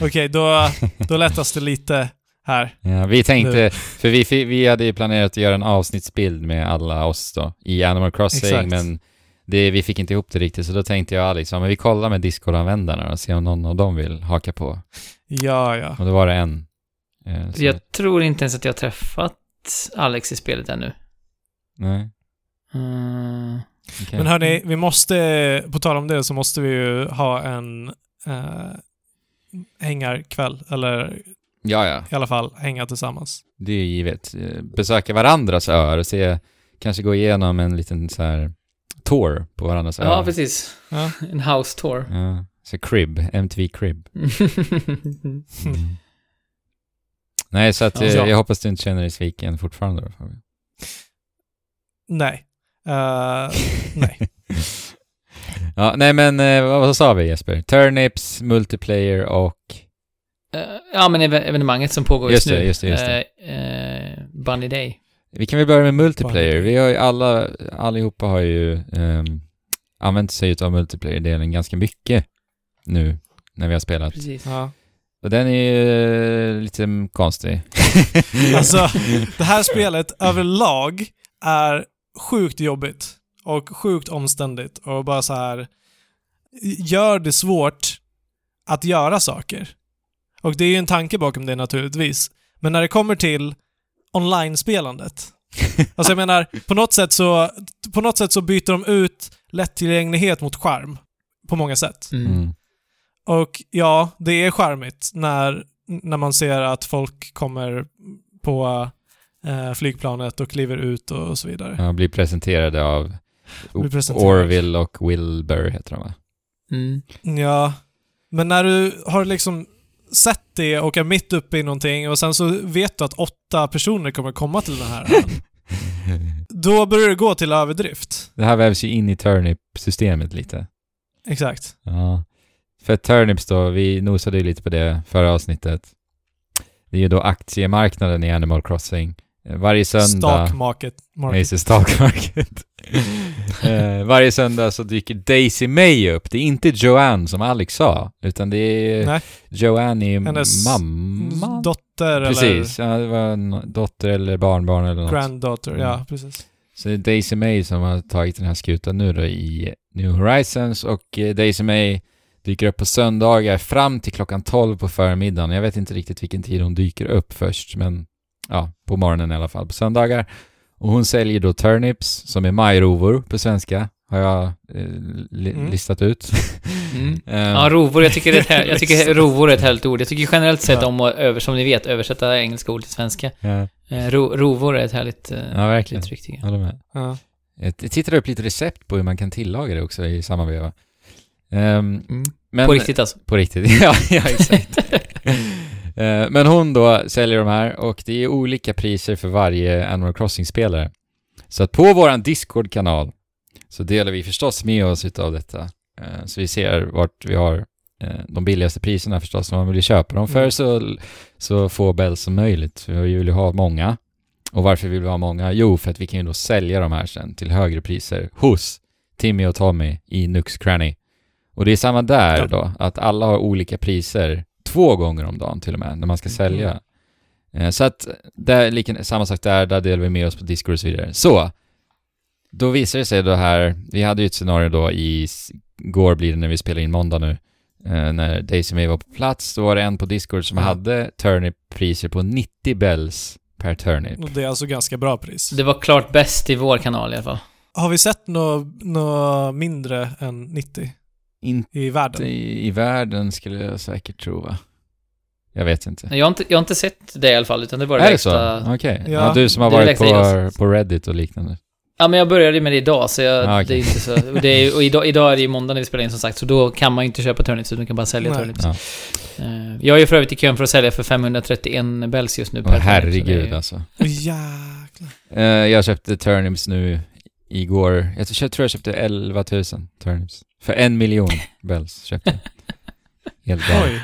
Okej, då, då lättas det lite här. Ja, vi tänkte, för vi, vi hade ju planerat att göra en avsnittsbild med alla oss då, i Animal Crossing, Exakt. men det, vi fick inte ihop det riktigt, så då tänkte jag Alex, ja, men vi kollar med Discord-användarna och ser om någon av dem vill haka på. Ja, ja. Och då var det en. Eh, så, Jag tror inte ens att jag har träffat Alex i spelet ännu. Nej, Mm. okej. Men hörni, vi måste, på tal om det, så måste vi ju ha en eh, hängarkväll. Eller Ja, ja, i alla fall hänga tillsammans. det är ju givet. Eh, Besöka varandras öar och se, kanske gå igenom en liten så här tour på varandras Ja, öar. precis. Ja. En house tour. Ja, så Crib, MTV Crib. Mm. Nej, så att eh, Ja. jag hoppas du inte känner dig sviken fortfarande då, Fabian. Nej. Eh, nej. Ja, nej men eh, vad, sa vi Jesper? Turnips, multiplayer och... Eh, ja, men ev- evenemanget som pågår Just just, nu. just det, just det. Eh, eh, Bunny Day. Vi kan väl börja med multiplayer. Vi har ju alla, allihopa har ju ehm, använt sig av multiplayer-delen ganska mycket nu när vi har spelat. Precis. Ja. Och den är ju lite konstig. Alltså, det här spelet överlag är sjukt jobbigt och sjukt omständigt och bara så här gör det svårt att göra saker. Och det är ju en tanke bakom det naturligtvis. Men när det kommer till online-spelandet. Alltså jag menar, på något sätt så, på något sätt så byter de ut lättillgänglighet mot skärm. På många sätt. Mm. Mm. Och ja, det är charmigt när, när man ser att folk kommer på eh, flygplanet och kliver ut och, och så vidare. Ja, blir presenterade av Blir presenterad. Orville och Wilbur heter de va? Mm. Ja, men när du har liksom sett det och är mitt uppe i någonting och sen så vet du att åtta personer kommer komma till den här. Då börjar det gå till överdrift. Det här vävs ju in i Turnip-systemet lite. Exakt. Ja. För Turnips då, vi nosade ju lite på det förra avsnittet. Det är ju då aktiemarknaden i Animal Crossing. Eh, Varje söndag... Stock market. Nej, market. det, stock market. eh, varje söndag så dyker Daisy May upp. Det är inte Joanne som Alex sa, utan det är Nej. Joanne är Hennes mamma. Dotter Precis, ja, det var en dotter eller barnbarn eller eller något. granddaughter. Mm. Ja, precis. Så det är Daisy May som har tagit den här skutan nu då i New Horizons och eh, Daisy May dyker upp på söndagar fram till klockan 12 på förmiddagen. Jag vet inte riktigt vilken tid hon dyker upp först, men ja, på morgonen i alla fall på söndagar. Och hon säljer då turnips, som är majrovor på svenska, har jag eh, li- Mm. listat ut. Mm. Ehm, Ja, rovor. Jag tycker, det är jag tycker rovor är ett härligt ord. Jag tycker generellt sett Ja. om att, över, som ni vet, översätta engelska ord till svenska. ja, Eh, ro, rovor är ett härligt eh, ja, verkligen. uttryck tycker jag. Håller med. Ja. Jag tittade upp lite recept på hur man kan tillaga det också i samma veva. Ehm, Mm. men, På riktigt alltså. På riktigt, ja, ja exakt. Eh, Men hon då säljer de här och det är olika priser för varje Animal Crossing-spelare. Så att på våran Discord-kanal så delar vi förstås med oss utav detta. Eh, Så vi ser vart vi har eh, de billigaste priserna förstås, man vill köpa dem för Mm. så, så få bells som möjligt. För vi vill ju ha många. Och varför vill vi ha många? Jo, för att vi kan ju då sälja de här sen till högre priser hos Timmy och Tommy i Nux Cranny. Och det är samma där Ja. då, att alla har olika priser två gånger om dagen till och med, när man ska sälja. Eh, Så att, där, lika, samma sak där, där delar vi med oss på Discord och så vidare. Så, då visar det sig då här, vi hade ju ett scenario då i, går blir det när vi spelar in måndag nu, eh, när Daisy May var på plats, då var det en på Discord som Ja. hade turnip-priser på 90 bells per turnip. Och det är alltså ganska bra pris. Det var klart bäst i vår kanal i alla fall. Har vi sett något nå mindre än 90 Inte i världen? i, i världen skulle jag säkert tro va? Jag vet inte. Jag har inte, jag har inte sett det i alla fall, utan det var det är det så? Okej. Ja. Ja, du som har varit på, på Reddit och liknande. Ja, men jag började med det idag, så jag, Ah, okej. det är inte så... Det är, och idag, idag är det ju måndag när vi spelar in som sagt, så då kan man ju inte köpa turnips, utan man kan bara sälja Nej. turnips. Ja. Eh, Jag är ju för övrigt i kön för att sälja för 531 bells just nu Åh, per herregud är- alltså. Åh, Jäklar. Eh, jag köpte turnips nu igår. Jag tror jag köpte 11 000 turnips. För en miljon bells köpte jag. Helt galet.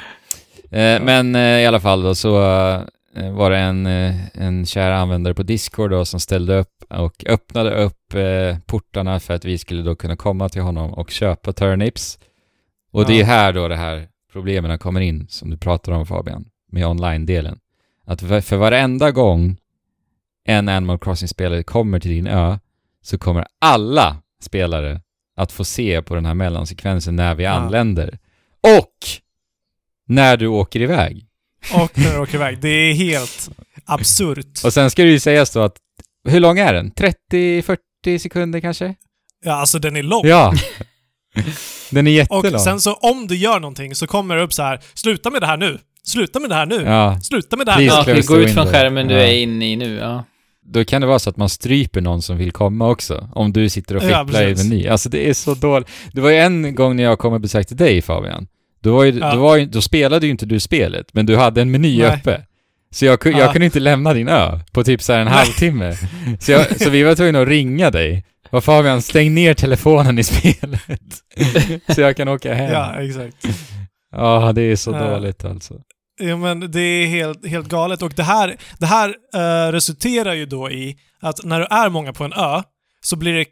Eh, men eh, i alla fall då så eh, var det en, eh, en kär användare på Discord då som ställde upp och öppnade upp eh, portarna för att vi skulle då kunna komma till honom och köpa turnips. Och det är Ja. här då det här problemen kommer in som du pratar om Fabian, med online-delen. Att för, för varenda gång en Animal Crossing-spelare kommer till din ö så kommer alla spelare att få se på den här mellansekvensen när vi Ja. anländer. Och när du åker iväg. Och när du åker iväg. Det är helt absurt. Och sen ska det ju sägas då att, hur lång är den? 30-40 sekunder kanske? Ja, alltså den är lång. Ja! Den är jättelång. Och sen så om du gör någonting så kommer det upp så här. Sluta med det här nu. Sluta med det här nu. Ja, Sluta med det här Please. nu. Ja, gå ut från skärmen du Ja. är inne i nu, ja. Då kan det vara så att man stryper någon som vill komma också. Om du sitter och Ja, fipplar i precis. meny. Alltså det är så dåligt. Det var ju en gång när jag kom och besökte dig Fabian. Då, var ju, Ja. då, var ju, då spelade ju inte du spelet, men du hade en meny Nej. uppe. Så jag, jag Ja. kunde inte lämna din ö på typ så här en Nej. halvtimme. Så, jag, så vi var tvungna att ringa dig. Vad Fabian, stäng ner telefonen i spelet. så jag kan åka hem. Ja, exakt. Ja, det är så Ja. dåligt alltså. Ja, men det är helt, helt galet. Och det här, det här eh, resulterar ju då i att när du är många på en ö så blir det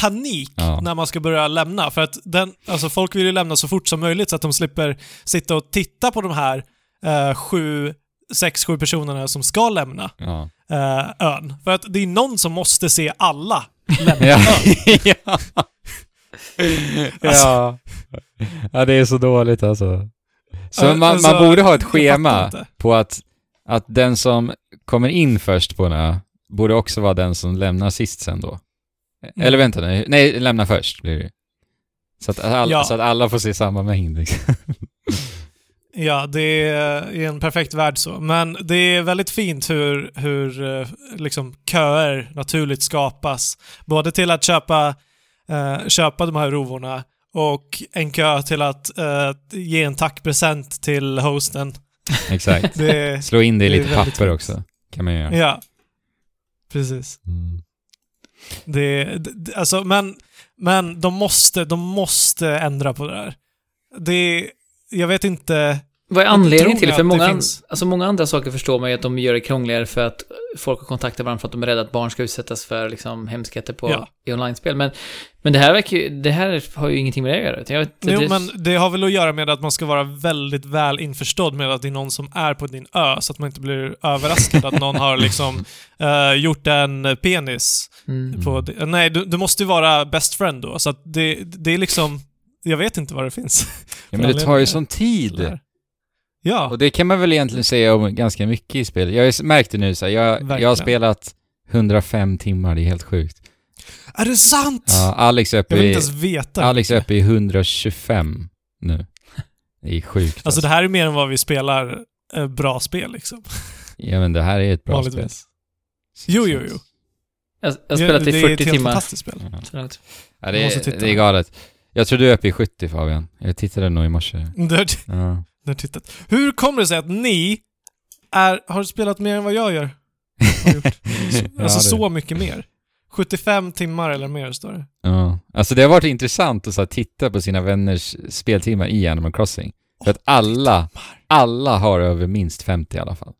panik Ja. när man ska börja lämna. För att den, alltså folk vill ju lämna så fort som möjligt så att de slipper sitta och titta på de här eh, sju, sex, sju personerna som ska lämna Ja. eh, ön. För att det är någon som måste se alla lämna ön. ja. ja. ja, det är så dåligt alltså. Så man, alltså, man borde ha ett schema på att, att den som kommer in först på en ö borde också vara den som lämnar sist sen då. Mm. Eller vänta nu, nej, lämna först blir det så att, all, Ja. så att alla får se samma mängd liksom. Ja, det är en perfekt värld så. Men det är väldigt fint hur, hur eh, liksom, köer naturligt skapas. Både till att köpa, eh, köpa de här rovorna och en kö till att eh, ge en tackpresent till hosten. Exakt. Det, Slå in det i lite papper fint. också. Kan man göra. ja, precis. Mm. Det, det, alltså, men, men de måste, de måste ändra på det där. Det, jag vet inte. Vad är anledningen till det? För det många, finns- alltså många andra saker förstår man ju att de gör det krångligare för att folk har kontaktat varandra för att de är rädda att barn ska utsättas för liksom, hemskheter på, Ja. i online-spel. Men, men det här verkar ju, det här har ju ingenting med det att göra. Jag vet, Jo, det, men det har väl att göra med att man ska vara väldigt väl införstådd med att det är någon som är på din ö, så att man inte blir överraskad att någon har liksom eh, gjort en penis mm. på... Nej, du, du måste ju vara best friend då, så att det, det är liksom... Jag vet inte vad det finns. Ja, men det tar ju sån tid. Ja. Och det kan man väl egentligen säga om ganska mycket i spel. Jag har märkt det nu så här, jag, jag har spelat 105 timmar, det är helt sjukt. Är det sant? Ja, Alex är jag uppe vill i, inte ens veta. Alex är uppe i 125 nu. Det är sjukt. Alltså det här är mer än vad vi spelar eh, bra spel liksom. Ja men det här är ett bra Vanligtvis. spel. Jo, jo, jo. jag, jag har spelat det i är 40 ett helt timmar. fantastiskt spel. Ja. Ja, Jag det, titta. det är galet. Jag tror du är uppe i 70 Fabian. Jag tittade nog i morse. Ja. Har tittat. Hur kommer det sig att ni är, har spelat mer än vad jag gör? Har gjort. Ja, Alltså så mycket mer. 75 timmar eller mer står det. Ja. Alltså det har varit intressant att så här, titta på sina vänners speltimmar i Animal Crossing. För att alla, alla har över minst 50 i alla fall.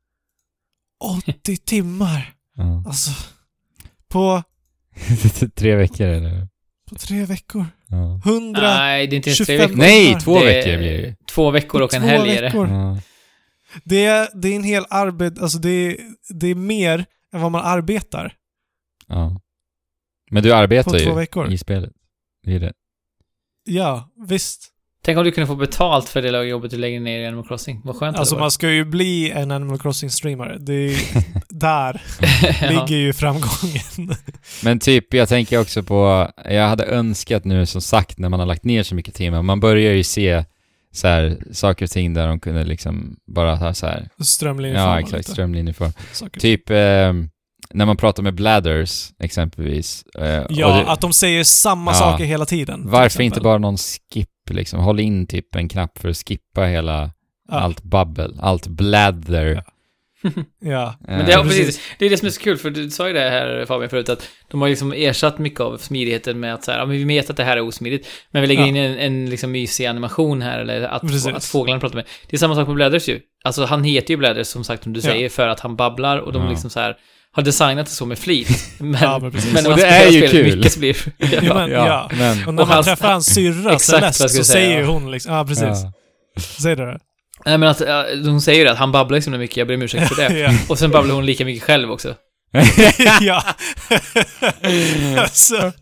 80 timmar! Ja. Alltså, på, Tre veckor eller? på tre veckor. Ja. 100... Nej, det är inte ens tre 25 veckor. Nej, två Det veckor blir det ju. Två veckor och en Två helg är det. Ja. Det är, det är en hel arbet... Alltså det är, det är mer än vad man arbetar ja. Men du på arbetar två ju veckor. i spelet. Det är det. Ja, visst. Tänk om du kunde få betalt för det jobbet du lägger ner i Animal Crossing. Vad skönt Alltså det man ska ju bli en Animal Crossing-streamare. Det är där ja. ligger ju framgången. Men typ, jag tänker också på, jag hade önskat nu som sagt när man har lagt ner så mycket timmar, man börjar ju se så här, saker och ting där de kunde liksom bara ha så här, Strömlinjeforma ja exakt, strömlinjeform. Typ, eh, när man pratar med bladders exempelvis. Eh, Ja, det- att de säger samma Ja. saker hela tiden. varför inte bara någon skip liksom? Håll in typ en knapp för att skippa hela, Ja. allt babbel, allt bladder. Ja. Men det, är, Eh, precis. det är det som är så kul, för du sa ju det här Fabian förut, att de har liksom ersatt mycket av smidigheten med att så här, ja, men vi vet att det här är osmidigt, men vi lägger Ja. in en, en liksom mysig animation här, eller att, Precis. att fåglarna pratar med. Det är samma sak med Bladders ju. Alltså han heter ju Bladders, som sagt, som du Ja. säger, för att han babblar, och de Ja. liksom så här har designat det så med flit. Men, Ja, men precis. men när man det är ju spelet kul. mycket så blir Ja, ja. men, ja. men... Och när Och man hans- träffar hans syrra Celeste så säger ja. hon liksom, ja precis. Ja. Säger du det? Nej men att, ja, de säger ju det, att han babblar liksom mycket, jag ber om ursäkt för det. ja. Och sen babblar hon lika mycket själv också. ja. alltså,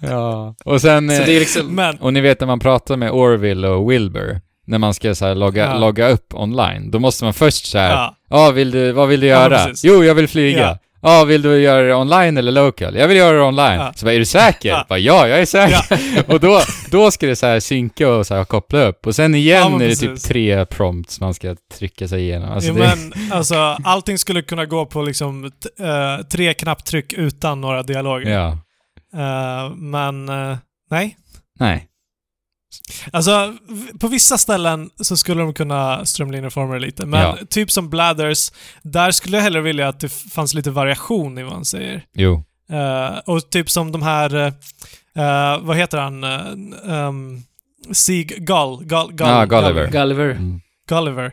ja. Och sen... Så det är liksom... men, Och ni vet när man pratar med Orville och Wilbur, när man ska så här logga, Ja. logga upp online, då måste man först så här, ja, ja. vill du, vad vill du Ja, göra? precis. jo, jag vill flyga. Ja. Ja, vill du göra det online eller local? Jag vill göra det online. Ja. Så bara, är du säker? Ja. Bara, ja, jag är säker. och då, då ska det så här synka och så här koppla upp. Och sen Ja, igen men är det typ tre prompts man ska trycka sig igenom. Alltså ja, det, men alltså, allting skulle kunna gå på liksom eh, tre knapptryck utan några dialoger. ja. Eh, men, eh, nej. Nej. Alltså, på vissa ställen så skulle de kunna strömlinjeforma det lite. Men Ja. typ som Blathers, där skulle jag hellre vilja att det fanns lite variation i vad han säger. Jo. Eh, och typ som de här, eh, vad heter han? Uh, um, Sieg Gull, Gull, Gull, Ja, Gulliver. Gulliver. Mm. Gulliver.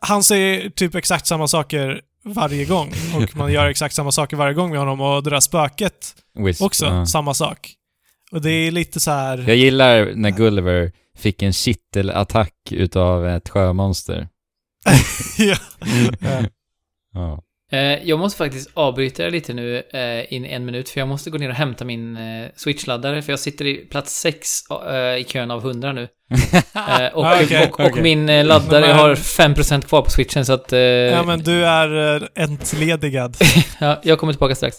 Han säger typ exakt samma saker varje gång och man gör exakt samma saker varje gång med honom och det där spöket Wisp. också, samma sak. Och det är lite så här... Jag gillar när Gulliver fick en kittelattack utav ett sjömonster. ja. Ja. Eh, jag måste faktiskt avbryta er lite nu eh, in en minut, för jag måste gå ner och hämta min eh, Switch-laddare, för jag sitter i plats 6 eh, i kön av 100 nu. Och, Ah, okej, och, och okej. min laddare, Men- har 5% kvar på switchen, så att... Ja, men du är entledigad. ja, jag kommer tillbaka strax.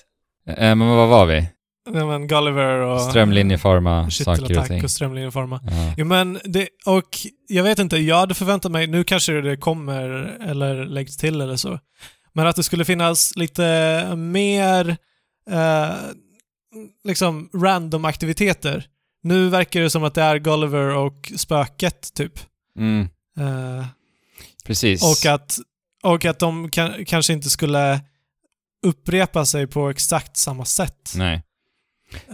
Men vad var vi? Ja, men Gulliver och... Strömlinjeforma saker och ting. och strömlinjeforma. Ja. Jo men det, och jag vet inte, jag hade förväntat mig, nu kanske det kommer eller läggs till eller så, men att det skulle finnas lite mer eh, liksom random aktiviteter. Nu verkar det som att det är Gulliver och spöket typ. Mm, Eh, precis. och, att, och att de kan, kanske inte skulle upprepa sig på exakt samma sätt. Nej.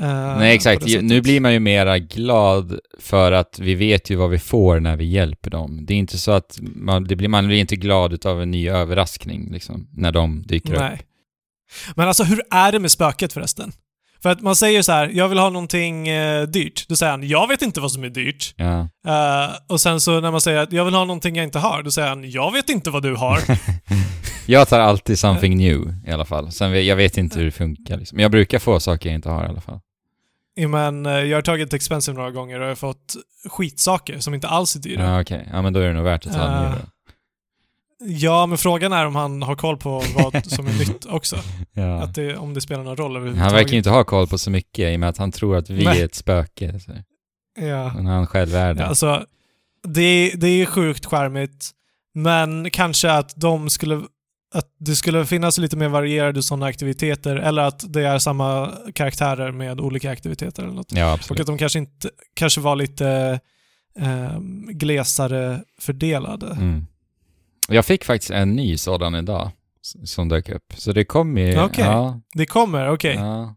Eh, Nej, exakt. Nu blir man ju mera glad för att vi vet ju vad vi får när vi hjälper dem. Det är inte så att man, det blir, man blir inte glad utav en ny överraskning liksom, när de dyker upp. Nej. Men alltså hur är det med spöket förresten? För att man säger så här, jag vill ha någonting eh, dyrt. Då säger han, jag vet inte vad som är dyrt. Ja. Eh, och sen så när man säger att jag vill ha någonting jag inte har, då säger han, jag vet inte vad du har. Jag tar alltid something new i alla fall. Sen jag vet inte hur det funkar liksom. Men jag brukar få saker jag inte har i alla fall. Ja, Men eh, jag har tagit expensive några gånger och jag har fått skitsaker som inte alls är dyra. Ja, okej. Ja, men då är det nog värt att ta uh. då. Ja, men frågan är om han har koll på vad som är nytt också. Ja. Att det, om det spelar någon roll Han överhuvudtaget. verkar ju inte ha koll på så mycket i och med att han tror att vi Nej. är ett spöke. Så. Ja. Men han själv är det. Ja, alltså, det, det är sjukt charmigt, men kanske att de skulle att det skulle finnas lite mer varierade sådana aktiviteter eller att det är samma karaktärer med olika aktiviteter eller något. Ja, Och absolut. att de kanske inte, kanske var lite eh, glesare fördelade. Mm. Jag fick faktiskt en ny sådan idag som dök upp. Så det kommer ju... Okej. Ja, Det kommer, okej. ja.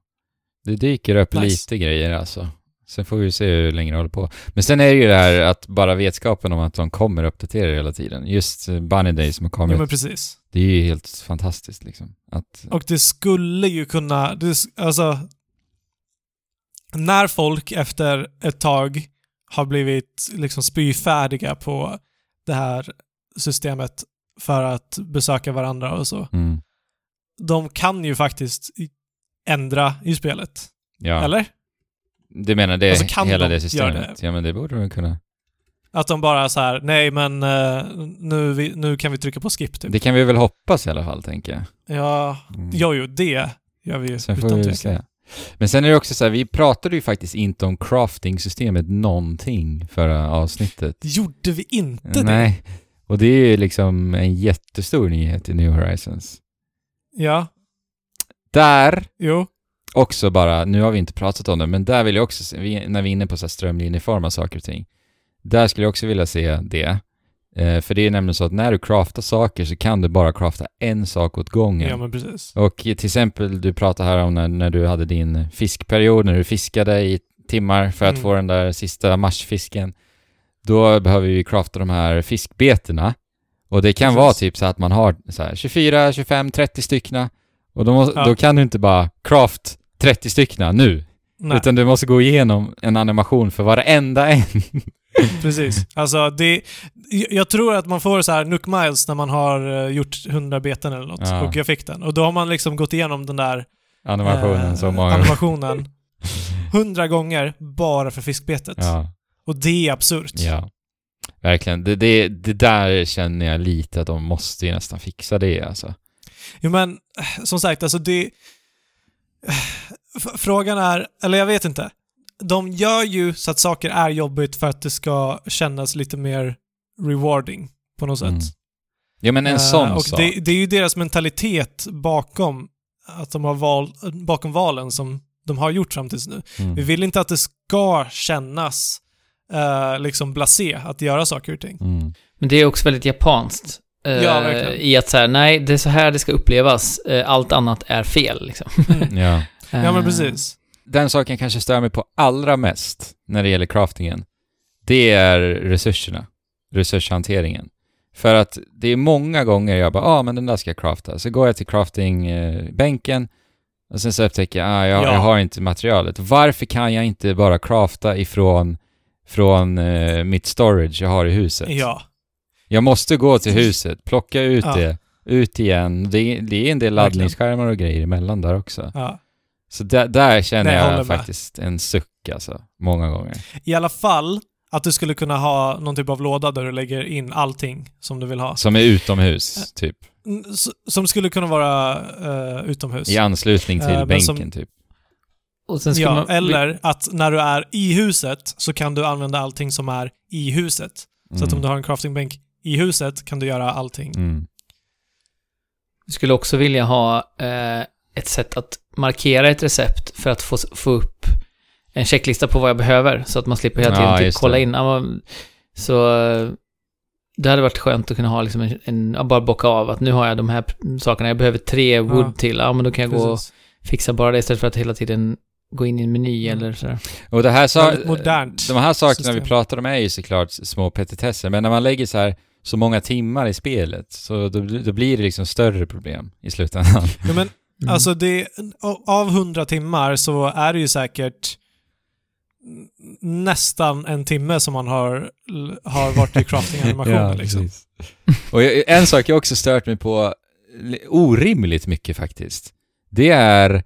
Det dyker upp Nice. lite grejer alltså. Sen får vi se hur länge det håller på. Men sen är det ju det här att bara vetskapen om att de kommer uppdatera hela tiden. Just eh, Bunny Day som har Ja, kommit. men precis. Det är ju helt fantastiskt liksom. Att, Och det skulle ju kunna, det, alltså... När folk efter ett tag har blivit liksom spyfärdiga på det här systemet för att besöka varandra och så. mm, De kan ju faktiskt ändra i spelet. ja. Eller? Du menar det, Alltså, kan hela de det systemet? det? Ja, men det borde de kunna. Att de bara så här, nej men eh, nu, vi, nu kan vi trycka på skip typ. Det kan vi väl hoppas i alla fall, tänker jag. Ja, Mm. jo, jo, det gör vi Sen utan vi tvekan. Men sen är det också så här, vi pratade ju faktiskt inte om crafting-systemet någonting förra avsnittet. Gjorde vi inte det? Nej. Och det är ju liksom en jättestor nyhet i New Horizons. Ja, Där jo. Också bara, nu har vi inte pratat om det, men där vill jag också se, när vi är inne på så här strömlinjeforma saker och ting. Där skulle jag också vilja se det. Eh, för det är nämligen så att när du craftar saker så kan du bara crafta en sak åt gången. Ja, men precis. Och till exempel, du pratade här om när, när du hade din fiskperiod, när du fiskade i timmar för att Mm. få den där sista marsfisken. Då behöver vi crafta de här fiskbetena. Och det kan Precis. vara typ så att man har så här 24, 25, 30 styckna. Och då, Ja. då kan du inte bara craft 30 styckna nu. Nej, Utan du måste gå igenom en animation för varenda en. precis. Alltså, det... jag- Jag tror att man får så här Nook Miles när man har eh, gjort 100 beten eller något. Ja. Och jag fick den. Och då har man liksom gått igenom den där Animationen eh, så många animationen 100 gånger bara för fiskbetet. Ja, Och det är absurt. ja. Verkligen. Det, det, det där känner jag lite att de måste ju nästan fixa det alltså. Jo men, eh, som sagt, alltså det... Frågan är, eller jag vet inte. De gör ju så att saker är jobbigt för att det ska kännas lite mer rewarding på något sätt. Mm. Ja men en Eh, sån Och sak. det, det är ju deras mentalitet bakom att de har val, bakom valen som de har gjort fram tills nu. Mm. Vi vill inte att det ska kännas eh, liksom blasé att göra saker och ting. Mm. Men det är också väldigt japanskt. Eh, Ja, verkligen. I att så här, nej, det är så här det ska upplevas. Eh, allt annat är fel, liksom. Ja. Ja men Eh, precis. Den saken kanske stör mig på allra mest när det gäller craftingen. Det är resurserna. Resurshanteringen. För att det är många gånger jag bara, ja ah, men den där ska jag crafta. Så går jag till craftingbänken och sen så upptäcker jag, ah, jag, Ja. jag har inte materialet. Varför kan jag inte bara crafta ifrån från eh, mitt storage jag har i huset? Ja. Jag måste gå till huset, plocka ut Ja. det, ut igen. Det är, det är en del laddningsskärmar och grejer emellan där också. ja. Så där, där känner Nej, jag jag med. faktiskt en suck alltså, många gånger. I alla fall att du skulle kunna ha någon typ av låda där du lägger in allting som du vill ha. Som är utomhus, typ. Mm, Som skulle kunna vara eh, utomhus. I anslutning till men bänken, som- typ. Och sen ska Ja, man, eller att när du är i huset så kan du använda allting som är i huset. Så att om du har en craftingbänk i huset kan du göra allting. Mm. Vi skulle också vilja ha eh, ett sätt att markera ett recept för att få, få upp en checklista på vad jag behöver, så att man slipper hela tiden Ja, typ kolla det. in. Så det hade varit skönt att kunna ha liksom en, en bara bocka av att nu har jag de här sakerna, jag behöver tre wood Ja. till, ja men då kan jag gå och Precis. fixa bara det istället för att hela tiden gå in i en meny Mm. eller sådär. Och det här modernt de här sakerna vi system. pratar om är ju såklart små petitesser, men när man lägger så här så många timmar i spelet, så då, då blir det liksom större problem i slutändan. Ja, men Mm. Alltså det, av 100 timmar så är det ju säkert nästan en timme som man har, har varit i crafting-animationen liksom. precis. Och jag, en sak jag också stört mig på li- orimligt mycket faktiskt, det är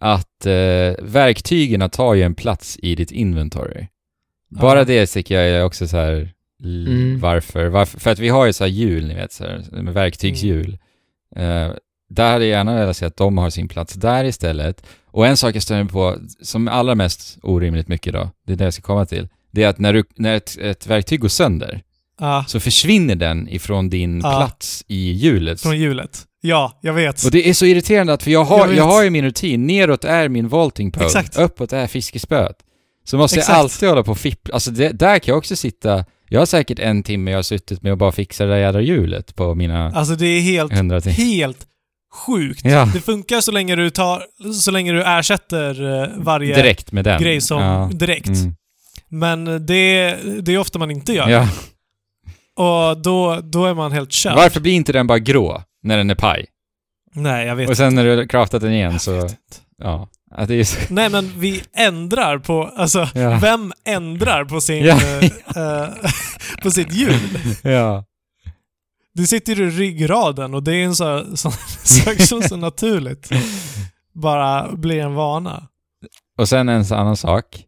att eh, verktygen tar ju en plats i ditt inventory. Bara Ja. det tycker jag är också så här Mm. varför? varför? För att vi har ju så här hjul, ni vet, så här, med verktygshjul. Eh, där hade jag gärna velat se att de har sin plats där istället. Och en sak jag stör mig på, som allra mest orimligt mycket då, det är det jag ska komma till, det är att när, du, när ett, ett verktyg går sönder, Ja, så försvinner den ifrån din Ja. plats i hjulet. från hjulet. Ja, jag vet. Och det är så irriterande att, för jag Jag har, vet. jag har ju min rutin, neråt är min vaulting pole, Exakt. uppåt är fiskespöet. Så måste Exakt. jag alltid hålla på och fippla, alltså det, där kan jag också sitta, jag har säkert en timme jag har suttit med att bara fixa det där jädra hjulet på mina Alltså det är helt, helt sjukt. Ja. Det funkar så länge du tar, så länge du ersätter eh, varje Direkt med den. grej som ja. direkt. Mm. Men det, det är ofta man inte gör. Ja. Och då, då är man helt körd. Varför blir inte den bara grå när den är paj? Nej, jag vet Och sen när du har craftat den igen Jag så, inte. ja. Är Nej, men vi ändrar på... Alltså, Ja. vem ändrar på sin... Ja. eh, eh, på sitt hjul? ja. Det sitter i ryggraden och det är en sån så, sak som så naturligt bara blir en vana. Och sen en annan sak,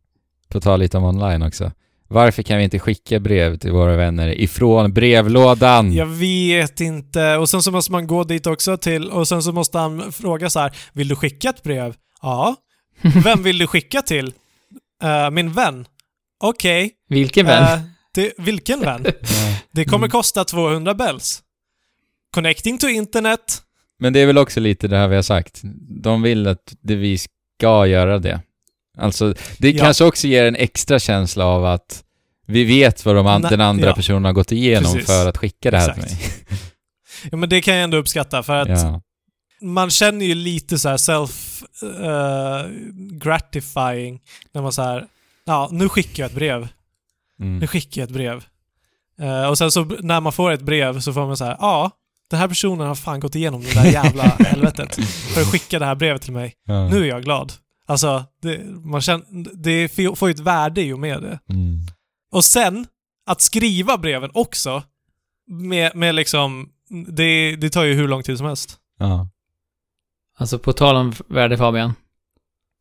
på tal lite om online också. Varför kan vi inte skicka brev till våra vänner ifrån brevlådan? Jag vet inte. Och sen så måste man gå dit också till och sen så måste han fråga så här. Vill du skicka ett brev? Ja. Vem vill du skicka till? "Eh, min vän. Okej. Vilken vän? Eh, det, vilken vän? Det kommer Mm. kosta 200 bells. Connecting to internet. Men det är väl också lite det här vi har sagt. De vill att det vi ska göra det. Alltså, det Ja. kanske också ger en extra känsla av att vi vet vad de an- den andra ja. personen har gått igenom Precis. för att skicka det här Exakt. till mig. Ja, men det kan jag ändå uppskatta för att Ja. Man känner ju lite så här self eh, gratifying när man så här, ja, nu skickar jag ett brev. Nu Mm. skickar jag ett brev. Eh, och sen så när man får ett brev så får man så här, ja, den här personen har fan gått igenom det där jävla helvetet för att skicka det här brevet till mig. Ja. Nu är jag glad. Alltså, det, man känner, det får ju ett värde i och med det. Mm. Och sen, att skriva breven också, med, med liksom, det, det tar ju hur lång tid som helst. Ja. Alltså på tal om värde Fabian.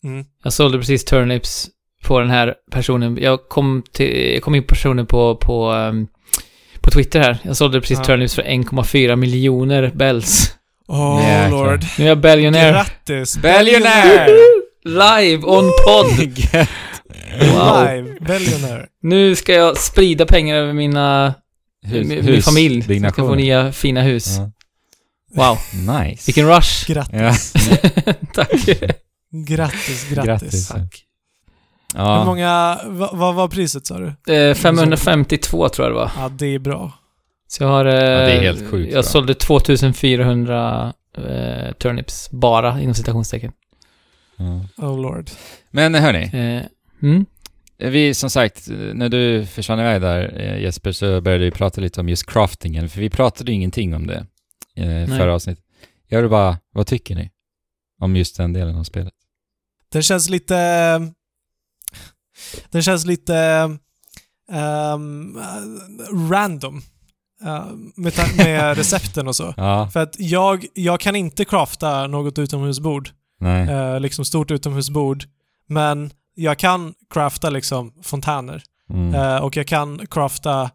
Mm. Jag sålde precis turnips på den här personen. Jag kom, till, jag kom in på personen på, på, ehm, på Twitter här. Jag sålde precis Ja. turnips för 1,4 miljoner bells. Oh Jäklar. lord. Nu är jag billionaire. Grattis! Billionaire! Live on podd! Wow. Live! Billionaire. Nu ska jag sprida pengar över mina, Hus, min, min familj. Som ska få nya fina hus. Ja. Wow. Nice. Vilken rush. Grattis. Ja. Tack. Grattis, grattis. Grattis. Tack. Hur Ja. många, vad, var priset sa du? Eh, 552 tror jag det var. Ja, det är bra. Så jag har... Eh, det är helt sjukt Jag bra. sålde 2400 eh, turnips. Bara, inom citationstecken. Ja. Oh lord. Men hörni, Eh, mm. vi som sagt, när du försvann iväg där eh, Jesper så började vi prata lite om just craftingen, för vi pratade ju ingenting om det eh, förra avsnittet. Jag vill bara, vad tycker ni? Om just den delen av spelet? Den känns lite... Den känns lite... ehm, random. eh, med, med recepten och så. Ja, För att jag, jag kan inte crafta något utomhusbord. eh, liksom stort utomhusbord. Men jag kan crafta liksom fontäner. Mm. Eh, och jag kan crafta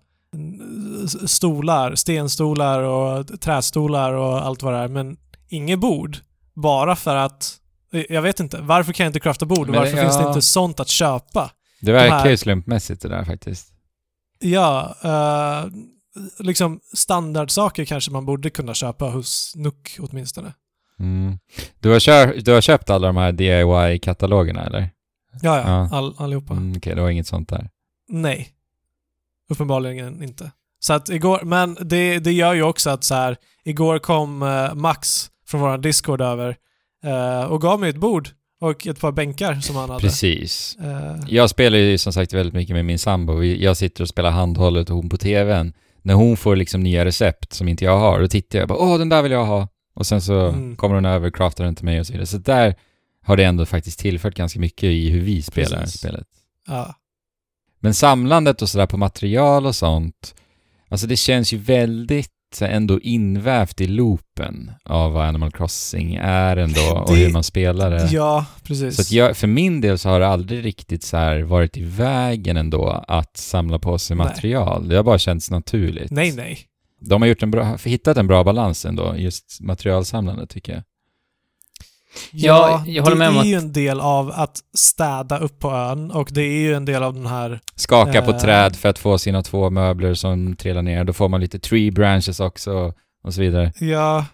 stolar, stenstolar och trästolar och allt vad det är. Men inget bord. Bara för att... Jag vet inte. Varför kan jag inte crafta bord? Men varför det- finns det ja. inte sånt att köpa? Det verkar ju slumpmässigt det där faktiskt. Ja, eh, liksom standardsaker kanske man borde kunna köpa hos Nook åtminstone. Mm. Du, har kör, du har köpt alla de här DIY-katalogerna eller? Ja, ja. Ja. All, allihopa. Mm, Okej, det var inget sånt där. Nej. Uppenbarligen inte. Så att igår, men det, det gör ju också att så här, igår kom eh, Max från vår Discord över eh, och gav mig ett bord och ett par bänkar som han hade. Precis. Eh, Jag spelar ju som sagt väldigt mycket med min sambo. Jag sitter och spelar handhållet och hon på TVn. När hon får liksom nya recept som inte jag har, då tittar jag bara åh den där vill jag ha. Och sen så Mm. kommer hon över, craftar den till mig och så vidare. Så där har det ändå faktiskt tillfört ganska mycket i hur vi spelar Precis. spelet. ja. Men samlandet och sådär på material och sånt, alltså det känns ju väldigt ändå invävt i loopen av vad Animal Crossing är ändå och Det- hur man spelar det. ja, precis. Så att jag, för min del så har det aldrig riktigt så varit i vägen ändå att samla på sig Nej. material. Det har bara känts naturligt. Nej, nej. De har gjort en bra, hittat en bra balans ändå, just materialsamlande tycker jag. Ja, jag håller med om det är att- ju en del av att städa upp på ön och det är ju en del av den här... Skaka på Eh. träd för att få sina två möbler som trillar ner. Då får man lite tree branches också och så vidare. Ja,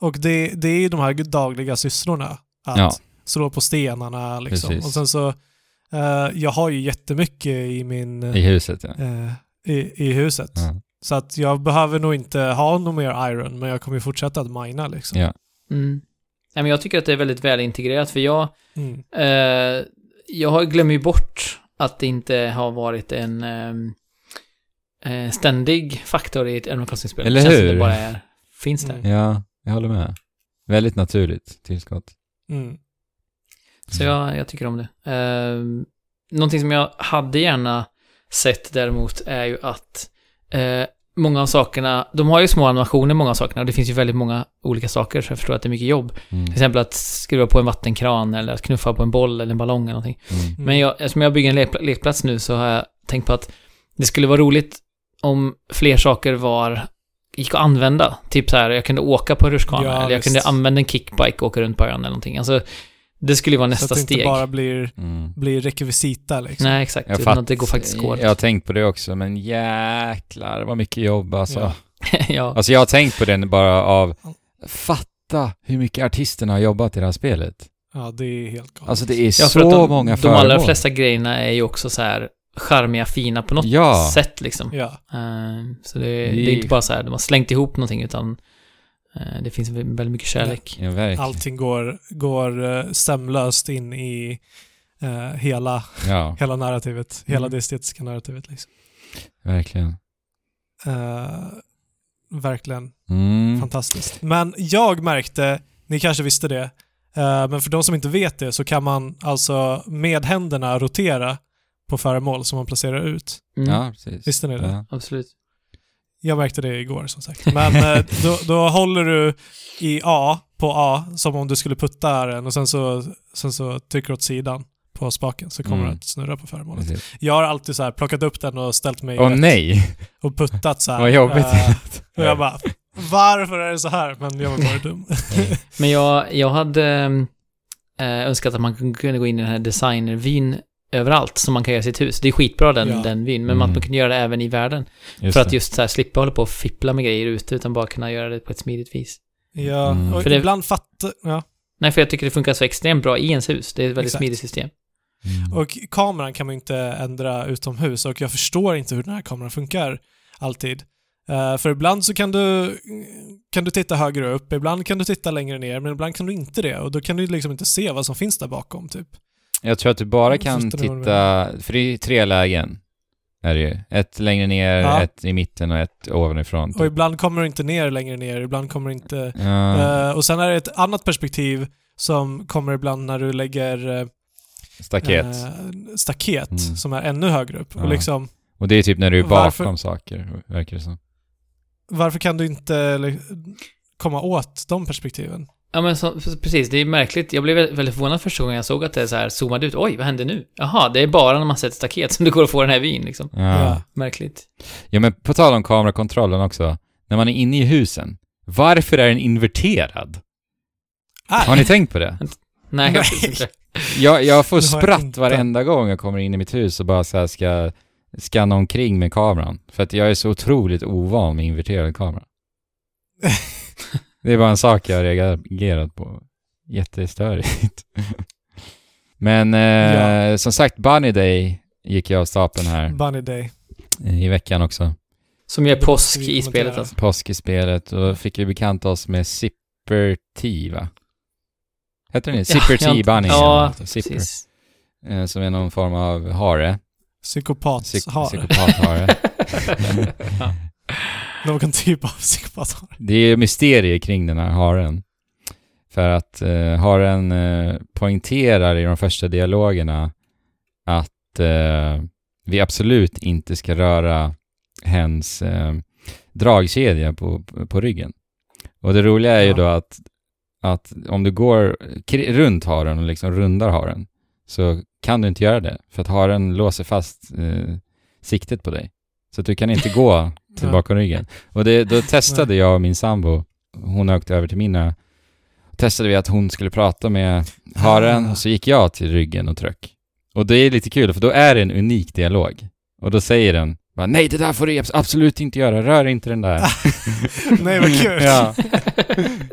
och det, det är ju de här dagliga sysslorna. Att Ja. slå på stenarna liksom. Precis. Och sen så... eh, jag har ju jättemycket i min... I huset ja. eh, i, i huset. ja. Så att jag behöver nog inte ha någon mer iron, men jag kommer ju fortsätta att mina liksom. Ja. Mm. Nej, men jag tycker att det är väldigt väl integrerat, för jag, Mm. eh, jag glömmer ju bort att det inte har varit en ehm, eh, ständig faktor i ett Animal Crossing-spel. Eller Det hur? Det bara är, finns där. Mm. Ja, jag håller med. Väldigt naturligt tillskott. Mm. Så jag, jag tycker om det. Eh, någonting som jag hade gärna sett däremot är ju att eh, många av sakerna, de har ju små animationer, många av sakerna, och det finns ju väldigt många olika saker, så jag förstår att det är mycket jobb. Mm. Till exempel att skruva på en vattenkran eller att knuffa på en boll eller en ballong eller någonting. Mm. Men jag, eftersom jag bygger en lek, lekplats nu så har jag tänkt på att det skulle vara roligt om fler saker var gick att använda. Typ så här, jag kunde åka på en rutschkana Ja, eller jag visst. kunde använda en kickbike och åka runt på ön eller någonting. Alltså, det skulle ju vara Så nästa att det steg. inte bara blir, Mm. blir rekvisita liksom. Nej, exakt. Jag, utan fatt, att det går faktiskt går. jag har tänkt på det också, men jäklar vad mycket jobb alltså. Ja. ja. Alltså jag har tänkt på den bara av, fatta hur mycket artisterna har jobbat i det här spelet. Ja, det är helt galet. Alltså det är Ja, så för att de, många De allra föremål. flesta grejerna är ju också så här charmiga, fina på något Ja. sätt liksom. Ja. Eh, så det, det Det- är inte bara så här, de har slängt ihop någonting utan det finns väldigt mycket kärlek. Ja, verkligen. Allting går, går uh, sömlöst in i eh, hela, Ja, hela narrativet. Hela Mm. det estetiska narrativet. Liksom. verkligen. Eh, verkligen Mm. fantastiskt. Men jag märkte, ni kanske visste det, eh, men för de som inte vet det så kan man alltså med händerna rotera på föremål som man placerar ut. Mm, Ja, precis. Visste ni det? Ja. Absolut. Jag märkte det igår som sagt. Men eh, då, då håller du i A på A som om du skulle putta den och sen så, sen så trycker du åt sidan på spaken så kommer Mm. den att snurra på föremålet. Precis. Jag har alltid så här plockat upp den och ställt mig Åh nej! och puttat så här. Vad jobbigt. Eh, och jag bara, varför är det så här? Men jag var bara dum. Men jag, jag hade eh, önskat att man kunde gå in i den här designervyn överallt som man kan göra i sitt hus. Det är skitbra den, Ja. den vyn, men Mm. man kunde göra det även i världen. Just för att det. just så här slippa hålla på och fippla med grejer ute, utan bara kunna göra det på ett smidigt vis. Ja, Mm. och För det- ibland fattar... Ja. Nej, för jag tycker det funkar så extremt bra i ens hus. Det är ett väldigt Exakt. smidigt system. Mm. Och kameran kan man ju inte ändra utomhus och jag förstår inte hur den här kameran funkar alltid. Eh, för ibland så kan du, kan du titta högre upp, ibland kan du titta längre ner, men ibland kan du inte det och då kan du liksom inte se vad som finns där bakom typ. Jag tror att du bara kan titta, för det är tre lägen. Är det ju. Ett längre ner, Ja. ett i mitten och ett ovanifrån. Och ibland kommer du inte ner längre ner, ibland kommer du inte... Ja, Eh, och sen är det ett annat perspektiv som kommer ibland när du lägger eh, staket. eh, staket Mm. som är ännu högre upp. Ja. Och liksom, och det är typ när du är varför- bakom saker, verkar det som. varför kan du inte komma åt de perspektiven? Ja, men så, precis. Det är märkligt. Jag blev väldigt förvånad första gången jag såg att det så här zoomade ut. Oj, vad hände nu? Jaha, det är bara när man sätter staket som det går att få den här vyn, liksom. Ja. Ja. Märkligt. ja, men på tal om kamerakontrollen också. När man är inne i husen, varför är den inverterad? Ah, Har ni tänkt på det? Nej, jag vet inte. Jag, jag får spratt inte. varenda gång jag kommer in i mitt hus och bara så här ska skanna omkring med kameran. För att jag är så otroligt ovan med inverterad kamera. det är bara en sak jag har reagerat på. Jättestörigt. Men eh, Ja. som sagt, Bunny Day gick jag av stapeln här Bunny Day. eh, i veckan också. Som gör påsk i spelet alltså. Påsk i spelet och fick vi bekanta oss med Zipper T va? Heter den det? Zipper T ja, Bunny. Ja, något. Zipper. precis. Eh, som är någon form av hare. Psykopat Psyk- har. Psykopathare. Någon typ av psykopat har. Det är mysterier kring den här haren. För att eh, haren eh, poängterar i de första dialogerna att eh, vi absolut inte ska röra hens eh, dragkedja på, på ryggen. Och det roliga är ju Ja. då att, att om du går runt haren och liksom rundar haren så kan du inte göra det. För att haren låser fast eh, siktet på dig. Så du kan inte gå till Ja. bakom ryggen. Och det, då testade jag och min sambo, hon åkte över till mina, testade vi att hon skulle prata med haren Ah. och så gick jag till ryggen och tryck. Och det är lite kul för då är det en unik dialog. Och då säger den bara, nej det där får du abs- absolut inte göra, rör inte den där. Nej, vad kul. ja,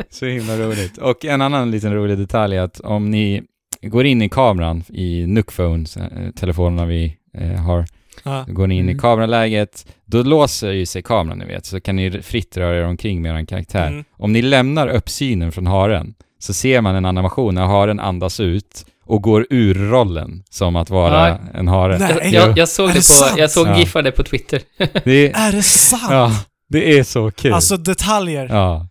så himla roligt. Och en annan liten rolig detalj är att om ni går in i kameran i Nookphones, eh, telefonerna vi eh, har, Ja. Då går ni in i Mm. kameraläget, då låser ju sig kameran ni vet, så kan ni fritt röra er omkring med er karaktär. Mm. Om ni lämnar uppsynen från haren så ser man en animation när haren andas ut och går ur rollen som att vara Ja. en hare. Nej. Jag, jag såg Är det det på, sant? jag såg Ja. giffade på Twitter. det, är, Är det sant? ja, det är så kul. Alltså detaljer. ja.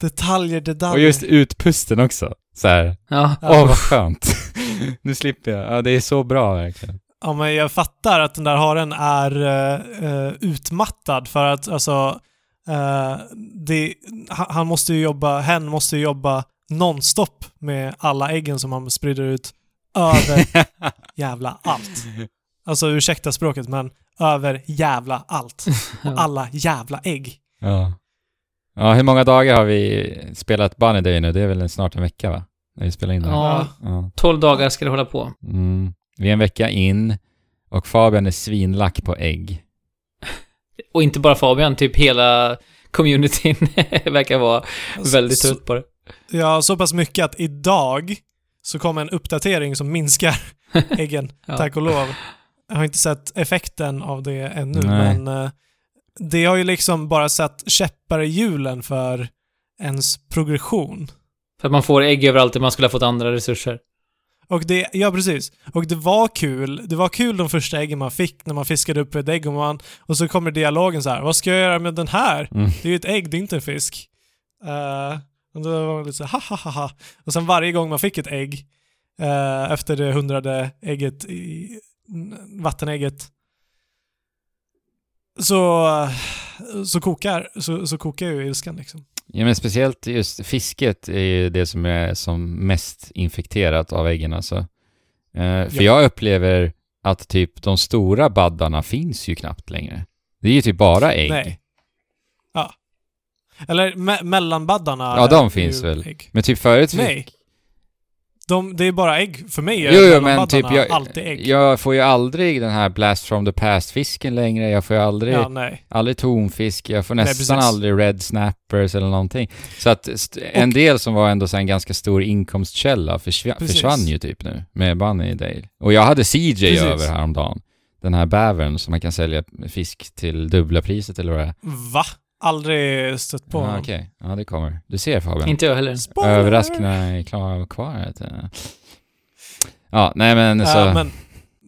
Detaljer, detaljer. Och just utpusten också. Så här. Ja. åh vad skönt. nu slipper jag. Ja, det är så bra verkligen. Ja, men jag fattar att den där haren är eh, eh, utmattad för att alltså eh, det, han, måste ju jobba, hen måste ju jobba nonstop med alla äggen som han sprider ut över jävla allt. Alltså ursäkta språket men över jävla allt. Och alla jävla ägg. Ja. Ja, hur många dagar har vi spelat Bunny Day nu? Det är väl snart en vecka va? När vi spelar in det här. Ja, Ja. 12 dagar ska det hålla på. Mm. Vi är en vecka in och Fabian är svinlack på ägg. Och inte bara Fabian, typ hela communityn verkar vara väldigt så, trött på det. Ja, så pass mycket att idag så kommer en uppdatering som minskar äggen. Ja. Tack och lov. Jag har inte sett effekten av det ännu, Nej. men eh, det har ju liksom bara satt käppar i hjulen för ens progression. För att man får ägg överallt där man skulle ha fått andra resurser. Och det, ja precis. Och det var kul. Det var kul de första äggen man fick när man fiskade upp ett ägg och man, och så kommer dialogen så här. Vad ska jag göra med den här? Mm. Det är ju ett ägg, det är inte en fisk. Eh, och då var man lite så ha, ha, ha, ha. Och sen varje gång man fick ett ägg, eh, efter det hundrade ägget, i, vattenägget, så, så kokar, så, så kokar ju ilskan liksom. Ja men speciellt just fisket är ju det som är som mest infekterat av äggen alltså. Eh, för Ja. jag upplever att typ de stora baddarna finns ju knappt längre. Det är ju typ bara ägg. Nej. Ja. Eller me- mellanbaddarna. Ja, de finns väl. Ägg. Men typ förut Nej. De, det är bara ägg. För mig är Jo, jo, men typ jag, alltid ägg. jag får ju aldrig den här blast from the past-fisken längre. Jag får ju aldrig, Ja, nej. aldrig tonfisk. Jag får Nej, nästan precis. aldrig red snappers eller någonting. Så att en del som var ändå så en ganska stor inkomstkälla försv- Precis. försvann ju typ nu med Bunny Dale. Och jag hade CJ Precis. över häromdagen. Den här bävern som man kan sälja fisk till dubbla priset eller vad det är. Va? Aldrig stött på honom. Okej, ja det kommer. Du ser Fabian. Inte jag heller. Spoiler! Överraskningarna är klara kvar. Ja, nej men så... men,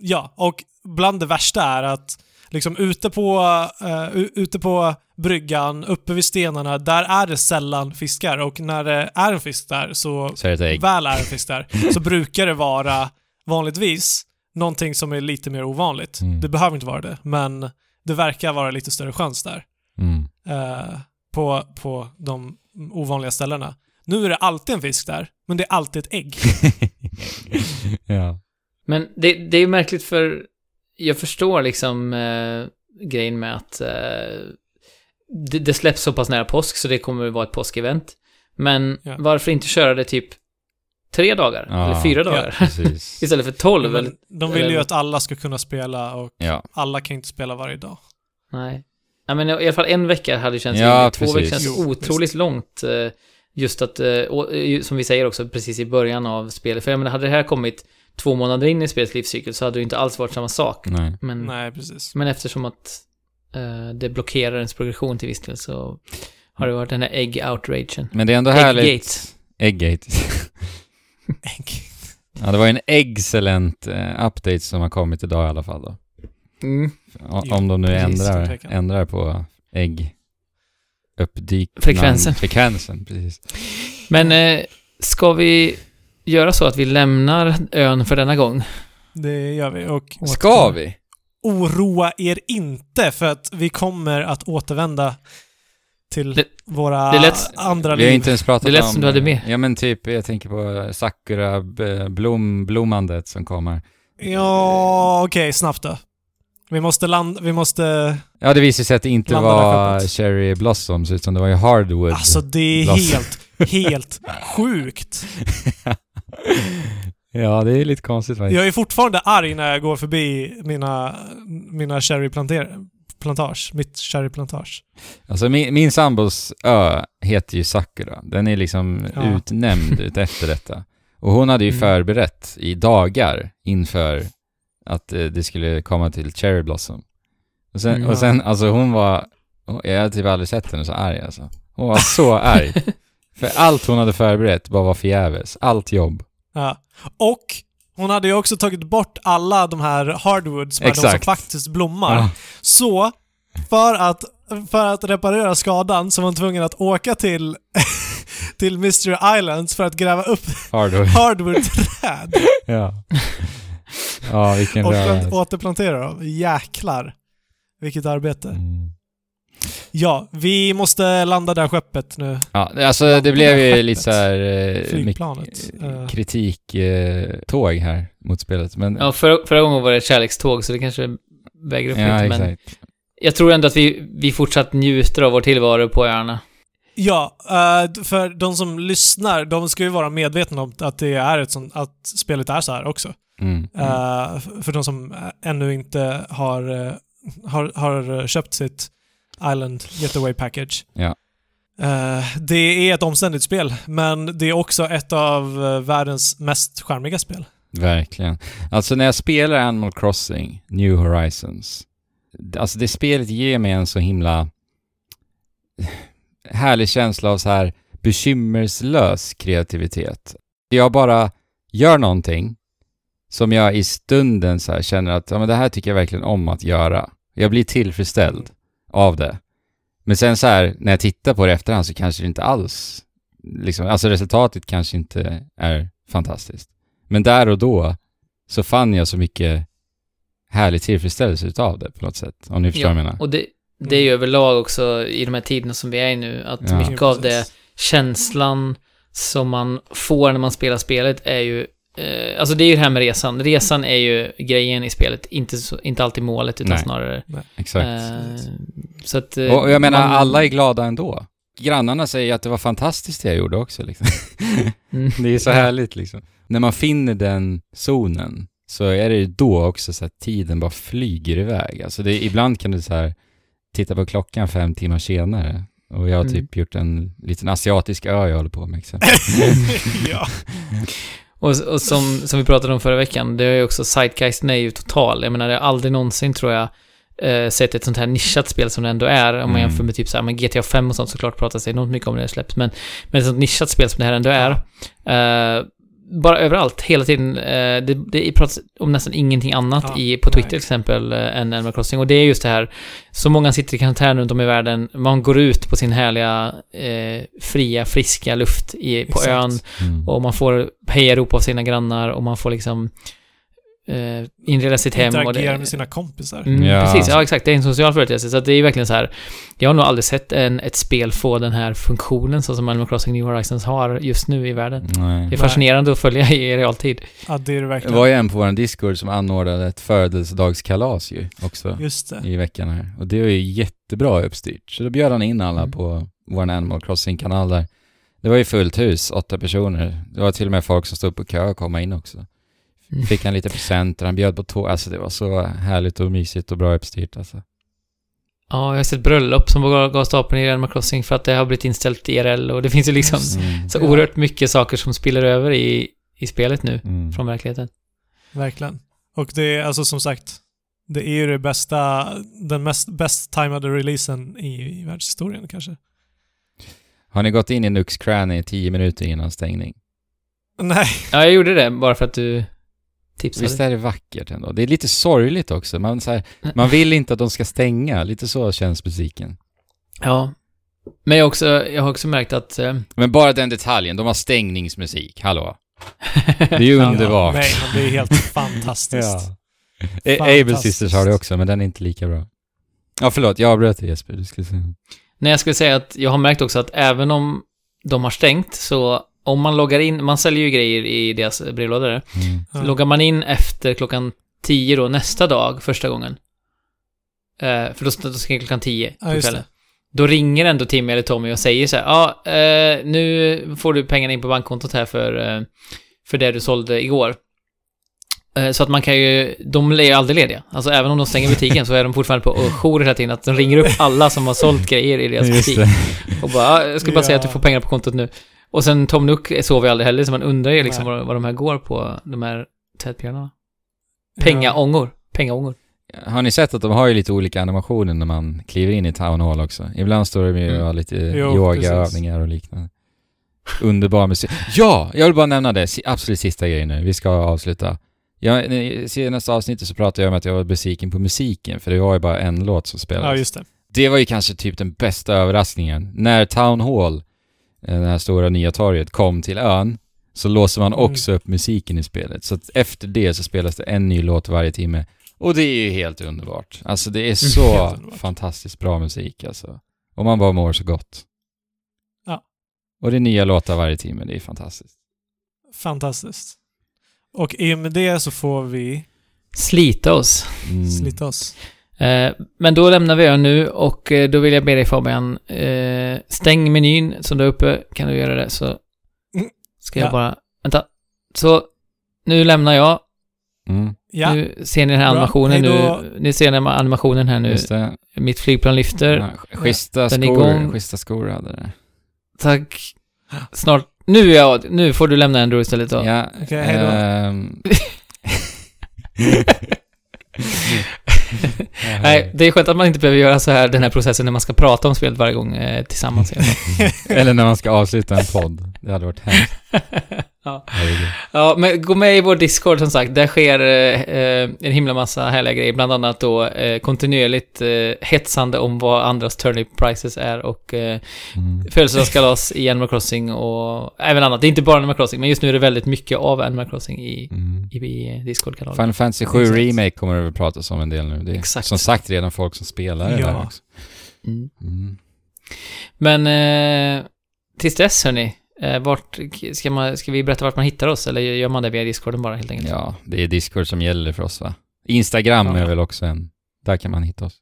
ja, och bland det värsta är att liksom ute på, eh, u- ute på bryggan, uppe vid stenarna, där är det sällan fiskar och när det är en fisk där så Så är det väl är en fisk där, så brukar det vara vanligtvis någonting som är lite mer ovanligt. Mm. Det behöver inte vara det, men det verkar vara lite större chans där. Mm. eh, på, på de ovanliga ställena. Nu är det alltid en fisk där, men det är alltid ett ägg. ja. Men det, det är märkligt för jag förstår liksom eh, grejen med att eh, det, det släpps så pass nära påsk så det kommer att vara ett påskevent. Men Ja. varför inte köra det typ tre dagar? Ja. Eller fyra dagar? Precis. Istället för tolv? Men de vill ju eller- att alla ska kunna spela och Ja. alla kan inte spela varje dag. Nej. Ja, men i alla fall en vecka hade känts Ja, rimligt. Två precis. veckor känns Jo, otroligt långt. eh, Just att, eh, eh, som vi säger också, precis i början av spelet. För jag menar, hade det här kommit två månader in i spelets livscykel så hade det inte alls varit samma sak. Nej. Men, Nej, precis. men eftersom att eh, det blockerar ens progression till viss del så har det varit den här egg-outragen. Men det är ändå härligt. Ägggate. Ägg. ja, det var en excellent update som har kommit idag i alla fall då. Mm. Om de nu ändrar, ändrar på ägg uppdyk... Frekvensen. Frekvensen, precis. Men eh, ska vi göra så att vi lämnar ön för denna gång? Det gör vi. Och Ska vi? oroa er inte för att vi kommer att återvända till Det- våra det lät- andra Vi har liv. inte ens pratat Det lät om... som du hade med. Ja men typ, jag tänker på sakura b- blom, blommandet som kommer. Ja, okej, snabbt då. Vi måste landa, vi måste... Ja, det visade sig att det inte var cherry blossoms, utan det var ju hardwood. Alltså det är Blossom. helt, helt sjukt. ja, det är lite konstigt faktiskt. Jag är fortfarande arg när jag går förbi mina, mina cherryplantage, mitt cherryplantage. Alltså min, min sambos ö heter ju Sakura. Den är liksom Ja. utnämnd ut efter detta. Och hon hade ju Mm. förberett i dagar inför att eh, det skulle komma till Cherry Blossom. Och sen, Mm. och sen alltså hon var, jag har typ aldrig sett henne så arg alltså. Hon var så arg. För allt hon hade förberett bara var förgäves. Allt jobb. Ja. Och hon hade ju också tagit bort alla de här hardwoods med de som faktiskt blommar. Ja. Så, för att, för att reparera skadan så var hon tvungen att åka till, till Mystery Islands för att gräva upp Hardwood. hardwood-träd ja. Ja, vilken och röra. plant- återplantera dem. Jäklar. Vilket arbete. Mm. Ja, vi måste landa det här skeppet nu. Ja, alltså det blev ju lite så här... eh, mycket, Eh. Kritiktåg här mot spelet, men... Ja, förra, förra gången var det ett kärlekståg, så det kanske väger upp ja lite. Men exakt. jag tror ändå att vi, vi fortsatt njuter av vår tillvaro på öarna. Ja, eh, för de som lyssnar, de ska ju vara medvetna om att det är ett sånt, att spelet är så här också. Mm. Eh, för de som ännu inte har, eh, har, har köpt sitt Island Getaway Package. Ja. Eh, det är ett omständigt spel, men det är också ett av världens mest charmiga spel. Verkligen. Alltså när jag spelar Animal Crossing, New Horizons, alltså det spelet ger mig en så himla härlig känsla av så här bekymmerslös kreativitet. Jag bara gör någonting som jag i stunden så här känner att ja, men det här tycker jag verkligen om att göra. Jag blir tillfredsställd av det. Men sen så här, när jag tittar på det efterhand så kanske det inte alls, liksom, alltså resultatet kanske inte är fantastiskt. Men där och då så fann jag så mycket härlig tillfredsställelse utav det på något sätt. Om ni förstår vad jag menar. och det, det är ju överlag också i de här tiderna som vi är i nu, att Ja. mycket av det, känslan som man får när man spelar spelet är ju Eh, alltså det är ju det här med resan. Resan är ju grejen i spelet, inte, så, inte alltid målet utan Nej. snarare... Exakt. Eh, så att... eh, och jag menar, man- alla är glada ändå. Grannarna säger att det var fantastiskt det jag gjorde också liksom. Mm. Det är så härligt liksom. När man finner den zonen så är det ju då också så att tiden bara flyger iväg. Alltså det, ibland kan du så här titta på klockan fem timmar senare och jag har Mm. typ gjort en liten asiatisk ö jag håller på med exempelvis. ja. Och, och som, som vi pratade om förra veckan, det är ju också Zeitgeisten är ju total. Jag menar, jag har aldrig någonsin, tror jag, eh, sett ett sånt här nischat spel som det ändå är. Om man Mm. jämför med typ så här, men GTA 5 och sånt såklart pratas det enormt mycket om när det släpps. Men, men ett sånt nischat spel som det här ändå är. Eh, bara överallt, hela tiden. Eh, det, det pratas om nästan ingenting annat Ja, i, på Twitter nej. till exempel eh, än Animal Crossing. Och det är just det här, så många sitter i karantän runt om i världen. Man går ut på sin härliga, eh, fria, friska luft i, på Exakt. ön. Mm. Och man får hejarop av sina grannar och man får liksom eh, inreda sitt hem. Och Interagera det, med sina kompisar. Mm, Ja. Precis, ja exakt. Det är en social företeelse. Så att det är verkligen så här. Jag har nog aldrig sett en, ett spel få den här funktionen så som Animal Crossing New Horizons har just nu i världen. Det är Nej. fascinerande att följa i realtid. Ja, det är det Det verkligen. var ju en på vår Discord som anordnade ett födelsedagskalas ju också Just det. i veckan här. Och det var ju jättebra uppstyrt. Så då bjöd han in alla Mm. på vår Animal Crossing-kanal där. Det var ju fullt hus, åtta personer. Det var till och med folk som stod på kö att komma in också. Mm. Fick han lite presenter, han bjöd på tå. Alltså det var så härligt och mysigt och bra uppstyrt alltså. Ja, jag har sett bröllop som gav stapeln i Animal Crossing för att det har blivit inställt IRL och det finns ju liksom Mm. så oerhört mycket saker som spiller över i, i spelet nu Mm. från verkligheten. Verkligen. Och det är alltså som sagt, det är ju det bästa, den mest bäst timade releasen i, i världshistorien kanske. Har ni gått in i Nux Cranny 10 minuter innan stängning? Nej, Ja, jag gjorde det bara för att du tipsade. Visst är det vackert ändå? Det är lite sorgligt också. Man, så här, man vill inte att de ska stänga. Lite så känns musiken. Ja. Men jag, har också, jag har också märkt att... eh, Men bara den detaljen, de har stängningsmusik. Hallå? Det är ju Ja, underbart. nej, men det är helt fantastiskt. A- Able Fantastiskt. Sisters har det också, men den är inte lika bra. Ja, förlåt. Jag avbröt dig Jesper. Du skulle säga. Nej, jag skulle säga att jag har märkt också att även om de har stängt så om man loggar in, man säljer ju grejer i deras brevlådor. Mm. Ja. Loggar man in efter klockan 10 då nästa dag, första gången. Eh, för då, då ska klockan 10 Ja, på just kvällen. Då ringer ändå Timmy eller Tommy och säger så här, ja, eh, nu får du pengarna in på bankkontot här för, eh, för det du sålde igår. Eh, Så att man kan ju, de är ju aldrig lediga. Alltså även om de stänger butiken så är de fortfarande på jour hela tiden. Att de ringer upp alla som har sålt grejer i deras butik. Och bara, "Ja, jag skulle bara säga Ja. att du får pengar på kontot nu. Och sen Tom Nook sover ju aldrig heller, så man undrar ju liksom vad, vad de här går på, de här tvättbjörnarna. Pengaångor. Pengaångor. Har ni sett att de har ju lite olika animationer när man kliver in i Town Hall också? Ibland står de ju och Mm. har lite Jo, yogaövningar och liknande. Underbar musik. Ja! Jag vill bara nämna det. Absolut sista grejen nu. Vi ska avsluta. Jag, I senaste avsnittet så pratade jag om att jag var besviken på musiken, för det var ju bara en låt som spelades. Ja, just det. Det var ju kanske typ den bästa överraskningen. När Town Hall, det här stora nya torget, kom till ön, så låser man Mm. också upp musiken i spelet. Så att efter det så spelas det en ny låt varje timme. Och det är ju helt underbart. Alltså det är så Helt underbart. fantastiskt bra musik alltså. Och man bara mår så gott. Ja. Och det är nya låtar varje timme, det är fantastiskt. Fantastiskt. Och i och med det så får vi Slita oss. Mm. slita oss. Eh, men då lämnar vi ön nu och eh, då vill jag be dig Fabian, eh, stäng menyn som du är uppe. Kan du göra det så ska jag Ja. bara... Vänta. Så, nu lämnar jag. Mm. Ja, Nu ser ni den här Bra. animationen nu. Ni ser den här animationen här nu. Just det. Mitt flygplan lyfter. Ja, schyssta Den är skor, igång. schyssta skor hade det. Tack. Snart. Nu, är jag, nu får du lämna Andrew istället då. Ja, Okej, hej då. Nej, det är skönt att man inte behöver göra så här, den här processen när man ska prata om spelet varje gång eh, tillsammans. Eller när man ska avsluta en podd. Det hade varit hemskt. ja. Ja, men gå med i vår Discord som sagt. Där sker eh, en himla massa härliga grejer. Bland annat då eh, kontinuerligt eh, hetsande om vad andras turnip prices är och eh, Mm. födelsedagskalas i Animal Crossing och även annat. Det är inte bara Animal Crossing, men just nu är det väldigt mycket av Animal Crossing i, Mm. i, i Discord-kanalen. Final Fantasy 7 Exakt. Remake kommer det väl pratas om en del nu. Det är Exakt. som sagt redan folk som spelar det Ja. där också. Mm. Mm. Men eh, tills dess hörni, vart, ska, man, ska vi berätta vart man hittar oss eller gör man det via Discorden bara helt enkelt? Ja, det är Discord som gäller för oss va? Instagram Ja. är väl också en... Där kan man hitta oss.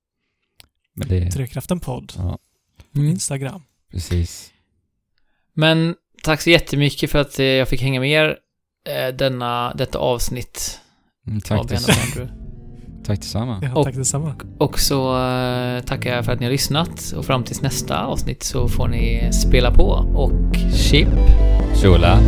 Men det är... Trekraften podd. Ja, Mm. Instagram. precis. Men tack så jättemycket för att eh, jag fick hänga med er eh, denna, detta avsnitt Mm, tack, av tack detsamma. Ja, Och- tack detsamma. Och så eh, tackar jag för att ni har lyssnat och fram tills nästa avsnitt så får ni spela på och chip Tjola!